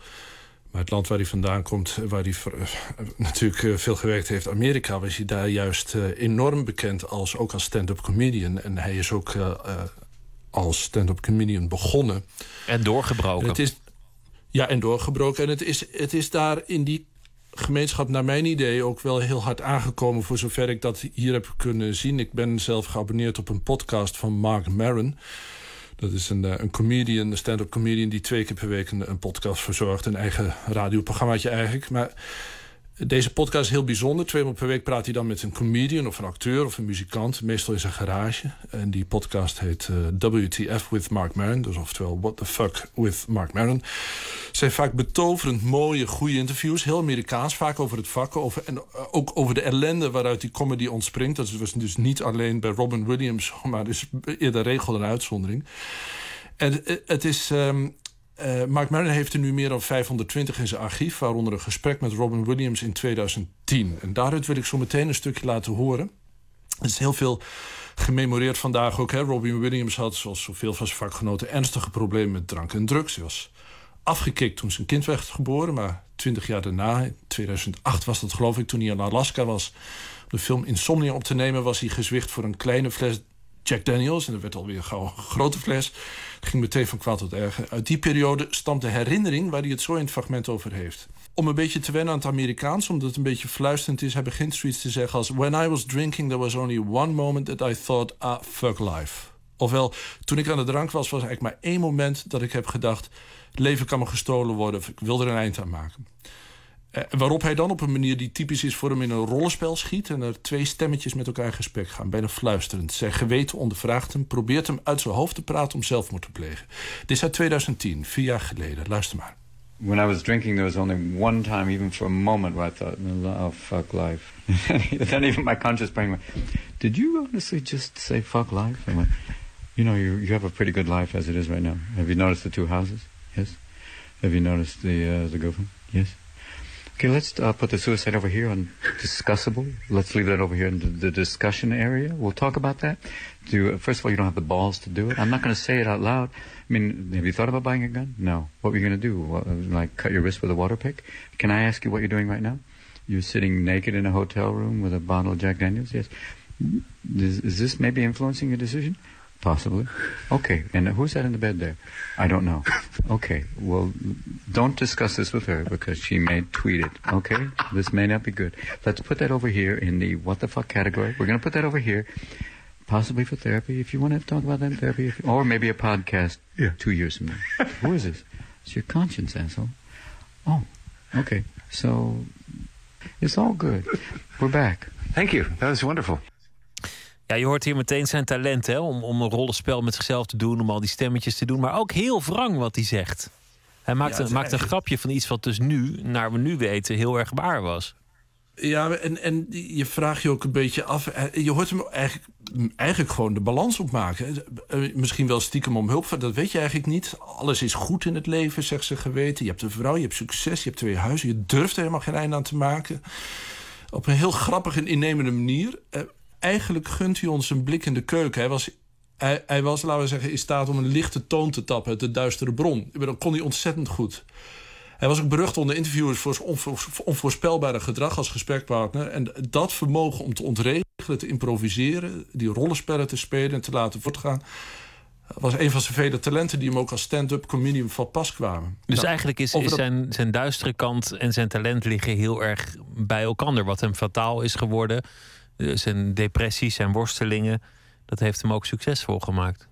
Maar het land waar hij vandaan komt, waar hij uh, natuurlijk uh, veel gewerkt heeft, Amerika, was hij daar juist enorm bekend als ook als stand-up comedian. En hij is ook als stand-up comedian begonnen. En doorgebroken. En het is, ja, en doorgebroken. En het is, het is daar in die gemeenschap, naar mijn idee, ook wel heel hard aangekomen. Voor zover ik dat hier heb kunnen zien. Ik ben zelf geabonneerd op een podcast van Mark Maron. Dat is een, een comedian, een stand-up comedian... die twee keer per week een, een podcast verzorgt. Een eigen radioprogrammaatje eigenlijk. Maar Deze podcast is heel bijzonder. Twee keer per week praat hij dan met een comedian of een acteur of een muzikant. Meestal in zijn garage. En die podcast heet uh, WTF with Mark Maron. Dus oftewel What the Fuck with Mark Maron. Zijn vaak betoverend mooie, goede interviews. Heel Amerikaans, vaak over het vak. En ook over de ellende waaruit die comedy ontspringt. Dat was dus niet alleen bij Robin Williams, maar is eerder regel dan uitzondering. En het is... Um, uh, Mark Maron heeft er nu meer dan 520 in zijn archief, waaronder een gesprek met Robin Williams in 2010. En daaruit wil ik zo meteen een stukje laten horen. Er is heel veel gememoreerd vandaag ook. Hè. Robin Williams had, zoals zoveel van zijn vakgenoten, ernstige problemen met drank en drugs. Hij was afgekikt toen zijn kind werd geboren, maar 20 jaar daarna, in 2008 was dat geloof ik, toen hij in Alaska was, de film Insomnia op te nemen, was hij gezwicht voor een kleine fles Jack Daniels. En dat werd alweer gauw een grote fles. Het ging meteen van kwaad tot erger. Uit die periode stamt de herinnering waar hij het zo in het fragment over heeft. Om een beetje te wennen aan het Amerikaans, omdat het een beetje fluisterend is, hij begint zoiets te zeggen als: When I was drinking, there was only one moment that I thought, ah, fuck life. Ofwel, toen ik aan de drank was, was eigenlijk maar één moment dat ik heb gedacht: leven kan me gestolen worden, of ik wil er een eind aan maken. Uh, waarop hij dan op een manier die typisch is voor hem in een rollenspel schiet... en er twee stemmetjes met elkaar in gesprek gaan, bijna fluisterend. Zijn geweten ondervraagt hem, probeert hem uit zijn hoofd te praten om zelfmoord te plegen. Dit is uit 2010, vier jaar geleden. Luister maar. When I was drinking, there was only one time, even for a moment, where I thought, oh, fuck life. then even my conscious brain went, did you honestly just say fuck life? I'm like, you know, you, you have a pretty good life as it is right now. Have you noticed the two houses? Yes. Have you noticed the, uh, the girlfriend? Yes. Okay, let's uh, put the suicide over here on discussable. Let's leave that over here in the, discussion area. We'll talk about that. Do first of all, you don't have the balls to do it. I'm not going to say it out loud. I mean, have you thought about buying a gun? No. What were you going to do? Like cut your wrist with a water pick? Can I ask you what you're doing right now? You're sitting naked in a hotel room with a bottle of Jack Daniels. Yes. Is, is this maybe influencing your decision? Possibly. Okay, and who's that in the bed there? I don't know. Okay, well, don't discuss this with her because she may tweet it. Okay, this may not be good. Let's put that over here in the what the fuck category. We're going to put that over here, possibly for therapy if you want to talk about that in therapy, if, or maybe a podcast yeah. two years from now. Who is this? It's your conscience, asshole. Oh, okay. So it's all good. We're back. Thank you. That was wonderful. Ja, je hoort hier meteen zijn talent hè, om, om een rollenspel met zichzelf te doen, om al die stemmetjes te doen. Maar ook heel wrang wat hij zegt. Hij maakt, een, maakt een grapje van iets wat dus nu, naar we nu weten, heel erg waar was. Ja, en, en je vraagt je ook een beetje af. Eh, je hoort hem eigenlijk, eigenlijk gewoon de balans opmaken. Eh, misschien wel stiekem om hulp. Dat weet je eigenlijk niet. Alles is goed in het leven, zegt ze geweten. Je hebt een vrouw, je hebt succes, je hebt twee huizen. Je durft er helemaal geen einde aan te maken. Op een heel grappige en innemende manier. Eigenlijk gunt hij ons een blik in de keuken. Hij was, hij, hij was, laten we zeggen, in staat om een lichte toon te tappen uit de duistere bron. Dat kon hij ontzettend goed. Hij was ook berucht onder interviewers voor zijn onvoorspelbare gedrag als gesprekpartner. En dat vermogen om te ontregelen, te improviseren, die rollenspellen te spelen en te laten voortgaan was een van zijn vele talenten die hem ook als stand-up comedian van pas kwamen. Dus nou, eigenlijk is, is zijn, zijn duistere kant en zijn talent liggen heel erg bij elkaar. Wat hem fataal is geworden, zijn depressies, zijn worstelingen, dat heeft hem ook succesvol gemaakt.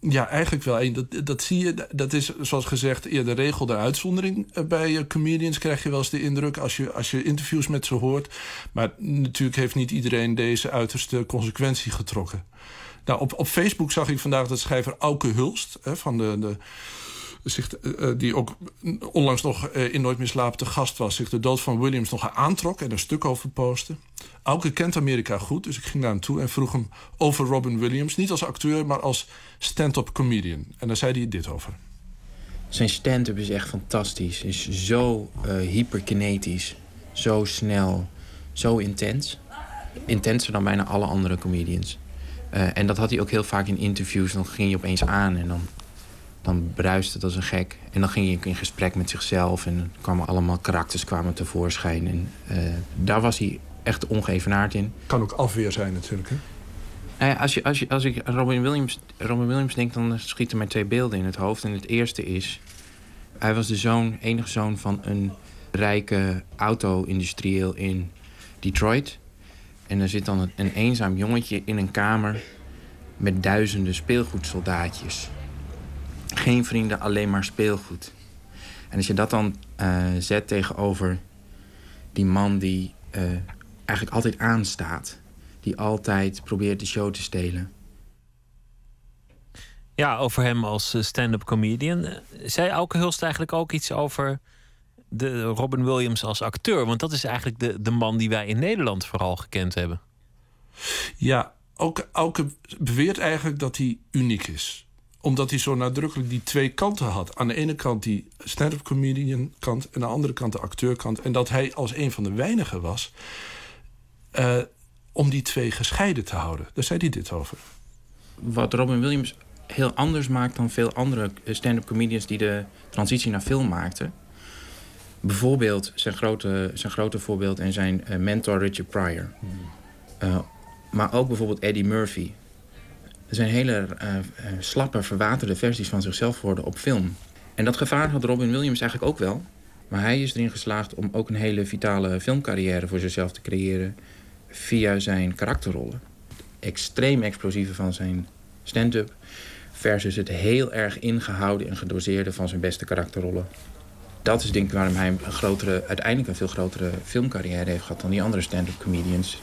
Ja, eigenlijk wel. Dat, dat zie je, dat is zoals gezegd eerder regel de uitzondering. Eh, bij eh, comedians krijg je wel eens de indruk als je, als je interviews met ze hoort. Maar natuurlijk heeft niet iedereen deze uiterste consequentie getrokken. Nou, op, op Facebook zag ik vandaag dat schrijver Auke Hulst hè, van de, de zich, uh, die ook onlangs nog uh, in Nooit meer slapen te gast was... zich de dood van Williams nog aantrok en een stuk over postte. Auke kent Amerika goed, dus ik ging daar naartoe en vroeg hem over Robin Williams. Niet als acteur, maar als stand-up comedian. En daar zei hij dit over. Zijn stand-up is echt fantastisch. Is zo hyperkinetisch, zo snel, zo intens. Intenser dan bijna alle andere comedians. en dat had hij ook heel vaak in interviews. Dan ging je opeens aan en dan dan bruiste het als een gek. En dan ging je in gesprek met zichzelf en kwamen allemaal karakters kwamen tevoorschijn. En uh, daar was hij echt ongeëvenaard in. Kan ook afweer zijn natuurlijk, hè? Nou ja, als, je, als, je, als ik Robin Williams, Robin Williams denk, dan schieten mij twee beelden in het hoofd. En het eerste is, hij was de zoon, enige zoon van een rijke auto-industrieel in Detroit. En er zit dan een, een eenzaam jongetje in een kamer met duizenden speelgoedsoldaatjes geen vrienden, alleen maar speelgoed. En als je dat dan uh, zet tegenover die man die uh, eigenlijk altijd aanstaat. Die altijd probeert de show te stelen. Ja, over hem als eh, stand-up comedian. Zei Auke Hulst eigenlijk ook iets over de Robin Williams als acteur? Want dat is eigenlijk de, de man die wij in Nederland vooral gekend hebben. Ja, Auke, Auke beweert eigenlijk dat hij uniek is omdat hij zo nadrukkelijk die twee kanten had. Aan de ene kant die stand-up comedian kant... en aan de andere kant de acteurkant. En dat hij als een van de weinigen was... Uh, om die twee gescheiden te houden. Daar zei hij dit over. Wat Robin Williams heel anders maakt dan veel andere stand-up comedians... die de transitie naar film maakten... Bijvoorbeeld zijn grote, zijn grote voorbeeld en zijn uh, mentor Richard Pryor. Uh, maar ook bijvoorbeeld Eddie Murphy. Er zijn hele uh, slappe, verwaterde versies van zichzelf geworden op film. En dat gevaar had Robin Williams eigenlijk ook wel. Maar hij is erin geslaagd om ook een hele vitale filmcarrière voor zichzelf te creëren... via zijn karakterrollen. Extreem explosieve van zijn stand-up... versus het heel erg ingehouden en gedoseerde van zijn beste karakterrollen. Dat is denk ik waarom hij een grotere, uiteindelijk een veel grotere filmcarrière heeft gehad... dan die andere stand-up comedians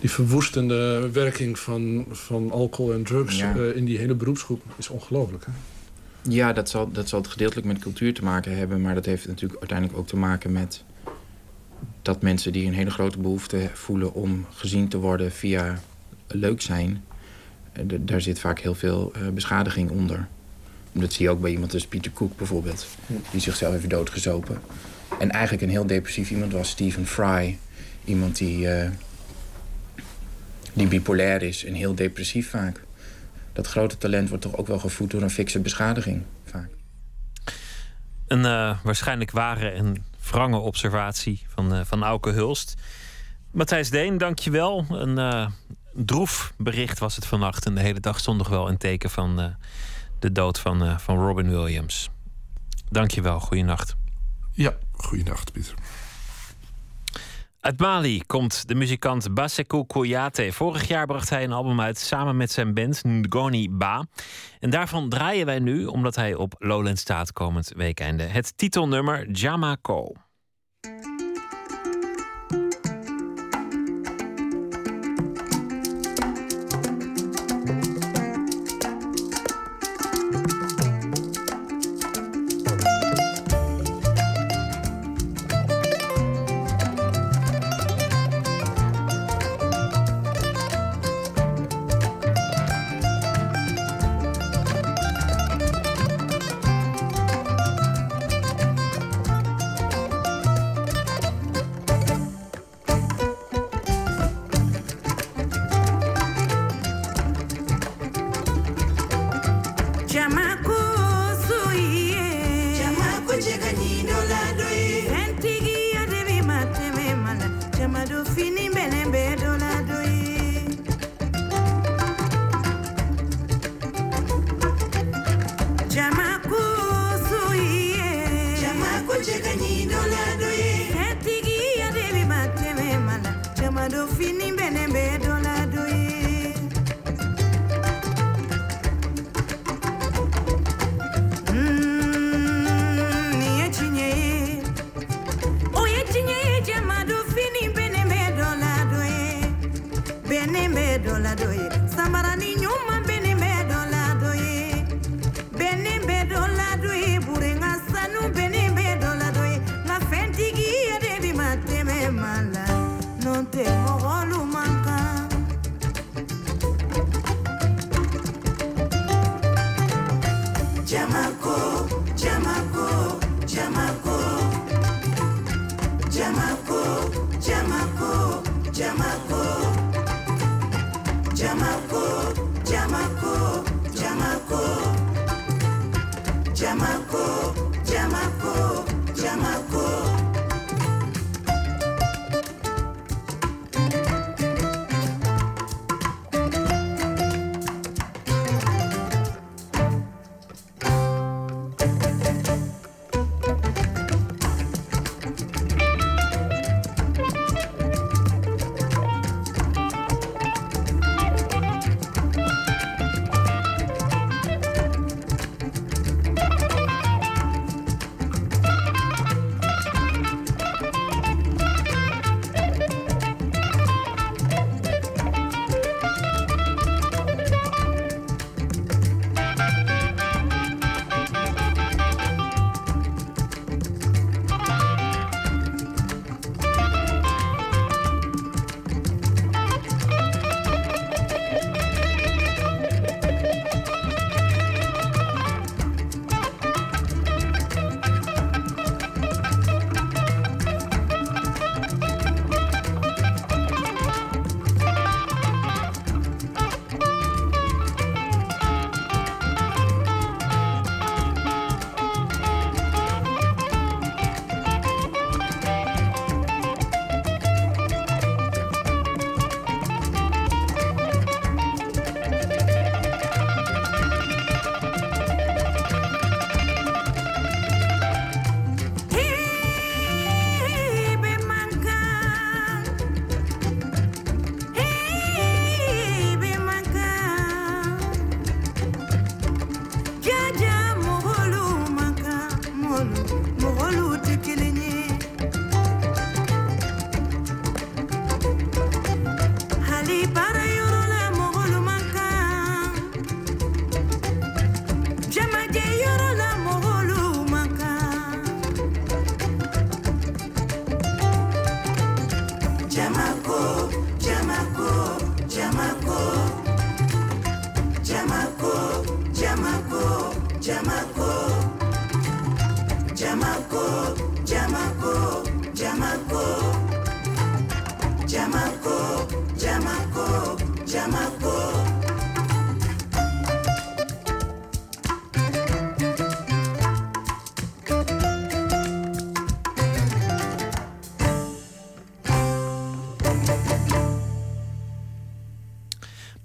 die verwoestende werking van, van alcohol en drugs eh, in die hele beroepsgroep is ongelooflijk. Ja, dat zal, dat zal het gedeeltelijk met cultuur te maken hebben. Maar dat heeft natuurlijk uiteindelijk ook te maken met dat mensen die een hele grote behoefte voelen om gezien te worden via leuk zijn. Eh, daar zit vaak heel veel uh, beschadiging onder. Dat zie je ook bij iemand als Peter Cook bijvoorbeeld. Die zichzelf heeft doodgezopen. En eigenlijk een heel depressief iemand was Stephen Fry. Iemand die die bipolair is en heel depressief vaak. Dat grote talent wordt toch ook wel gevoed door een fikse beschadiging vaak. Een uh, waarschijnlijk ware en wrange observatie van, uh, van Auke Hulst. Matthijs Deen, dankjewel. Een uh, droef bericht was het vannacht. En de hele dag stond nog wel een teken van de dood van, van Robin Williams. Dankjewel, goeienacht. Ja, goeienacht Pieter. Uit Mali komt de muzikant Basekou Koyate. Vorig jaar bracht hij een album uit samen met zijn band Ngoni Ba. En daarvan draaien wij nu, omdat hij op Lowland staat komend weekende. Het titelnummer. Jamako, chamaco.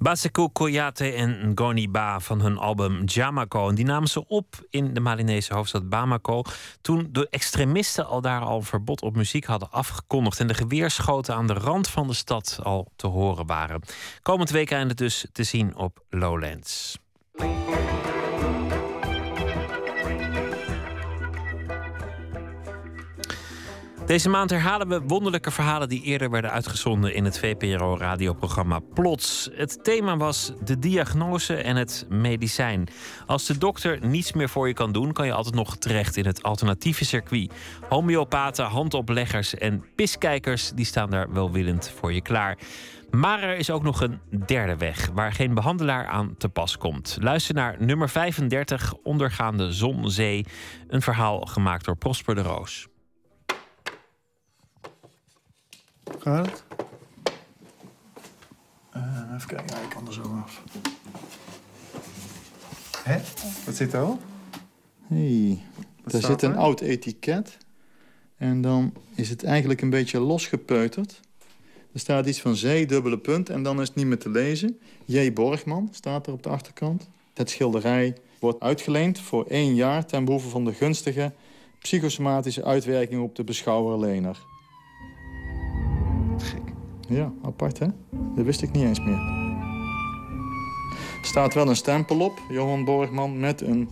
Basekou Koyate en Ngoni Ba van hun album Jamako. En die namen ze op in de Malinese hoofdstad Bamako. Toen de extremisten al daar al verbod op muziek hadden afgekondigd. En de geweerschoten aan de rand van de stad al te horen waren. Komend weekend dus te zien op Lowlands. Deze maand herhalen we wonderlijke verhalen die eerder werden uitgezonden in het VPRO-radioprogramma Plots. Het thema was de diagnose en het medicijn. Als de dokter niets meer voor je kan doen, kan je altijd nog terecht in het alternatieve circuit. Homeopaten, handopleggers en piskijkers die staan daar welwillend voor je klaar. Maar er is ook nog een derde weg waar geen behandelaar aan te pas komt. Luister naar nummer 35, Ondergaande Zonzee. Een verhaal gemaakt door Prosper de Roos. Gaat het? Uh, even kijken, ik kan er zo af. Hé, wat zit erop? Hey, daar zit een oud etiket. En dan is het eigenlijk een beetje losgepeuterd. Er staat iets van zee, dubbele punt, en dan is het niet meer te lezen. J. Borgman staat er op de achterkant. Het schilderij wordt uitgeleend voor één jaar... ten behoeve van de gunstige psychosomatische uitwerking op de beschouwer-lener. Ja, apart hè? Dat wist ik niet eens meer. Er staat wel een stempel op, Johan Borgman, met een,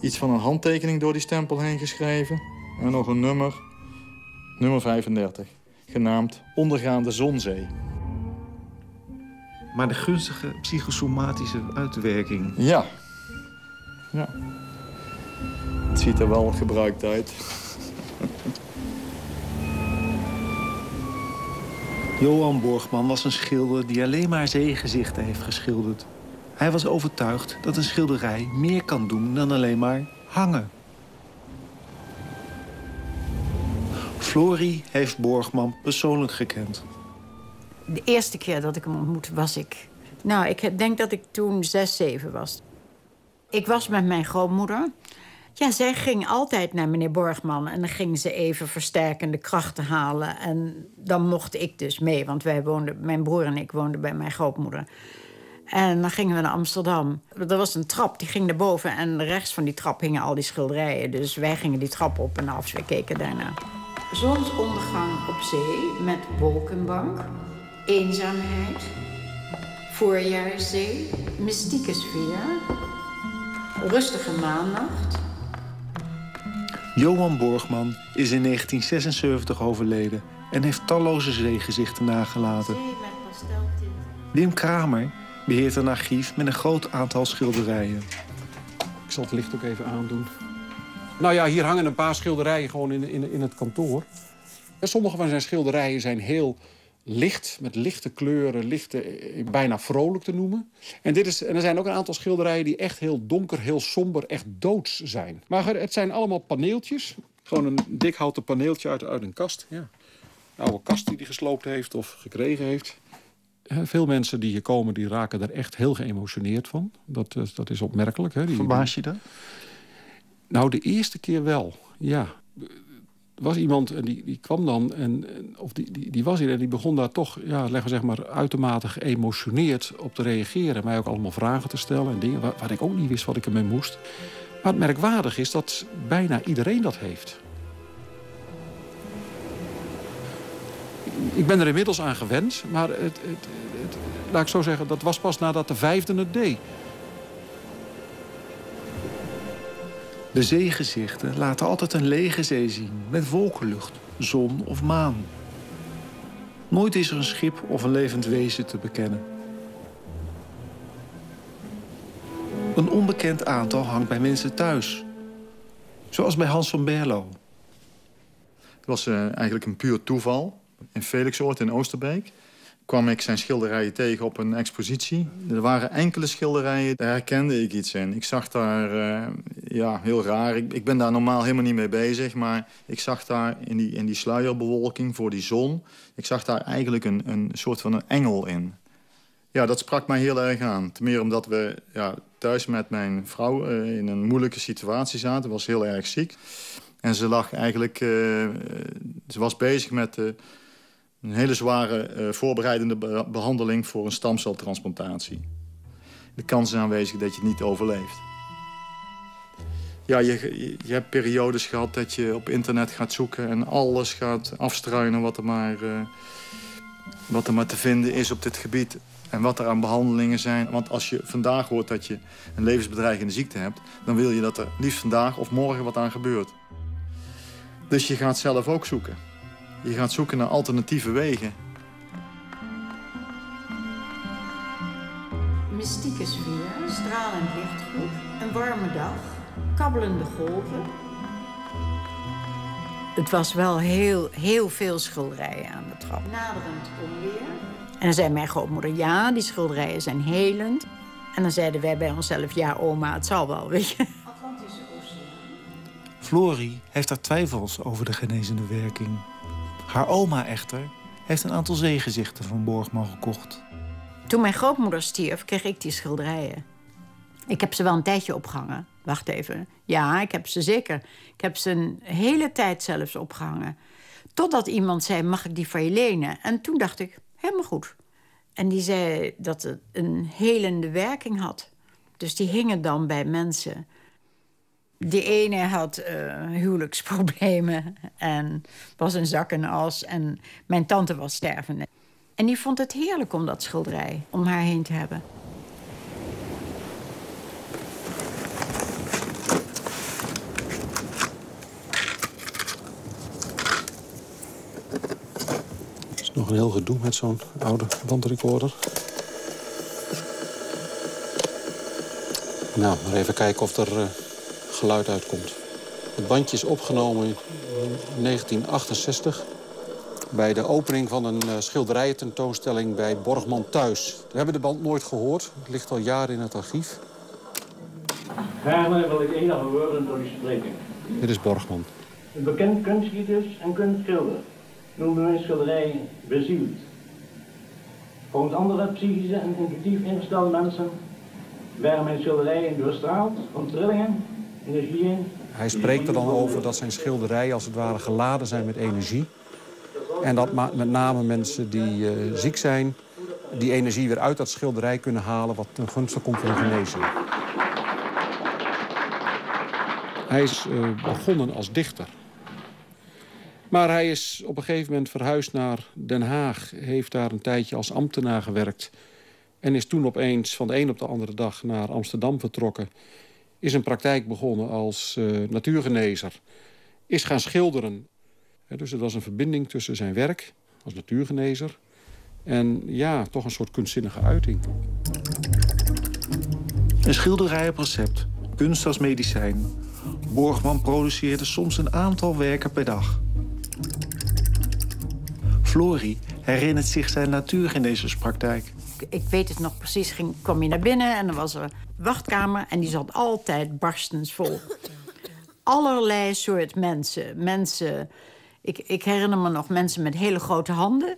iets van een handtekening door die stempel heen geschreven. En nog een nummer, nummer 35, genaamd Ondergaande Zonzee. Maar de gunstige psychosomatische uitwerking. Ja. Ja. Het ziet er wel gebruikt uit. Johan Borgman was een schilder die alleen maar zeegezichten heeft geschilderd. Hij was overtuigd dat een schilderij meer kan doen dan alleen maar hangen. Florie heeft Borgman persoonlijk gekend. De eerste keer dat ik hem ontmoette was ik... Nou, ik denk dat ik toen zes, zeven was. Ik was met mijn grootmoeder. Ja, zij ging altijd naar meneer Borgman... en dan ging ze even versterkende krachten halen. En dan mocht ik dus mee, want wij woonden, mijn broer en ik woonden bij mijn grootmoeder. En dan gingen we naar Amsterdam. Er was een trap, die ging naar boven... en rechts van die trap hingen al die schilderijen. Dus wij gingen die trap op en af, we keken daarna. Zonsondergang op zee met wolkenbank, eenzaamheid, voorjaarszee, mystieke sfeer, rustige maannacht. Johan Borgman is in 1976 overleden en heeft talloze zeegezichten nagelaten. Wim Kramer beheert een archief met een groot aantal schilderijen. Ik zal het licht ook even aandoen. Nou ja, hier hangen een paar schilderijen gewoon in, in, in het kantoor. En sommige van zijn schilderijen zijn heel licht, met lichte kleuren, lichte, eh, bijna vrolijk te noemen. En, dit is, en er zijn ook een aantal schilderijen die echt heel donker, heel somber, echt doods zijn. Maar het zijn allemaal paneeltjes. Gewoon een dik houten paneeltje uit, uit een kast. Ja. Een oude kast die hij gesloopt heeft of gekregen heeft. Eh, Veel mensen die hier komen, die raken er echt heel geëmotioneerd van. Dat, eh, dat is opmerkelijk. Hè? Die, Verbaas je dat? Nou, de eerste keer wel, ja. Was iemand die, die kwam dan, en, of die, die, die was hier en die begon daar toch, ja, leggen we zeg maar, uitermate geëmotioneerd op te reageren. Mij ook allemaal vragen te stellen en dingen waar, ik ook niet wist wat ik ermee moest. Maar het merkwaardig is dat bijna iedereen dat heeft. Ik ben er inmiddels aan gewend, maar het, het- laat ik zo zeggen, dat was pas nadat de vijfde het deed. De zeegezichten laten altijd een lege zee zien met wolkenlucht, zon of maan. Nooit is er een schip of een levend wezen te bekennen. Een onbekend aantal hangt bij mensen thuis. Zoals bij Hans van Berlo. Het was eh, eigenlijk een puur toeval. In Felixoord in Oosterbeek kwam ik zijn schilderijen tegen op een expositie. Er waren enkele schilderijen, daar herkende ik iets in. Ik zag daar, uh, ja, heel raar. Ik, ik, ben daar normaal helemaal niet mee bezig. Maar ik zag daar in die, in die sluierbewolking voor die zon... ik zag daar eigenlijk een, een soort van een engel in. Ja, dat sprak mij heel erg aan. Ten meer omdat we ja, thuis met mijn vrouw uh, in een moeilijke situatie zaten. was heel erg ziek. En ze lag eigenlijk... Uh, ze was bezig met een hele zware uh, voorbereidende be behandeling voor een stamceltransplantatie. De kans is aanwezig dat je het niet overleeft. Ja, je, je hebt periodes gehad dat je op internet gaat zoeken... en alles gaat afstruinen wat er maar, uh, wat er maar te vinden is op dit gebied. En wat er aan behandelingen zijn. Want als je vandaag hoort dat je een levensbedreigende ziekte hebt... dan wil je dat er liefst vandaag of morgen wat aan gebeurt. Dus je gaat zelf ook zoeken. Je gaat zoeken naar alternatieve wegen. Mystieke sfeer, stralend lichtgroep, een warme dag, kabbelende golven. Het was wel heel, heel veel schilderijen aan de trap. Naderend onweer. En dan zei mijn grootmoeder, ja, die schilderijen zijn helend. En dan zeiden wij bij onszelf, ja oma, het zal wel, weet je. Atlantische Oceaan. Florie heeft haar twijfels over de genezende werking. Haar oma echter heeft een aantal zeegezichten van Borgman gekocht. Toen mijn grootmoeder stierf, kreeg ik die schilderijen. Ik heb ze wel een tijdje opgehangen. Wacht even. Ja, ik heb ze zeker. Ik heb ze een hele tijd zelfs opgehangen. Totdat iemand zei, mag ik die van je lenen? En toen dacht ik, helemaal goed. En die zei dat het een helende werking had. Dus die hingen dan bij mensen die ene had uh, huwelijksproblemen en was een zak en as. En mijn tante was stervende. En die vond het heerlijk om dat schilderij om haar heen te hebben. Het is nog een heel gedoe met zo'n oude bandrecorder. Nou, maar even kijken of er... Uh geluid uitkomt. Het bandje is opgenomen in 1968 bij de opening van een uh, schilderijententoonstelling bij Borgman Thuis. We hebben de band nooit gehoord. Het ligt al jaren in het archief. Gaarne wil ik enige woorden door u spreken. Dit is Borgman. Een bekend kunstgieters en kunstschilder noemde mijn schilderij bezield. Volgens andere psychische en intuïtief ingestelde mensen werden mijn schilderijen doorstraald van trillingen hij spreekt er dan over dat zijn schilderijen als het ware geladen zijn met energie. En dat met name mensen die uh, ziek zijn... die energie weer uit dat schilderij kunnen halen... wat ten gunste komt van genezing. Hij is uh, begonnen als dichter. Maar hij is op een gegeven moment verhuisd naar Den Haag. Heeft daar een tijdje als ambtenaar gewerkt. En is toen opeens van de een op de andere dag naar Amsterdam vertrokken is een praktijk begonnen als uh, natuurgenezer. Is gaan schilderen. dus het was een verbinding tussen zijn werk als natuurgenezer... en ja, toch een soort kunstzinnige uiting. Een schilderij op recept, kunst als medicijn. Borgman produceerde soms een aantal werken per dag. Flori herinnert zich zijn natuurgenezerspraktijk ik weet het nog precies, ging, kwam je naar binnen en er was een wachtkamer en die zat altijd barstensvol. Allerlei soort mensen. Mensen, ik, ik herinner me nog mensen met hele grote handen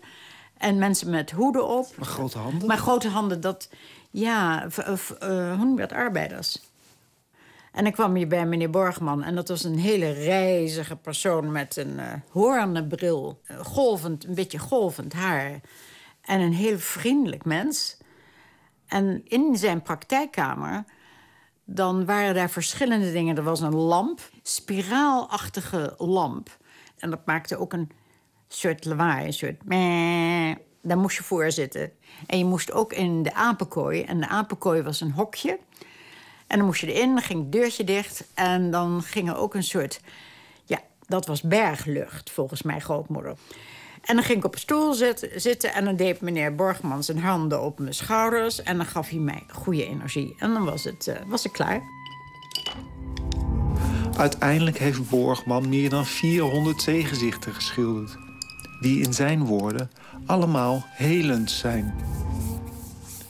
en mensen met hoeden op. Maar grote handen? Maar grote handen, dat, ja, uh, hoe noem je dat, arbeiders. En dan kwam je bij meneer Borgman en dat was een hele reizige persoon met een uh, hoornenbril, golvend, een beetje golvend haar. En een heel vriendelijk mens. En in zijn praktijkkamer, dan waren daar verschillende dingen. Er was een lamp, spiraalachtige lamp. En dat maakte ook een soort lawaai, een soort... Meh. Daar moest je voor zitten. En je moest ook in de apenkooi. En de apenkooi was een hokje. En dan moest je erin, dan ging het deurtje dicht. En dan ging er ook een soort... Ja, dat was berglucht, volgens mijn grootmoeder. En dan ging ik op een stoel zitten en dan deed meneer Borgman zijn handen op mijn schouders. En dan gaf hij mij goede energie. En dan was, het, uh, was ik klaar. Uiteindelijk heeft Borgman meer dan 400 zeegezichten geschilderd. die in zijn woorden allemaal helend zijn.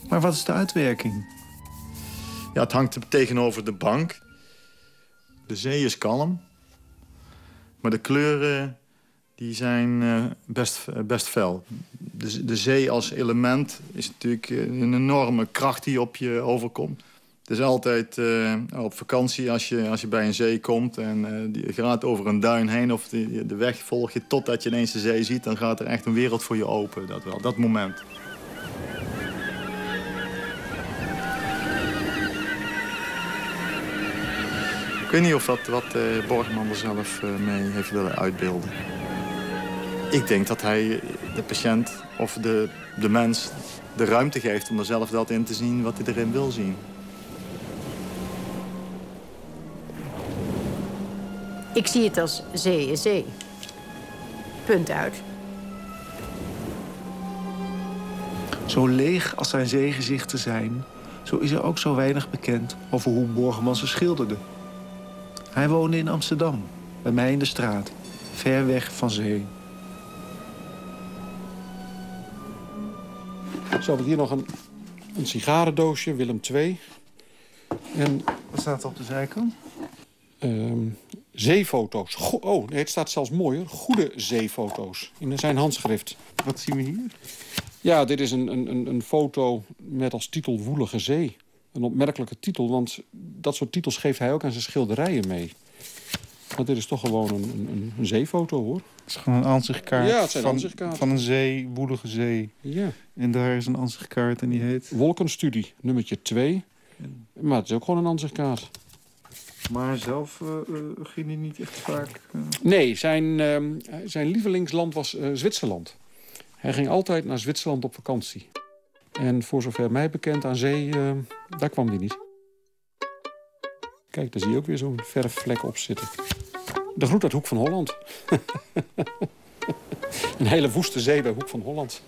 Maar wat is de uitwerking? Ja, het hangt tegenover de bank. De zee is kalm. Maar de kleuren die zijn eh, best, eh, best fel. De, de zee als element is natuurlijk eh, een enorme kracht die op je overkomt. Het is altijd op vakantie als je, als je bij een zee komt... en je gaat over een duin heen of de, de weg volg je totdat je ineens de zee ziet... dan gaat er echt een wereld voor je open, dat wel, dat moment. Ik weet niet of dat wat uh, Borgman er zelf mee heeft willen uitbeelden. Ik denk dat hij de patiënt of de, de mens de ruimte geeft om er zelf dat in te zien wat hij erin wil zien. Ik zie het als zee is zee. Punt uit. Zo leeg als zijn zeegezichten zijn... zo is er ook zo weinig bekend over hoe Borgman ze schilderde. Hij woonde in Amsterdam, bij mij in de straat, ver weg van zee. Zo heb ik hier nog een, een sigarendoosje, Willem II. En, Wat staat er op de zijkant? Ehm, zeefoto's. Go oh, nee, het staat zelfs mooier. Goede zeefoto's. In zijn handschrift. Wat zien we hier? Ja, dit is een, een, een foto met als titel Woelige Zee. Een opmerkelijke titel, want dat soort titels geeft hij ook aan zijn schilderijen mee. Want dit is toch gewoon een, een, een zeefoto, hoor. Het is gewoon een aanzichtkaart, Ja, het zijn van, van een zee, woelige zee. Ja. En daar is een aanzichtkaart en die heet... Wolkenstudie, nummertje 2. Maar het is ook gewoon een aanzichtkaart. Maar zelf eh, eh, ging hij niet echt vaak... eh, Nee, zijn, ehm, zijn lievelingsland was Zwitserland. Hij ging altijd naar Zwitserland op vakantie. En voor zover mij bekend aan zee, daar kwam hij niet. Kijk, daar zie je ook weer zo'n verfvlek op zitten. De groet uit Hoek van Holland. Een hele woeste zee bij Hoek van Holland.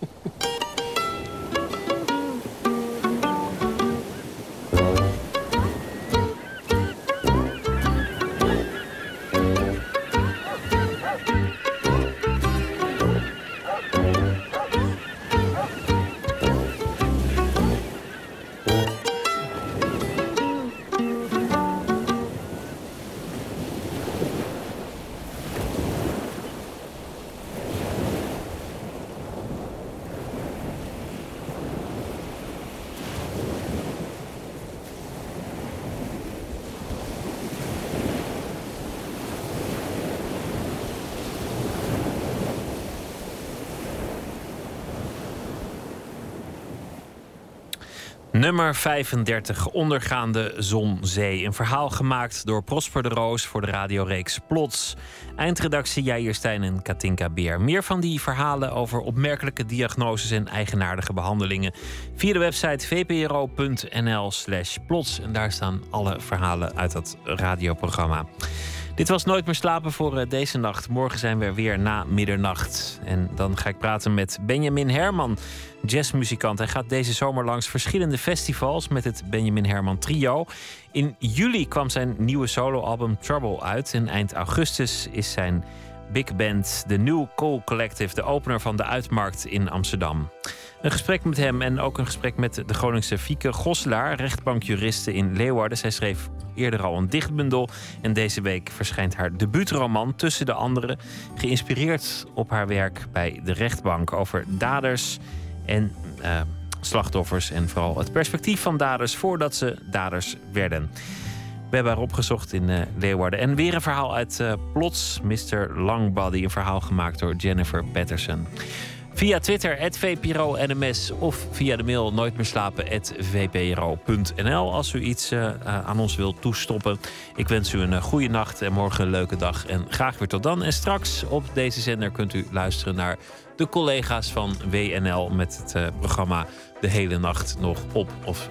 Nummer 35, Ondergaande Zon Zee. Een verhaal gemaakt door Prosper de Roos voor de radioreeks Plots. Eindredactie Jair Stijn en Katinka Beer. Meer van die verhalen over opmerkelijke diagnoses en eigenaardige behandelingen... via de website vpro.nl slash plots. En daar staan alle verhalen uit dat radioprogramma. Dit was Nooit meer slapen voor eh, deze nacht. Morgen zijn we er weer na middernacht. En dan ga ik praten met Benjamin Herman, jazzmuzikant. Hij gaat deze zomer langs verschillende festivals met het Benjamin Herman Trio. In juli kwam zijn nieuwe soloalbum Trouble uit. En eind augustus is zijn big band, de New Cool Collective, de opener van de Uitmarkt in Amsterdam. Een gesprek met hem en ook een gesprek met de Groningse Fieke Gosselaar, rechtbankjuriste in Leeuwarden. Zij schreef eerder al een dichtbundel en deze week verschijnt haar debuutroman Tussen de Anderen, geïnspireerd op haar werk bij de rechtbank over daders en eh, slachtoffers en vooral het perspectief van daders voordat ze daders werden. We hebben haar opgezocht in eh, Leeuwarden. En weer een verhaal uit eh, Plots, Mr. Longbody. Een verhaal gemaakt door Jennifer Patterson. Via Twitter, @vpro_nms of via de mail nooitmeerslapen.vpro.nl als u iets eh, eh, aan ons wilt toestoppen. Ik wens u een uh, goede nacht en morgen een leuke dag. En graag weer tot dan. En straks op deze zender kunt u luisteren naar de collega's van WNL met het programma De Hele Nacht nog op. Of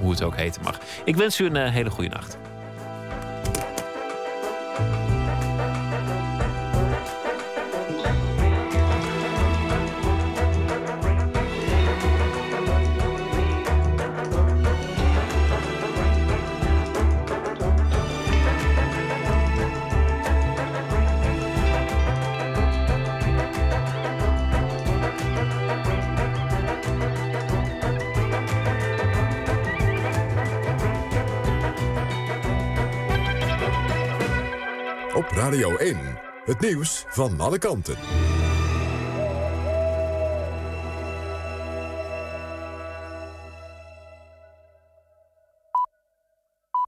hoe het ook heten mag. Ik wens u een hele goede nacht. Radio 1. Het nieuws van alle kanten.